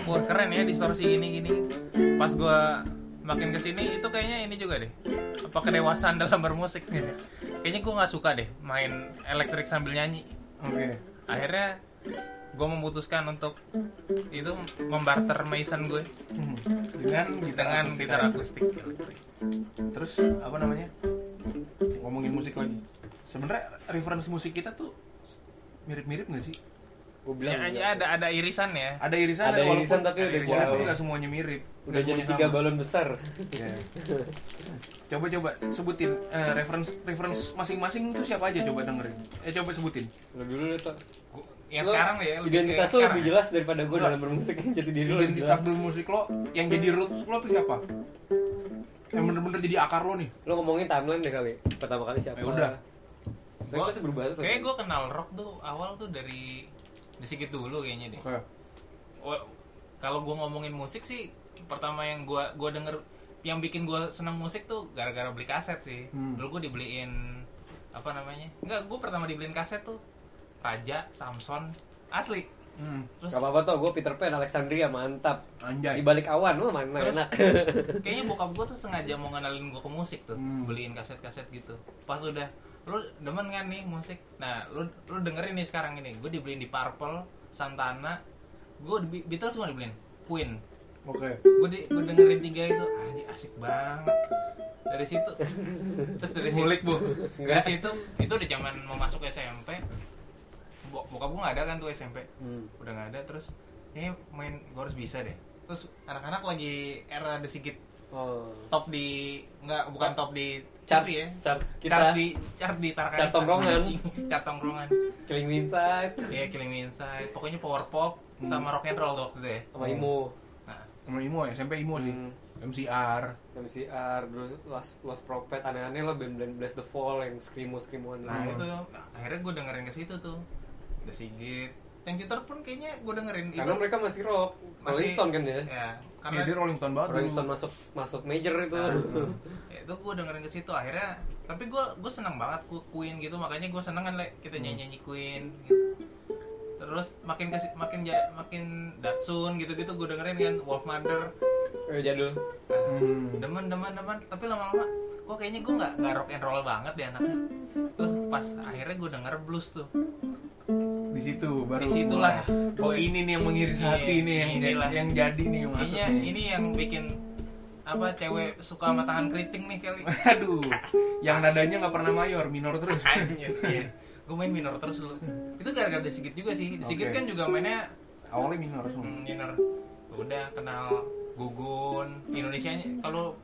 wah keren ya distorsi gini gini. Pas gue makin ke sini itu kayaknya ini juga deh. Apa kedewasaan *laughs* dalam bermusik. Kayaknya gue nggak suka deh main elektrik sambil nyanyi. Oke. Akhirnya gue memutuskan untuk itu membarter Mason gue Hmm. Dengan gitar dengan akustik gitar akustik Terus apa namanya? Ngomongin musik lagi. Sebenarnya referensi musik kita tuh mirip-mirip gak sih? Gue ya, bilang ya, juga. ada ada irisan ya Ada irisan, Ada walaupun- irisan tapi ada udah irisan, jauh. tapi nggak semuanya mirip. Udah jadi tiga sama. balon besar. Iya. *laughs* Coba coba sebutin eh, reference reference masing-masing itu siapa aja coba dengerin. Eh coba sebutin. Lo dulu deh, Tok. Yang Lo sekarang ya lebih Identitas kayak lo sekarang lebih ya. jelas daripada gue dalam bermusik. *laughs* Jadi diri lo Identitas jelas. dulu musik lo yang jadi roots lo tuh siapa? yang bener-bener jadi akar lo nih Lo ngomongin timeline deh kali. Pertama kali siapa? Ya udah. Saya pasti berubah tuh. Kayak gue kenal rock tuh awal tuh dari dari segitu dulu kayaknya deh. Oke. Wah, kalau gue ngomongin musik sih pertama yang gue gua denger yang bikin gue seneng musik tuh gara-gara beli kaset sih Hmm. dulu gue dibeliin apa namanya enggak gue pertama dibeliin kaset tuh Raja Samson asli Hmm. terus Gak apa-apa tuh, gue Peter Pan, Alexandria, mantap Anjay. Di balik awan, wah mana Terus- enak kayaknya bokap gue tuh sengaja mau ngenalin gue ke musik tuh Hmm. beliin kaset-kaset gitu pas udah lu demen kan nih musik? Nah lu lu dengerin nih sekarang ini. Gue dibeliin di Purple Santana. Gue di Beatles semua dibeliin. Queen. Oke. gue di gue dengerin tiga itu anjir asik banget. Dari situ. Terus dari situ. Ngulik, Bu. dari Enggak. situ itu udah zaman mau masuk SMP Bo- bokap gue nggak ada kan tuh SMP Hmm. udah nggak ada terus ini main gue harus bisa deh. Terus anak-anak lagi era ada sedikit Oh. top di nggak bukan top di Chart, TV ya. chart kita. Chart di chart di Tarkan Chart tongkrongan. chart tongkrongan. Killing Me Inside. Iya Killing Me Inside. Pokoknya power pop sama rock and roll waktu itu ya. Sama Imo nah. Sama Imo ya, SMP Imo sih. Hmm. MCR. MCR, terus Lost, Lost Prophet, aneh-aneh lah band band Bless the Fall yang screamo screamoan Nah itu akhirnya gue dengerin ke situ tuh. The Sigit. Yang Cuter pun kayaknya gue dengerin karena itu. mereka masih rock. Rolling Stone kan ya? ya karena Iya, dia Rolling Stone banget. Rolling. Stone masuk masuk major itu. Ya, *laughs* itu gue dengerin ke situ akhirnya tapi gue gue senang banget ku- Queen gitu makanya gue seneng kan Le, kita nyanyi nyanyi Queen gitu. terus makin ke makin ja- makin Datsun gitu gitu gue dengerin kan Wolf Mother Eh, jadul Hmm. demen demen demen tapi lama-lama kok kayaknya gue nggak nggak rock and roll banget deh anaknya terus pas akhirnya gue denger blues tuh Di situ baru. Di situlah. Oh ini nih yang mengiris Iya, hati nih yang inilah. yang jadi nih yang masuk. Kayaknya nih. ini yang bikin apa cewek suka sama tangan keriting nih kali Aduh, yang nadanya nggak pernah mayor, minor terus. Anjir, iya. Gue main minor terus dulu. Itu gara-gara Desigit juga sih. Desigit Oke. kan juga mainnya Awalnya minor semua. hmm, minor. Udah kenal Gugun, Indonesia kalau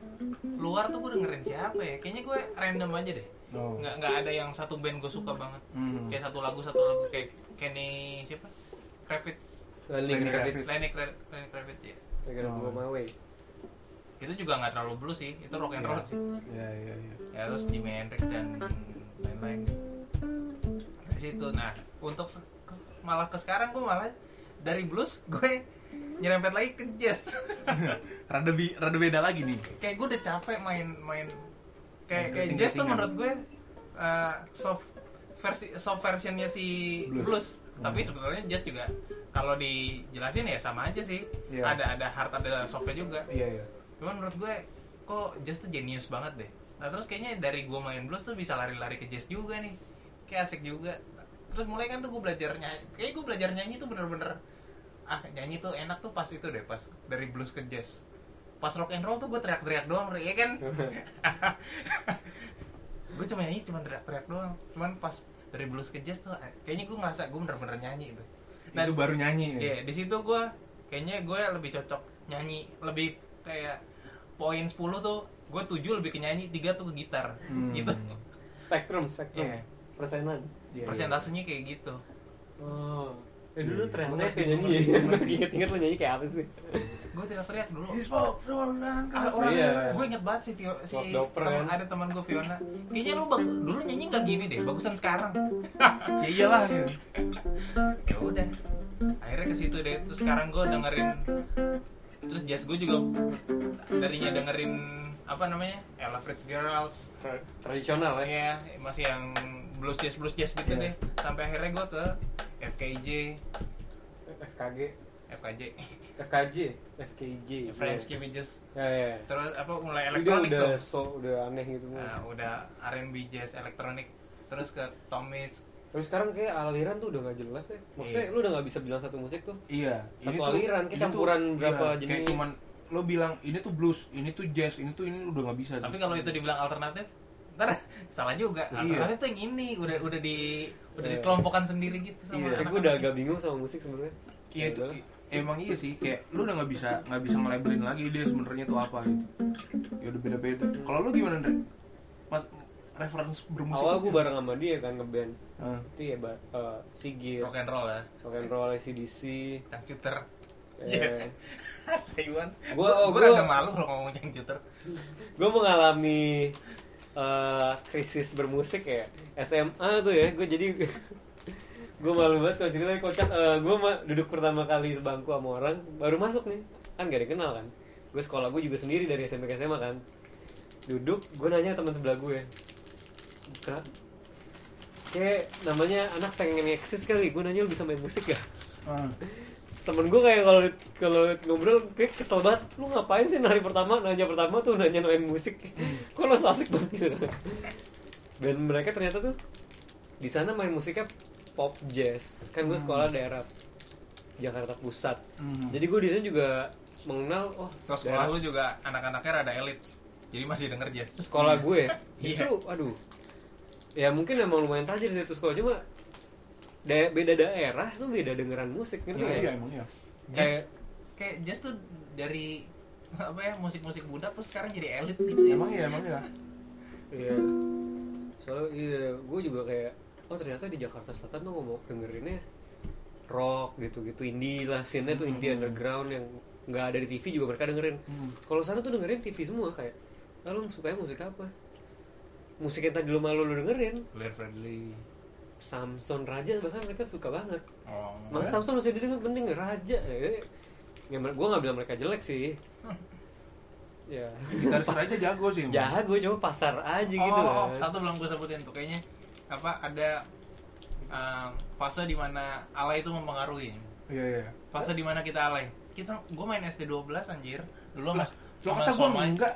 luar tuh gue dengerin siapa ya? Kayaknya gue random aja deh. Oh. Nggak nggak ada yang satu band gue suka banget. Hmm. Kayak satu lagu satu lagu kayak Kenny siapa? Kravitz. Lenny Kravitz. Lenny Kra- Lenny Kravitz ya. My way Itu juga nggak terlalu blues sih. Itu rock and roll Iya. sih. Ya, ya, ya. ya terus Jimi Hendrix dan lain-lain dari situ nah untuk se- ke- malah ke sekarang gue malah dari blues gue nyerempet lagi ke jazz *laughs* rada bi rada beda lagi nih. kayak gue udah capek main main kayak kayak jazz tuh menurut gue uh, soft versi soft versionnya si Blues. blues, tapi sebetulnya jazz juga kalau dijelasin ya sama aja sih Iya. ada ada hard ada softnya juga Iya, iya. Cuman menurut gue kok jazz tuh jenius banget deh. Nah terus kayaknya dari gue main blues tuh bisa lari-lari ke jazz juga nih. Kayak asik juga. Terus mulai kan tuh gue belajar nyanyi kayak gue belajar nyanyi tuh bener-bener ah nyanyi tuh enak tuh pas itu deh pas dari blues ke jazz. Pas rock and roll tuh gue teriak-teriak doang ya kan? *laughs* Gue cuma nyanyi cuma teriak-teriak doang. Cuman pas dari blues ke jazz tuh kayaknya gue ngerasa gue bener-bener nyanyi tuh itu baru nyanyi. Iya, di situ gue kayaknya gue lebih cocok nyanyi, lebih kayak poin 10 tuh gue 7 lebih ke nyanyi, 3 tuh ke gitar. Hmm. Gitu. Spektrum, spektrum Iya. Persenan Iya, iya. Persentasenya kayak gitu. Oh Eh dulu Iya. trennya kayak nyanyi ya *laughs* Ingat-ingat lo nyanyi kayak apa sih? Gue teriak-teriak dulu. He spoke from Ah, the- orang, Iya. gue inget banget si, Vio, si teman- kan? ada teman gue Fiona. Kayaknya lu bang, dulu nyanyi nggak gini deh, bagusan sekarang. *laughs* Ya iyalah. ya. ya udah, akhirnya ke situ deh. Terus sekarang gue dengerin, terus jazz gue juga darinya dengerin apa namanya, Ella Fitzgerald, Tra- Tradisional ya Iya, masih yang blues jazz blues jazz gitu Iya. deh. Sampai akhirnya gue ke FKJ, FKG FKJ, FKJ FKJ *laughs* French Cabbages. Ya ya Terus apa mulai elektronik udah dong. so udah aneh gitu Nah, udah R&B jazz elektronik. Terus ke Tomis. Terus sekarang kayak aliran tuh udah gak jelas ya Maksudnya Iya. lu udah gak bisa bilang satu musik tuh Iya. Satu aliran, kayak campuran berapa Kayak jenis. cuman lo bilang ini tuh blues, ini tuh jazz, ini tuh ini udah nggak bisa. Tapi tuh. kalau itu dibilang alternatif, ntar *laughs* salah juga. Iya. Alternatif tuh yang ini udah udah di udah Iya. dikelompokkan sendiri gitu sama Iya. Kayak gue udah agak bingung sama musik sebenarnya Iya itu lah. emang iya sih kayak lu udah nggak bisa nggak bisa nge-labelin lagi dia sebenarnya tuh apa gitu. Ya udah beda-beda. Kalau lu gimana, Andre? Pas reference bermusik. Awal gue bareng sama dia kan ngeband Ah. Itu ya eh, Sigit rock and roll ya. Rock and roll, ACDC Computer. *laughs* Eh, Taiwan. Gua- oh, gue gua- rada malu kalau ngomong yang Twitter. gue mengalami eh, krisis bermusik ya SMA tuh ya gue jadi *laughs* gue malu banget kalau ceritanya kocak gue duduk pertama kali sebangku sama orang baru masuk nih kan gak ada yang kenal kan gue sekolah gue juga sendiri dari SMP ke SMA kan duduk gue nanya teman sebelah gue Kak, kayak namanya anak pengen eksis kali gue nanya lu bisa main musik ya Ah. temen gue kayak kalau kalau ngobrol kayak kesel banget. Lu ngapain sih hari pertama nanya pertama tuh nanya main musik? Kok lo so asik banget gitu? Dan mereka ternyata tuh di sana main musiknya pop jazz. Kan gue sekolah daerah Jakarta Pusat. Hmm. jadi gue di sana juga mengenal oh Terus daerah- sekolah lu juga anak-anaknya rada elit. Jadi masih denger jazz. sekolah gue. Iya. justru aduh ya mungkin emang lumayan tajir sih itu sekolah cuma da- beda daerah tuh beda dengeran musik gitu Iya, ya emang iya. kayak kayak jazz tuh dari apa ya musik-musik muda tuh sekarang jadi elit gitu ya. Emang iya, emang iya. Iya. Soalnya iya, gue juga kayak oh ternyata di Jakarta Selatan tuh ngomong dengerinnya rock gitu-gitu indie lah, scene-nya tuh indie underground yang nggak ada di TV juga mereka dengerin. Hmm. Kalau sana tuh dengerin TV semua kayak, ah, lu sukanya musik apa? Musik yang tadi lu malu lu dengerin, Claire Friendly Samson Raja bahkan mereka suka banget. oh Mas Samson masih didengar mending Raja. Ya, ya gue nggak bilang mereka jelek sih. *laughs* ya. Gitaris aja jago sih. Jago cuma pasar aja gitu oh, kan. satu belum gue sebutin tuh kayaknya apa ada um, fase di mana alay itu mempengaruhi Iya, iya. fase di mana kita alay kita gue main SD 12 anjir dulu sama Lo kata gue enggak.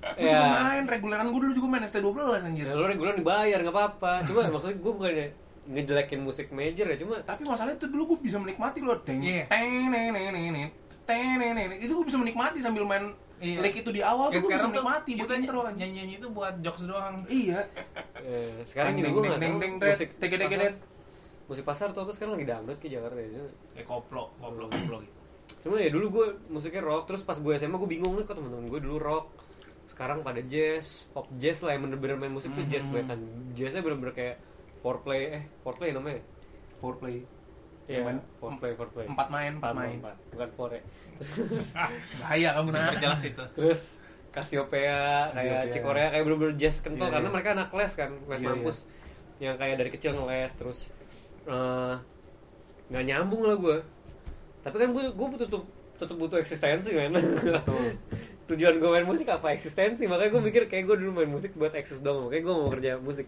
Gue Ya. main, reguleran gue dulu juga main ST12 anjir. Ya, lo reguler dibayar nggak apa-apa. Cuma maksudnya gue bukannya ngejelekin musik major ya, cuma Tapi masalahnya itu dulu gue bisa menikmati loh. Teng, Iya. teng, neng, neng, neng, neng, teng, neng, neng. Itu gue bisa menikmati sambil main Iya. lick itu di awal Ya, tuh gue bisa menikmati buat intro anjir. nyanyi nyanyi itu buat jokes doang Iya. eh, sekarang gini Deng, gue deng, nggak deng, tahu deng, deng, musik tege, tege, pasar- deng. musik pasar tuh apa sekarang lagi dangdut ke Jakarta ya. Cuma, kayak koplo koplo koplo gitu cuma ya dulu gue musiknya rock, terus pas gue SMA gue bingung nih kok teman-teman gue dulu rock. Sekarang pada jazz, pop jazz lah yang bener-bener main musik tuh jazz Mhm. banget kan. Jazznya bener-bener kayak foreplay eh foreplay namanya. Foreplay. Iya, main foreplay foreplay. Empat main, empat Empat, main. empat. bukan fore. *laughs* Bahaya kamu nah. jelas itu Terus Cassiopeia, kayak Cassiopeia. Cikorea kayak bener-bener jazz kental Iya, karena iya. mereka anak les kan, les Iya, kampus. Yang kayak dari kecil ngeles terus eh, nggak nyambung lah gue. Tapi kan gue gue tutup tetap butuh eksistensi kan. Betul. *laughs* Tujuan gue main musik apa eksistensi, makanya gue mikir kayak gue dulu main musik buat eksis dong, makanya gue mau kerja musik.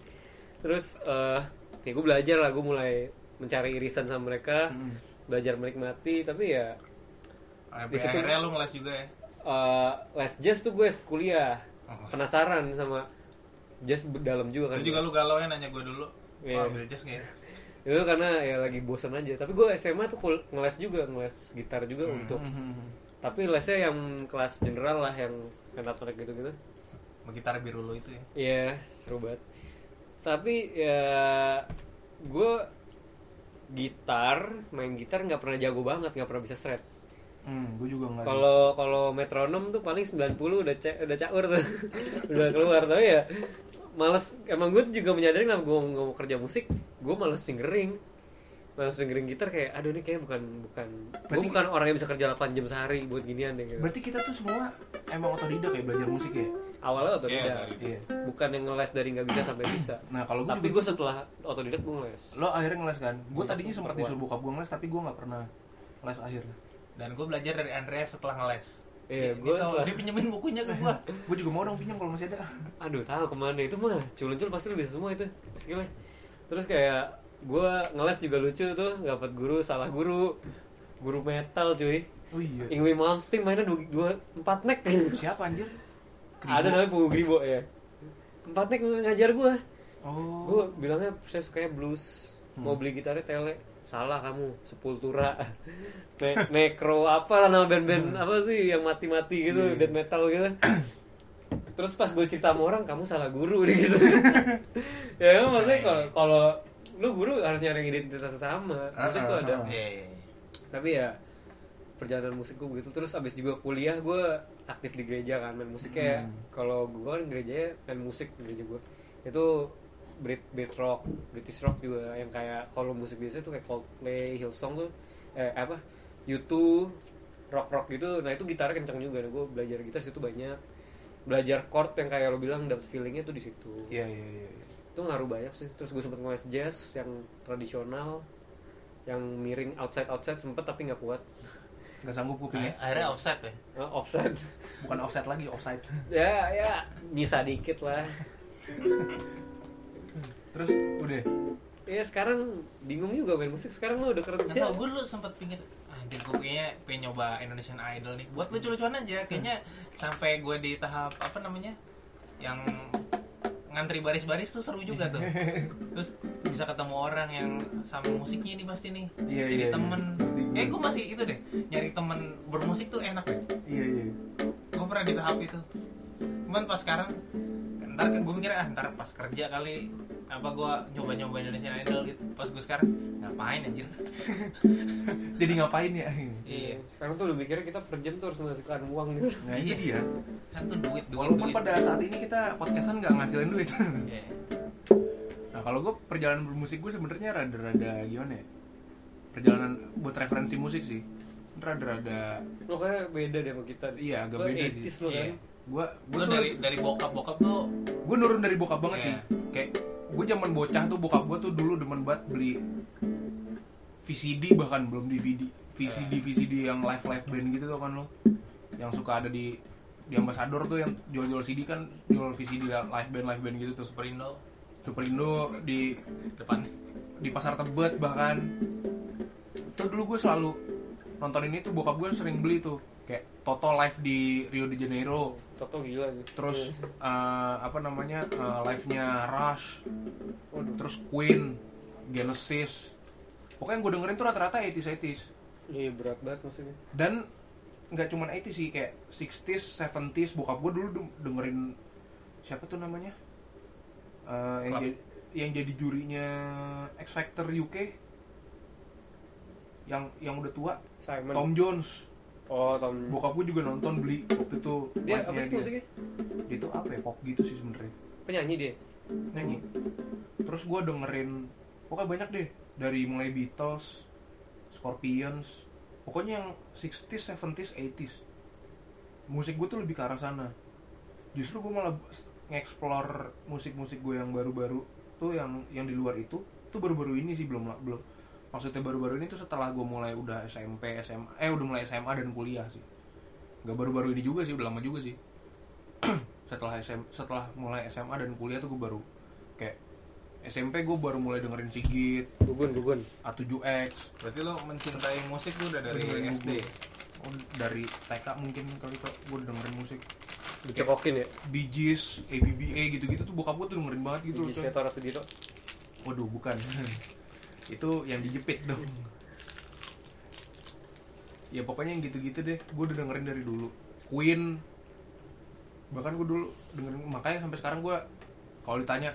Terus eh ya gue belajar lah, gue mulai mencari irisan sama mereka, Hmm. belajar menikmati, tapi ya Di situ- akhirnya lu ngeles juga ya eh, les jazz tuh gue kuliah Oh. penasaran sama jazz dalam juga kan itu juga lu galau ya nanya gue dulu Iya. oh ambil jazz nggak ya *laughs* itu karena ya lagi bosan aja tapi gue SMA tuh ngeles juga ngeles gitar juga Hmm. untuk Mhm. Tapi lesnya yang kelas general lah yang pentatonic gitu gitu Sama gitar biru lu itu ya? Iya seru banget. Tapi ya gue gitar main gitar nggak pernah jago banget nggak pernah bisa shred Hmm, gue juga enggak. Kalau kalau metronom tuh paling 90 udah ca udah caur tuh. *laughs* udah keluar tapi ya males. Emang gue juga menyadari kenapa gue nggak mau kerja musik. Gue males fingering males fingering gitar kayak aduh ini kayak bukan bukan gue Berarti- bukan orang yang bisa kerja 8 jam sehari buat ginian deh gitu. Berarti kita tuh semua emang otodidak ya belajar musik ya? awalnya otodidak dari- Iya. bukan yang ngeles dari nggak bisa sampai bisa *clears throat* Nah, kalau gue tapi gue setelah otodidak gue ngeles lo akhirnya ngeles kan? Gue Iya, tadinya sempat disuruh bokap gue ngeles tapi gue nggak pernah les akhirnya. dan gue belajar dari Andreas setelah ngeles Iya, dia, tahu- setelah- dia pinjemin bukunya ke gue *laughs* Gue juga mau dong pinjam kalau masih ada. aduh tahu ke mana itu mah culun-cul pasti lu bisa semua itu skillnya terus kayak gue ngeles juga lucu tuh dapat guru salah guru. Guru metal cuy. Oh iya. Ingwi Malmsteen mainnya dua, dua empat neck *laughs* Siapa anjir? ada namanya Pungu Gribo ya. Empat neck ngajar gue Oh. gue bilangnya saya sukanya blues. Mau beli gitarnya tele. Salah kamu Sepultura. *laughs* Ne Necro apa lah nama band-band apa sih yang mati-mati gitu death metal gitu. Terus pas gue cerita sama orang kamu salah guru. *laughs* Gitu. Ya emang maksudnya kalau lu guru harus nyari yang identitas sama. Musik tuh ada. Iya, iya, iya. tapi ya perjalanan musik gue begitu. Terus abis juga kuliah gue aktif di gereja kan main musik kayak kalau gue kan gerejanya main musik gereja gue itu Brit Brit rock British rock juga. Yang kayak kalau musik biasa tuh kayak Coldplay Hillsong tuh. Eh apa? YouTube rock rock gitu. Nah itu gitarnya kenceng juga. Gue belajar gitar situ banyak. Belajar chord yang kayak lo bilang dapet feelingnya tuh di situ. Iya iya iya. Itu ngaruh banyak sih. Terus gue sempet ngeles jazz yang tradisional yang miring outside outside sempet tapi nggak kuat. Gak sanggup kupingnya. akhirnya offset ya? Eh, offside Bukan offset lagi, offside. ya ya. Bisa dikit lah. Terus udah. ya sekarang bingung juga main musik. Sekarang lo udah Nggak kerja tau, gue dulu sempet pikir Anjir gue kayaknya pengen nyoba Indonesian Idol nih. Buat lucu-lucuan aja Kayaknya sampai gue di tahap apa namanya Yang ngantri baris-baris tuh seru juga tuh *laughs* Terus bisa ketemu orang yang sama musiknya nih pasti nih Iya, Jadi iya, iya. temen gue. Eh gue masih itu deh Nyari temen bermusik tuh enak deh Iya iya. Gue pernah di tahap itu Cuman pas sekarang Ntar gue mikir ah ntar pas kerja kali apa gue nyoba-nyoba Indonesian Idol gitu pas gue sekarang ngapain anjir *laughs* Jadi ngapain ya? iya sekarang tuh udah mikirnya kita per jam tuh harus menghasilkan uang gitu Nah itu dia. kan tuh duit duit Walaupun duit. pada saat ini kita podcastan nggak ngasilin duit. Iya. Nah kalau gue perjalanan bermusik gue sebenarnya rada-rada gimana ya? Perjalanan buat referensi musik sih. Rada-rada lo kayak beda deh sama kita Iya, agak beda 80s sih. lo kan Iya. Gue gue tuh dari dari bokap bokap tuh gue nurun dari bokap banget Iya. sih. Kayak gue zaman bocah tuh bokap gue tuh dulu demen banget beli VCD bahkan belum DVD. VCD VCD yang live live band gitu tuh kan lo. Yang suka ada di di ambasador tuh yang jual-jual CD kan jual VCD live band live band gitu tuh. Superindo Superindo di depan di pasar tebet bahkan itu dulu gue selalu nonton ini tuh bokap gue sering beli tuh kayak Toto live di Rio de Janeiro Toto gila sih. Terus Iya. eh, apa namanya eh, live-nya Rush Waduh. terus Queen Genesis. Pokoknya yang gue dengerin tuh rata-rata 80s 80s iya berat banget musiknya dan nggak cuman 80s sih kayak 60s 70s bokap gue dulu de- dengerin siapa tuh namanya? Eh, yang, jadi, yang jadi jurinya X Factor UK yang yang udah tua. Simon. Tom Jones oh Tom bokap gue juga nonton beli. Waktu itu dia apa sih dia. musiknya? Dia tuh apa ya pop gitu sih sebenarnya penyanyi dia? Nyanyi. Terus gue dengerin pokoknya banyak deh. Dari mulai Beatles Scorpions pokoknya yang 60s 70s 80s musik gue tuh lebih ke arah sana. Justru gue malah nge-explore musik-musik gue yang baru-baru tuh yang yang di luar itu tuh baru-baru ini sih belum belum maksudnya baru-baru ini tuh setelah gue mulai udah SMP SMA eh udah mulai SMA dan kuliah sih. Nggak baru-baru ini juga sih udah lama juga sih. *clears throat* Setelah SM, setelah mulai SMA dan kuliah tuh gue baru kayak SMP gue baru mulai dengerin Sigit, gugun gugun. A7X, berarti lo mencintai musik tuh udah dari Dengerin SD. Oh, dari TK mungkin kali kok gue dengerin musik. Dicekokin ya? Gees, ABBA gitu-gitu tuh bokap gue tuh dengerin banget gitu loh Biji coy. Setora Sudiro Waduh bukan *laughs* Itu yang dijepit dong Ya pokoknya yang gitu-gitu deh. Gue udah dengerin dari dulu. Queen. Bahkan gue dulu dengerin Makanya sampai sekarang gue Kalau ditanya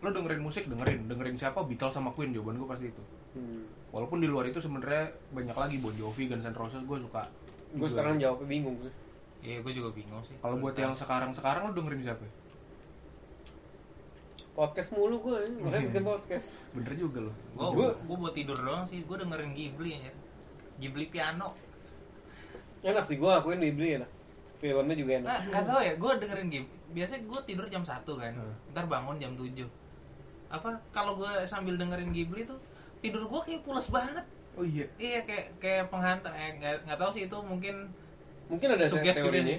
Lo dengerin musik? Dengerin. Dengerin siapa? Beatles sama Queen. Jawaban gue pasti itu. Hmm. Walaupun di luar itu sebenarnya banyak lagi. Bon Jovi, Guns N' Roses gue suka gue sekarang jawabnya bingung sih. Iya gue juga bingung sih. Kalau buat yang sekarang-sekarang lo dengerin siapa? Podcast mulu gue ya. makanya bikin podcast. Bener juga lo gue Gua- gue buat tidur doang sih. Gue dengerin Ghibli ya Ghibli piano. Enak sih gue akuin dibeli enak. Filmnya juga enak. Nah nggak tahu ya gue dengerin Ghibli biasanya gue tidur jam 1 kan. Hmm. ntar bangun jam 7 apa kalau gue sambil dengerin Ghibli tuh tidur gue kayak pulas banget. Oh iya. Iya kayak kayak penghantar. Eh nggak nggak tahu sih itu mungkin mungkin ada sugesti teorinya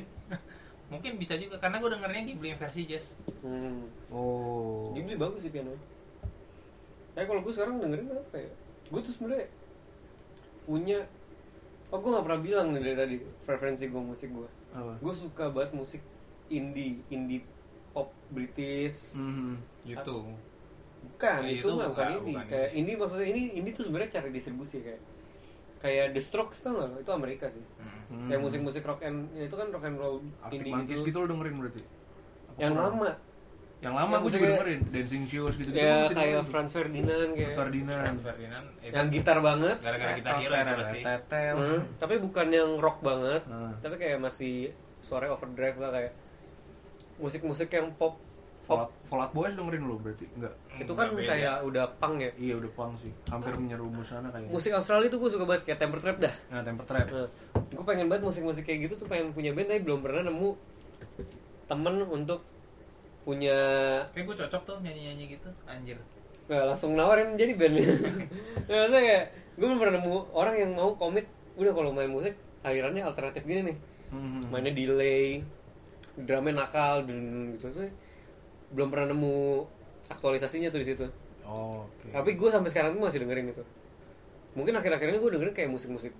mungkin bisa juga karena gue dengerinnya Ghibli yang versi jazz. Hmm. Oh. Ghibli bagus sih piano. Tapi kalau gue sekarang dengerin apa ya? Gue tuh sebenarnya punya Oh gue gak pernah bilang nih dari tadi Preferensi gue musik gue? Gue suka banget musik indie Indie pop British. Mhm. gitu. Bukan, Nah, itu, itu mah bukan bukan- indie. bukan Kayak indie maksudnya ini Indie tuh sebenarnya cara distribusi kayak Kayak The Strokes tau gak? Itu Amerika sih Hmm. Hmm. Kayak musik-musik rock and ya Itu kan rock and roll Arctic indie Monkeys gitu, gitu lo dengerin berarti? Apa Yang kurang? lama Yang lama Yang gue juga dengerin Dancing Shoes gitu-gitu Ya gua masih kayak. Franz Ferdinand kayak Franz Ferdinand Franz Ferdinand itu Yang gitar banget gara-gara kita hero itu pasti Tetel Hmm, tapi bukan yang rock banget Hmm. tapi kayak masih suara overdrive lah kayak musik-musik yang pop Fallout, Fallout Boys dengerin lu berarti? Enggak. itu kan Nggak beda. kayak udah punk ya Iya udah punk sih. Hampir menyerumus sana kayaknya. musik Australia tuh gue suka banget kayak Temper Trap dah Nah, Temper Trap. Nah, gue pengen banget musik-musik kayak gitu tuh pengen punya band tapi belum pernah nemu temen untuk punya Kayak gue cocok tuh nyanyi-nyanyi gitu, anjir. Nggak, langsung nawarin jadi band *laughs* ya, maksudnya kayak gue belum pernah nemu orang yang mau komit udah kalau main musik alirannya alternatif gini nih Hmm. mainnya delay drumnya nakal dan gitu tuh belum pernah nemu aktualisasinya tuh di situ Oh, Oke. tapi gue sampai sekarang tuh masih dengerin itu mungkin akhir-akhir ini gue dengerin kayak musik-musik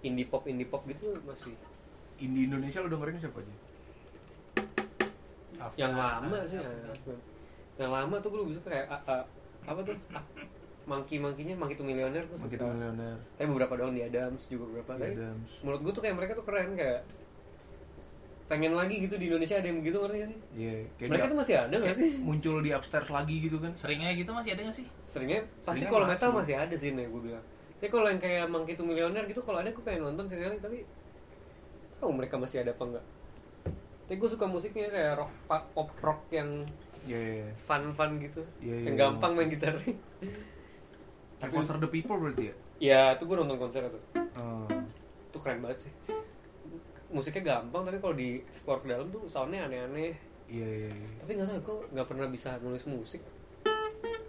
indie pop indie pop gitu masih Indie Indonesia lu dengerin siapa aja? yang lama sih ya. yang lama tuh gue lebih suka kayak ah, ah, apa tuh mangki mangkinya mangki tuh milioner tuh Begitu suka. Millionaire, tapi beberapa doang di Adams juga beberapa tapi Adams. menurut gue tuh kayak mereka tuh keren kayak pengen lagi gitu di Indonesia ada yang begitu ngerti gak sih Iya, kayak mereka tuh masih ada gak sih muncul di upstairs lagi gitu kan? Seringnya gitu masih ada gak sih? seringnya pasti Seringnya kalau metal masih ada sih nih gue bilang tapi kalau yang kayak mangki tuh milioner gitu kalau ada gue pengen nonton sih tapi tahu mereka masih ada apa enggak tapi gue suka musiknya kayak rock pop rock yang Iya, iya. iya. fun fun gitu Iya, iya, yang iya. gampang main gitar Like Foster the People berarti ya? ya itu gue nonton konser tuh Oh. itu keren banget sih musiknya gampang tapi kalau di explore ke dalam tuh soundnya aneh-aneh. Iya, iya, iya. tapi nggak tahu gue nggak pernah bisa nulis musik.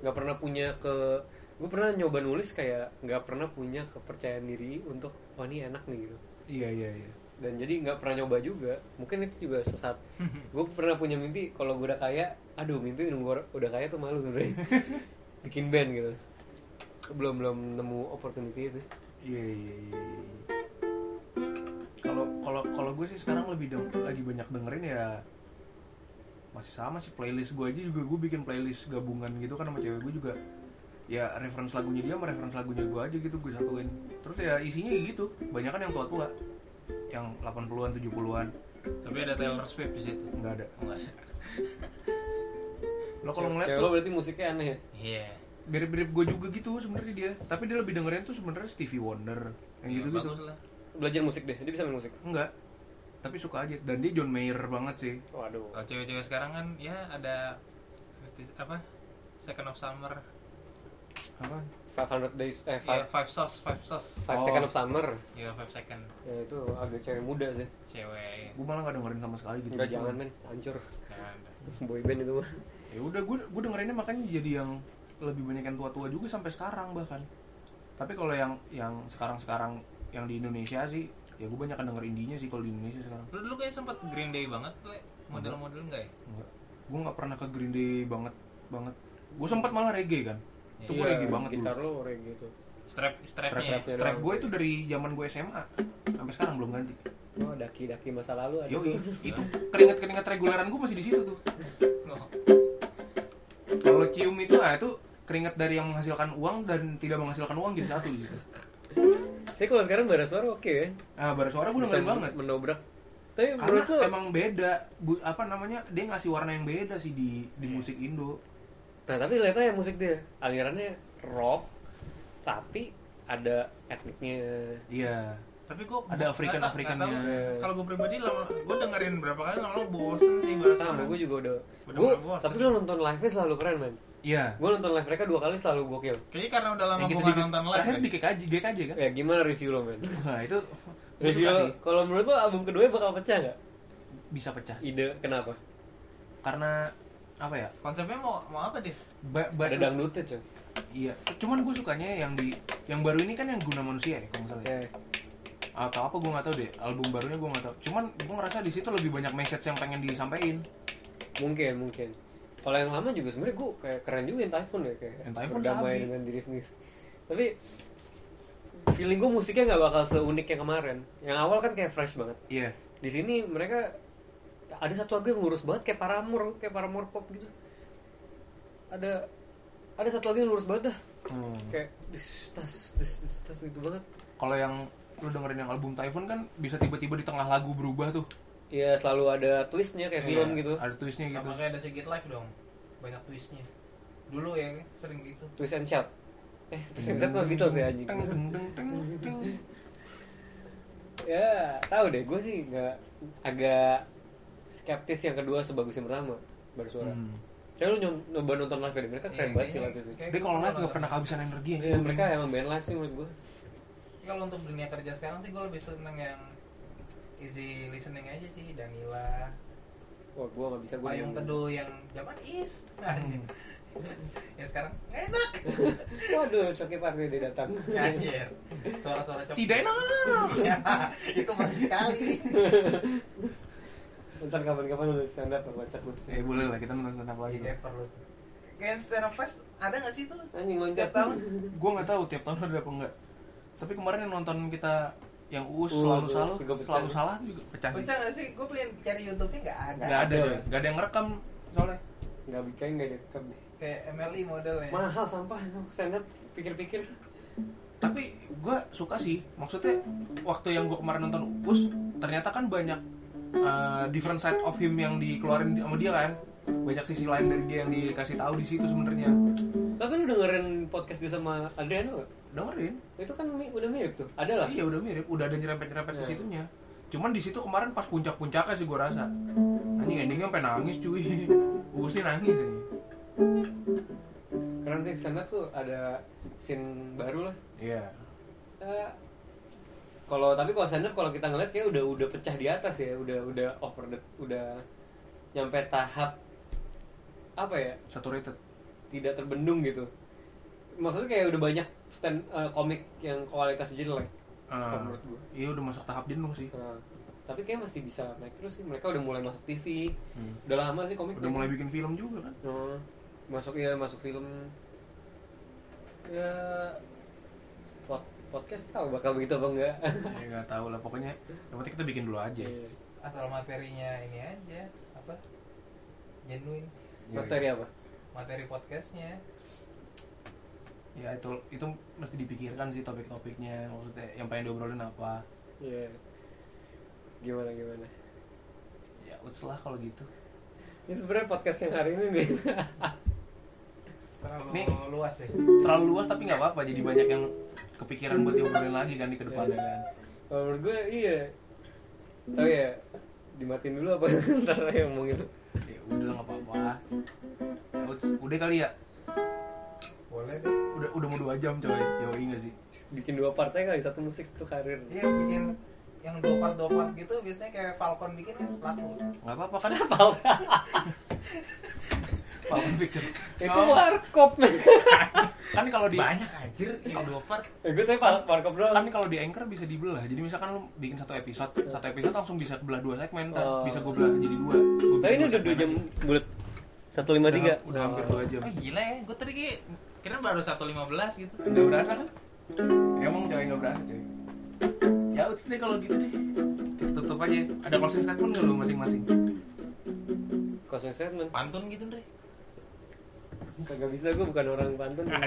Nggak pernah punya ke gue pernah nyoba nulis kayak nggak pernah punya kepercayaan diri untuk wah ini enak nih gitu. Iya, iya, iya. dan jadi nggak pernah nyoba juga. Mungkin itu juga sesat. *laughs* Gue pernah punya mimpi kalau gue udah kaya aduh mimpi udah kaya tuh malu sebenarnya *laughs* bikin band gitu. Belum belum nemu opportunity sih. Iya, iya, iya. Kalau kalau gue sih sekarang lebih deng- lagi banyak dengerin ya masih sama sih playlist gue aja juga gue bikin playlist gabungan gitu kan sama cewek gue juga ya reference lagunya dia sama reference lagunya gue aja gitu gue satuin terus ya isinya ya gitu banyak kan yang tua-tua yang 80-an 70-an Tapi ada Taylor Swift di situ. nggak ada Enggak sih. lo kalau ngeliat lo berarti musiknya aneh ya Iya. mirip-mirip gue juga gitu sebenarnya dia tapi dia lebih dengerin tuh sebenarnya Stevie Wonder yang Iya, gitu gitu bagus lah. Belajar musik deh. Dia bisa main musik? Enggak. Tapi suka aja. Dan dia John Mayer banget sih. Waduh. Kalau cewek-cewek sekarang kan ya ada apa? Second of Summer. apa 500 days eh Iya, 5 Five Sauce, Five Sauce. five Oh. second of summer. Iya, Five Second. ya itu agak cewek muda sih. Cewek. gue malah gak dengerin sama sekali gitu. Enggak jangan men. Hancur. Jangan. Boy band itu mah. Ya udah gue gue dengerinnya makanya jadi yang lebih banyak yang tua-tua juga sampai sekarang bahkan. Tapi kalau yang yang sekarang-sekarang yang di Indonesia sih. Ya gue banyak denger indinya sih kalau di Indonesia sekarang. Lu dulu kayak sempat Green Day banget, Le. Model-model enggak ya? enggak gue nggak pernah ke Green Day banget banget. Gue sempat malah reggae kan. Itu gue Iya, reggae banget gitar dulu lo reggae tuh. Strap strapnya. ya? Strap-strapnya. strap gue itu dari zaman gue SMA sampai sekarang belum ganti. Oh daki daki masa lalu ada yo sih itu keringat keringat reguleran gue masih di situ tuh. Oh. kalau cium itu ah itu keringat dari yang menghasilkan uang dan tidak menghasilkan uang jadi satu di situ tapi kalau sekarang bara suara oke ya. Ah bara suara gue dengerin banget. mendobrak tapi karena lo emang beda. Bu, apa namanya dia ngasih warna yang beda sih di di musik Indo. Nah tapi lihat aja musik dia. Alirannya rock tapi ada etniknya. Iya. Tapi gua Ada African-Africannya. Kalau gue pribadi lama gue dengerin berapa kali lama-lama bosen sih bahasa sama gue juga udah Udah gue tapi lo nonton live nya selalu keren man iya. Gue nonton live mereka dua kali selalu gokil Kayaknya karena udah lama yang gue gak nonton live. terakhir kan. di GKJ GKJ kan? Ya gimana review lo man nah *laughs* itu review kalau menurut lo album kedua bakal pecah nggak? Bisa pecah. Ide kenapa? Karena apa ya? Konsepnya mau mau apa dia? ba, ba- ada dangdutnya cuy. Iya. Cuman gue sukanya yang di yang baru ini kan yang guna manusia ya kalau nggak salah ya. Oke. atau apa gue nggak tahu deh. Album barunya gue nggak tahu. Cuman gue ngerasa di situ lebih banyak message yang pengen disampaikan. Mungkin mungkin kalau yang lama juga sebenarnya gue kayak keren juga yang Typhoon ya kayak Yang Typhoon berdamai sabi. dengan diri sendiri. Tapi feeling gue musiknya nggak bakal seunik yang kemarin. Yang awal kan kayak fresh banget. Iya. Di sini mereka ada satu lagu yang lurus banget kayak Paramore kayak Paramore pop gitu. Ada ada satu lagu yang lurus banget dah. Hmm. kayak dis tas dis dis, tas gitu banget. Kalau yang lu dengerin yang album Typhoon kan bisa tiba-tiba di tengah lagu berubah tuh ya selalu ada twistnya kayak film Iya, gitu ada twistnya gitu Sama kayak ada Sigit Live dong. Banyak twistnya. Dulu ya sering gitu. twist and shout eh twist and shout mah Beatles ya anjing ya tahu deh gue sih nggak agak skeptis yang kedua sebagus yang pertama bersuara Hmm. Kayak lu nyoba nonton live dari mereka keren Iya, banget sih kayaknya- live itu. kayak Dia kalau live nggak pernah kehabisan energi. Iya, mereka emang band live sih menurut gue. kalau untuk dunia kerja sekarang sih gue lebih seneng yang easy listening aja sih Danila Wah, gue gak bisa gue. payung teduh yang zaman is anjing ya sekarang nggak enak *laughs* Waduh, Coki Party dia datang. anjir suara-suara cok Tidak enak. Ya, itu masih sekali *laughs* Ntar kapan-kapan lu stand up kocak lu. Eh boleh lah kita nonton stand up lagi. kayak perlu tuh kayak stand up fest ada nggak sih itu Anjing loncat. tiap tahun Gue nggak tahu tiap tahun ada apa enggak. Tapi kemarin yang nonton kita yang uus Uus, selalu Uus, selalu juga pecah. selalu salah juga pecah sih. pecah nggak sih gue pengen cari YouTube-nya nggak ada Nggak ada, Nggak ada. nggak ada yang ngerekam soalnya. Gak bikin gak direkam deh. kayak MLI modelnya Mahal sampah stand up pikir-pikir. Tapi gue suka sih. Maksudnya waktu yang gue kemarin nonton uus ternyata kan banyak uh, different side of him yang dikeluarin di- sama dia kan. Banyak sisi lain dari dia yang dikasih tahu di situ sebenarnya. Tapi lu dengerin podcast dia sama Adriano gak? Dengerin. Itu kan mi- udah mirip tuh. Ada lah. Iya udah mirip, udah ada nyerempet-nyerempet ke Iya. situnya. Cuman di situ kemarin pas puncak-puncaknya sih gue rasa. Anjing endingnya sampai nangis cuy. *laughs* Gue sih nangis ini. Keren sih up tuh ada scene baru lah. Iya. Eh, kalau tapi kalau stand kalau kita ngeliat kayak udah udah pecah di atas ya, udah udah over the udah nyampe tahap apa ya? Saturated. tidak terbendung gitu. Maksudnya kayak udah banyak stand eh, komik yang kualitas jelek. Ah, Kalau menurut gua. iya udah masuk tahap jenuh sih. Nah, tapi kayak masih bisa naik terus sih. Mereka udah mulai masuk TV. Hmm. Udah lama sih komik. Udah mulai bikin film juga kan. Oh, masuk ya masuk film. Ya pod, podcast tahu bakal begitu apa enggak. *laughs* ya nggak tahu lah pokoknya. Yang penting kita bikin dulu aja. Iya. asal materinya ini aja apa genuine Materi apa? materi podcastnya Ya itu itu mesti dipikirkan sih topik-topiknya. Maksudnya yang pengen diobrolin apa. Iya. Gimana gimana? Ya uts lah kalau gitu. Ini sebenarnya podcast yang hari ini nih. terlalu Nih. luas ya Terlalu luas tapi nggak apa-apa. Jadi banyak yang kepikiran buat diobrolin lagi kan di ke depannya kan. Kalau menurut gue iya. Tapi ya dimatiin dulu apa *laughs* ntar yang ngomongin Ya udah nggak apa-apa. Ya, udah kali ya. Boleh deh. Udah udah mau dua jam coy. Yoi nggak sih? bikin dua partai kali satu musik satu karir. Iya bikin yang dua part dua part gitu biasanya kayak Falcon bikin kan laku Nggak apa-apa kan? Pal *laughs* Falcon Picture. itu Oh, warkop. Kan kalau di banyak anjir. Yang dua part. Eh, gue warkop doang. Kan kalau di anchor bisa dibelah. Jadi misalkan lu bikin satu episode satu episode langsung bisa belah dua segmen Oh. bisa gue belah jadi dua. Gua tapi ini udah dua jam bulat. Satu lima tiga. Udah, udah hampir dua jam. Oh gila ya. Gue tadi kayak kira baru 1.15 gitu. Udah berasa kan? Emang coy nggak berasa coy. Ya uts deh kalau gitu deh. Kita tutup aja. Ada closing statement nggak lu masing-masing? Kosong statement? Pantun gitu deh kagak bisa gue bukan orang pantun *laughs*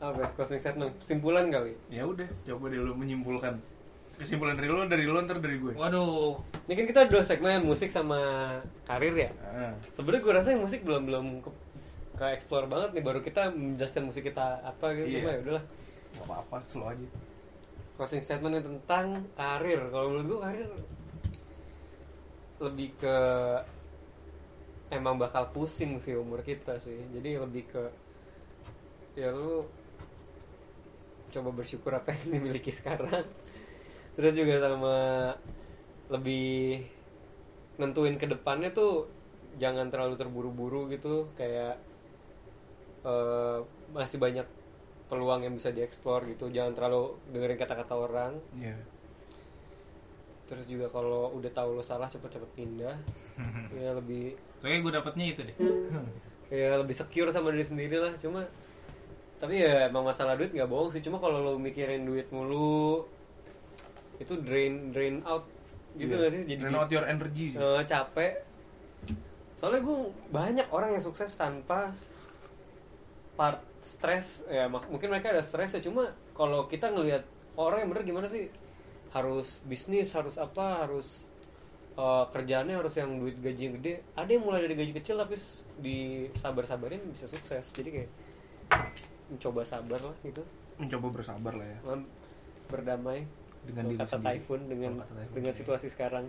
apa ya, closing statement? Kesimpulan kali? Ya udah coba deh lu menyimpulkan. Kesimpulan dari lu dari lu ntar dari gue. Waduh. Ini kan kita dua segmen musik sama karir ya? Ah, sebenarnya gue rasa yang musik belum belum ke, explore banget nih baru kita menjelaskan musik kita apa gitu Iya. cuma ya udahlah. Nggak apa-apa slow aja. Closing statement yang tentang karir. Kalau menurut gue karir lebih ke emang bakal pusing sih umur kita sih. Jadi lebih ke ya lu coba bersyukur apa yang dimiliki sekarang. Terus juga sama lebih nentuin ke depannya tuh jangan terlalu terburu-buru gitu. Kayak eh, masih banyak peluang yang bisa dieksplor gitu. Jangan terlalu dengerin kata-kata orang. Iya. terus juga kalau udah tahu lo salah cepet-cepet pindah. *laughs* Ya lebih Kayaknya gue dapetnya itu deh. *laughs* Ya lebih secure sama diri sendiri lah. Cuma tapi ya emang masalah duit nggak bohong sih. Cuma kalau lo mikirin duit mulu itu drain drain out. Gitu Iya. nggak sih? Jadi Drain out your energy. Sih eh, capek. Soalnya gue banyak orang yang sukses tanpa part stres ya mak- mungkin mereka ada stres ya cuma kalau kita ngelihat orang yang bener gimana sih? Harus bisnis harus apa harus eh, kerjaannya harus yang duit gaji yang gede. Ada yang mulai dari gaji kecil tapi s- di sabar sabarin bisa sukses. Jadi kayak mencoba sabar lah gitu. Mencoba bersabar lah ya. Berdamai Dengan diri kata sendiri. Typhoon dengan kata Typhoon, dengan iya. situasi sekarang.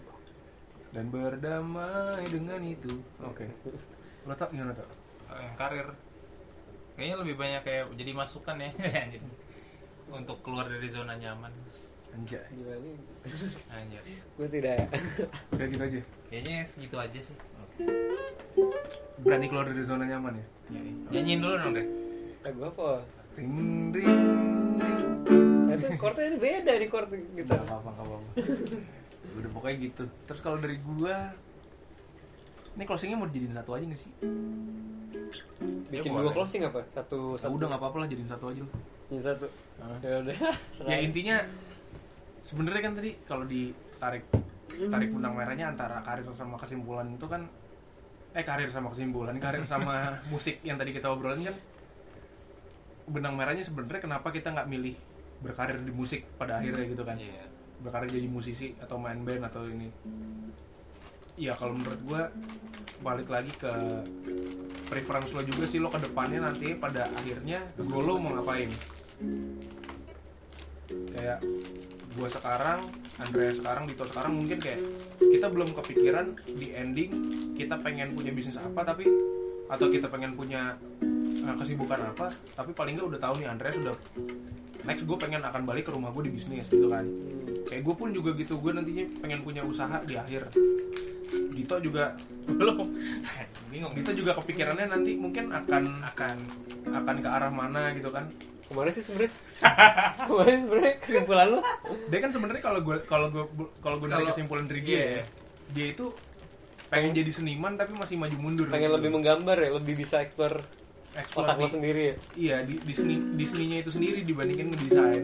Dan berdamai dengan itu. Oke. *laughs* Lo tak gimana tak? Yang karir kayaknya lebih banyak kayak jadi masukan ya *laughs* Jadi, untuk keluar dari zona nyaman. Anjay. Anjir. Gue tidak. udah gitu aja. Kayaknya segitu aja sih. Berani keluar dari zona nyaman ya? Nyanyiin dulu dong deh Lagu apa? ting ring Nah, itu chordnya ini beda nih chord gitu. Gak apa-apa, gak apa-apa. Udah pokoknya gitu. Terus kalau dari gua Ini closingnya mau dijadiin satu aja gak sih? Bikin Ya, dua closing apa? Satu Ah, satu. udah gak apa-apa lah jadiin satu aja lah Yang satu. Ah. Ya udah. *laughs* Ya intinya sebenarnya kan tadi kalau ditarik tarik benang merahnya antara karir sama kesimpulan itu kan eh karir sama kesimpulan karir sama *laughs* musik yang tadi kita obrolin kan benang merahnya sebenarnya kenapa kita nggak milih berkarir di musik pada akhirnya gitu kan Iya. berkarir jadi musisi atau main band atau ini Iya kalau menurut gua balik lagi ke preference lo juga sih lo ke depannya nanti pada akhirnya goal lo mau ngapain? Kayak gua sekarang Andrea sekarang Dito sekarang mungkin kayak kita belum kepikiran di ending kita pengen punya bisnis apa tapi atau kita pengen punya uh, kesibukan apa tapi paling nggak udah tahu nih Andrea sudah next gue pengen akan balik ke rumah gue di bisnis gitu kan. Kayak gue pun juga gitu gue nantinya pengen punya usaha di akhir. Dito juga *laughs* belum. Bingung Dito juga kepikirannya nanti mungkin akan akan. akan ke arah mana gitu kan. Ke mana sih sebenarnya? *laughs* Ke mana sih sebenarnya? Kesimpulan lu? dia kan sebenarnya kalau gue kalau gue kalau gue kesimpulan dari dia ya, dia itu pengen jadi seniman tapi masih maju mundur Pengen gitu. lebih menggambar ya, lebih bisa explore Explore otak lo di- sendiri ya. iya di di seni di seninya itu sendiri dibandingin ngedesain.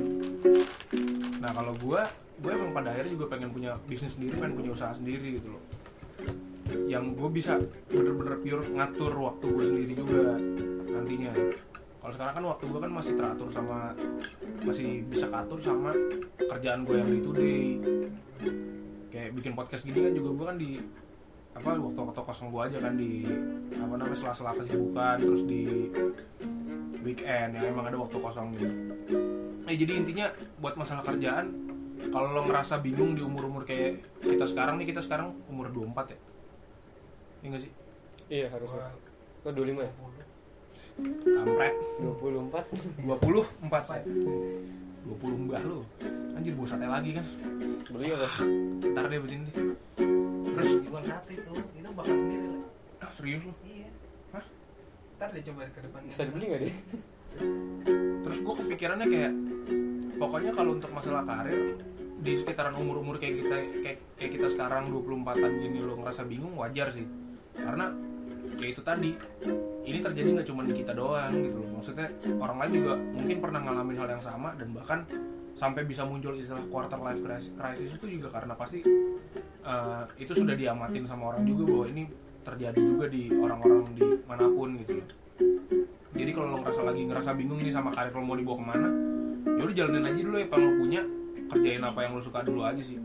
Nah kalau gue gue emang pada akhirnya juga pengen punya bisnis sendiri pengen punya usaha sendiri gitu loh. Yang gue bisa bener-bener pure ngatur waktu gue sendiri juga nantinya. Kalau sekarang kan waktu gue kan masih teratur sama masih bisa katur sama kerjaan gue yang day to day. Kayak bikin podcast gini kan juga gue kan di apa waktu-waktu kosong gue aja kan di apa namanya sela-sela kesibukan terus di weekend ya emang ada waktu kosong gitu eh jadi intinya buat masalah kerjaan kalau lo ngerasa bingung di umur-umur kayak kita sekarang nih kita sekarang umur 24 ya Iya gak sih? Iya harusnya. Kok 25 ya? Kampret 24 24 ya 20 mbah lo Anjir sate lagi kan Beli apa? Ntar deh begini deh terus jual sate itu itu bakal sendiri lah Ah serius lo? iya Hah? ntar deh coba ke depan Bisa dibeli gak deh? Terus gue kepikirannya kayak Pokoknya kalau untuk masalah karir Di sekitaran umur-umur kayak kita kayak, kayak kita sekarang 24an gini lo ngerasa bingung wajar sih Karena ya itu tadi ini terjadi nggak cuma di kita doang gitu loh maksudnya orang lain juga mungkin pernah ngalamin hal yang sama dan bahkan sampai bisa muncul istilah quarter life crisis, itu juga karena pasti eh, itu sudah diamatin sama orang juga bahwa ini terjadi juga di orang-orang di mana pun gitu loh jadi kalau lo ngerasa lagi ngerasa bingung nih sama karir lo mau dibawa ke mana ya udah jalanin aja dulu ya apa lo punya kerjain apa yang lo suka dulu aja sih.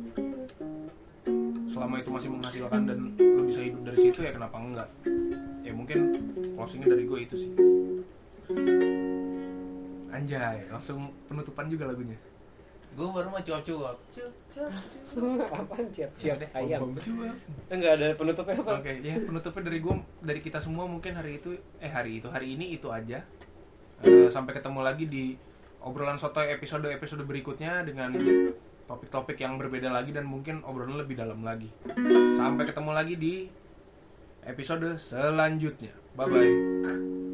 Selama itu masih menghasilkan dan lo bisa hidup dari situ ya kenapa enggak? Ya mungkin closingnya dari gue itu sih. Anjay langsung penutupan juga lagunya gue baru mau cuap-cuap Apaan siap-siap ayam? Cuap. Enggak ada penutupnya apa? Oke, ya penutupnya dari gue, dari kita semua mungkin hari itu, eh hari itu, hari ini itu aja. Eh, sampai ketemu lagi di obrolan sotoy episode-episode berikutnya dengan topik-topik yang berbeda lagi dan mungkin obrolan lebih dalam lagi. Sampai ketemu lagi di episode selanjutnya. Bye bye.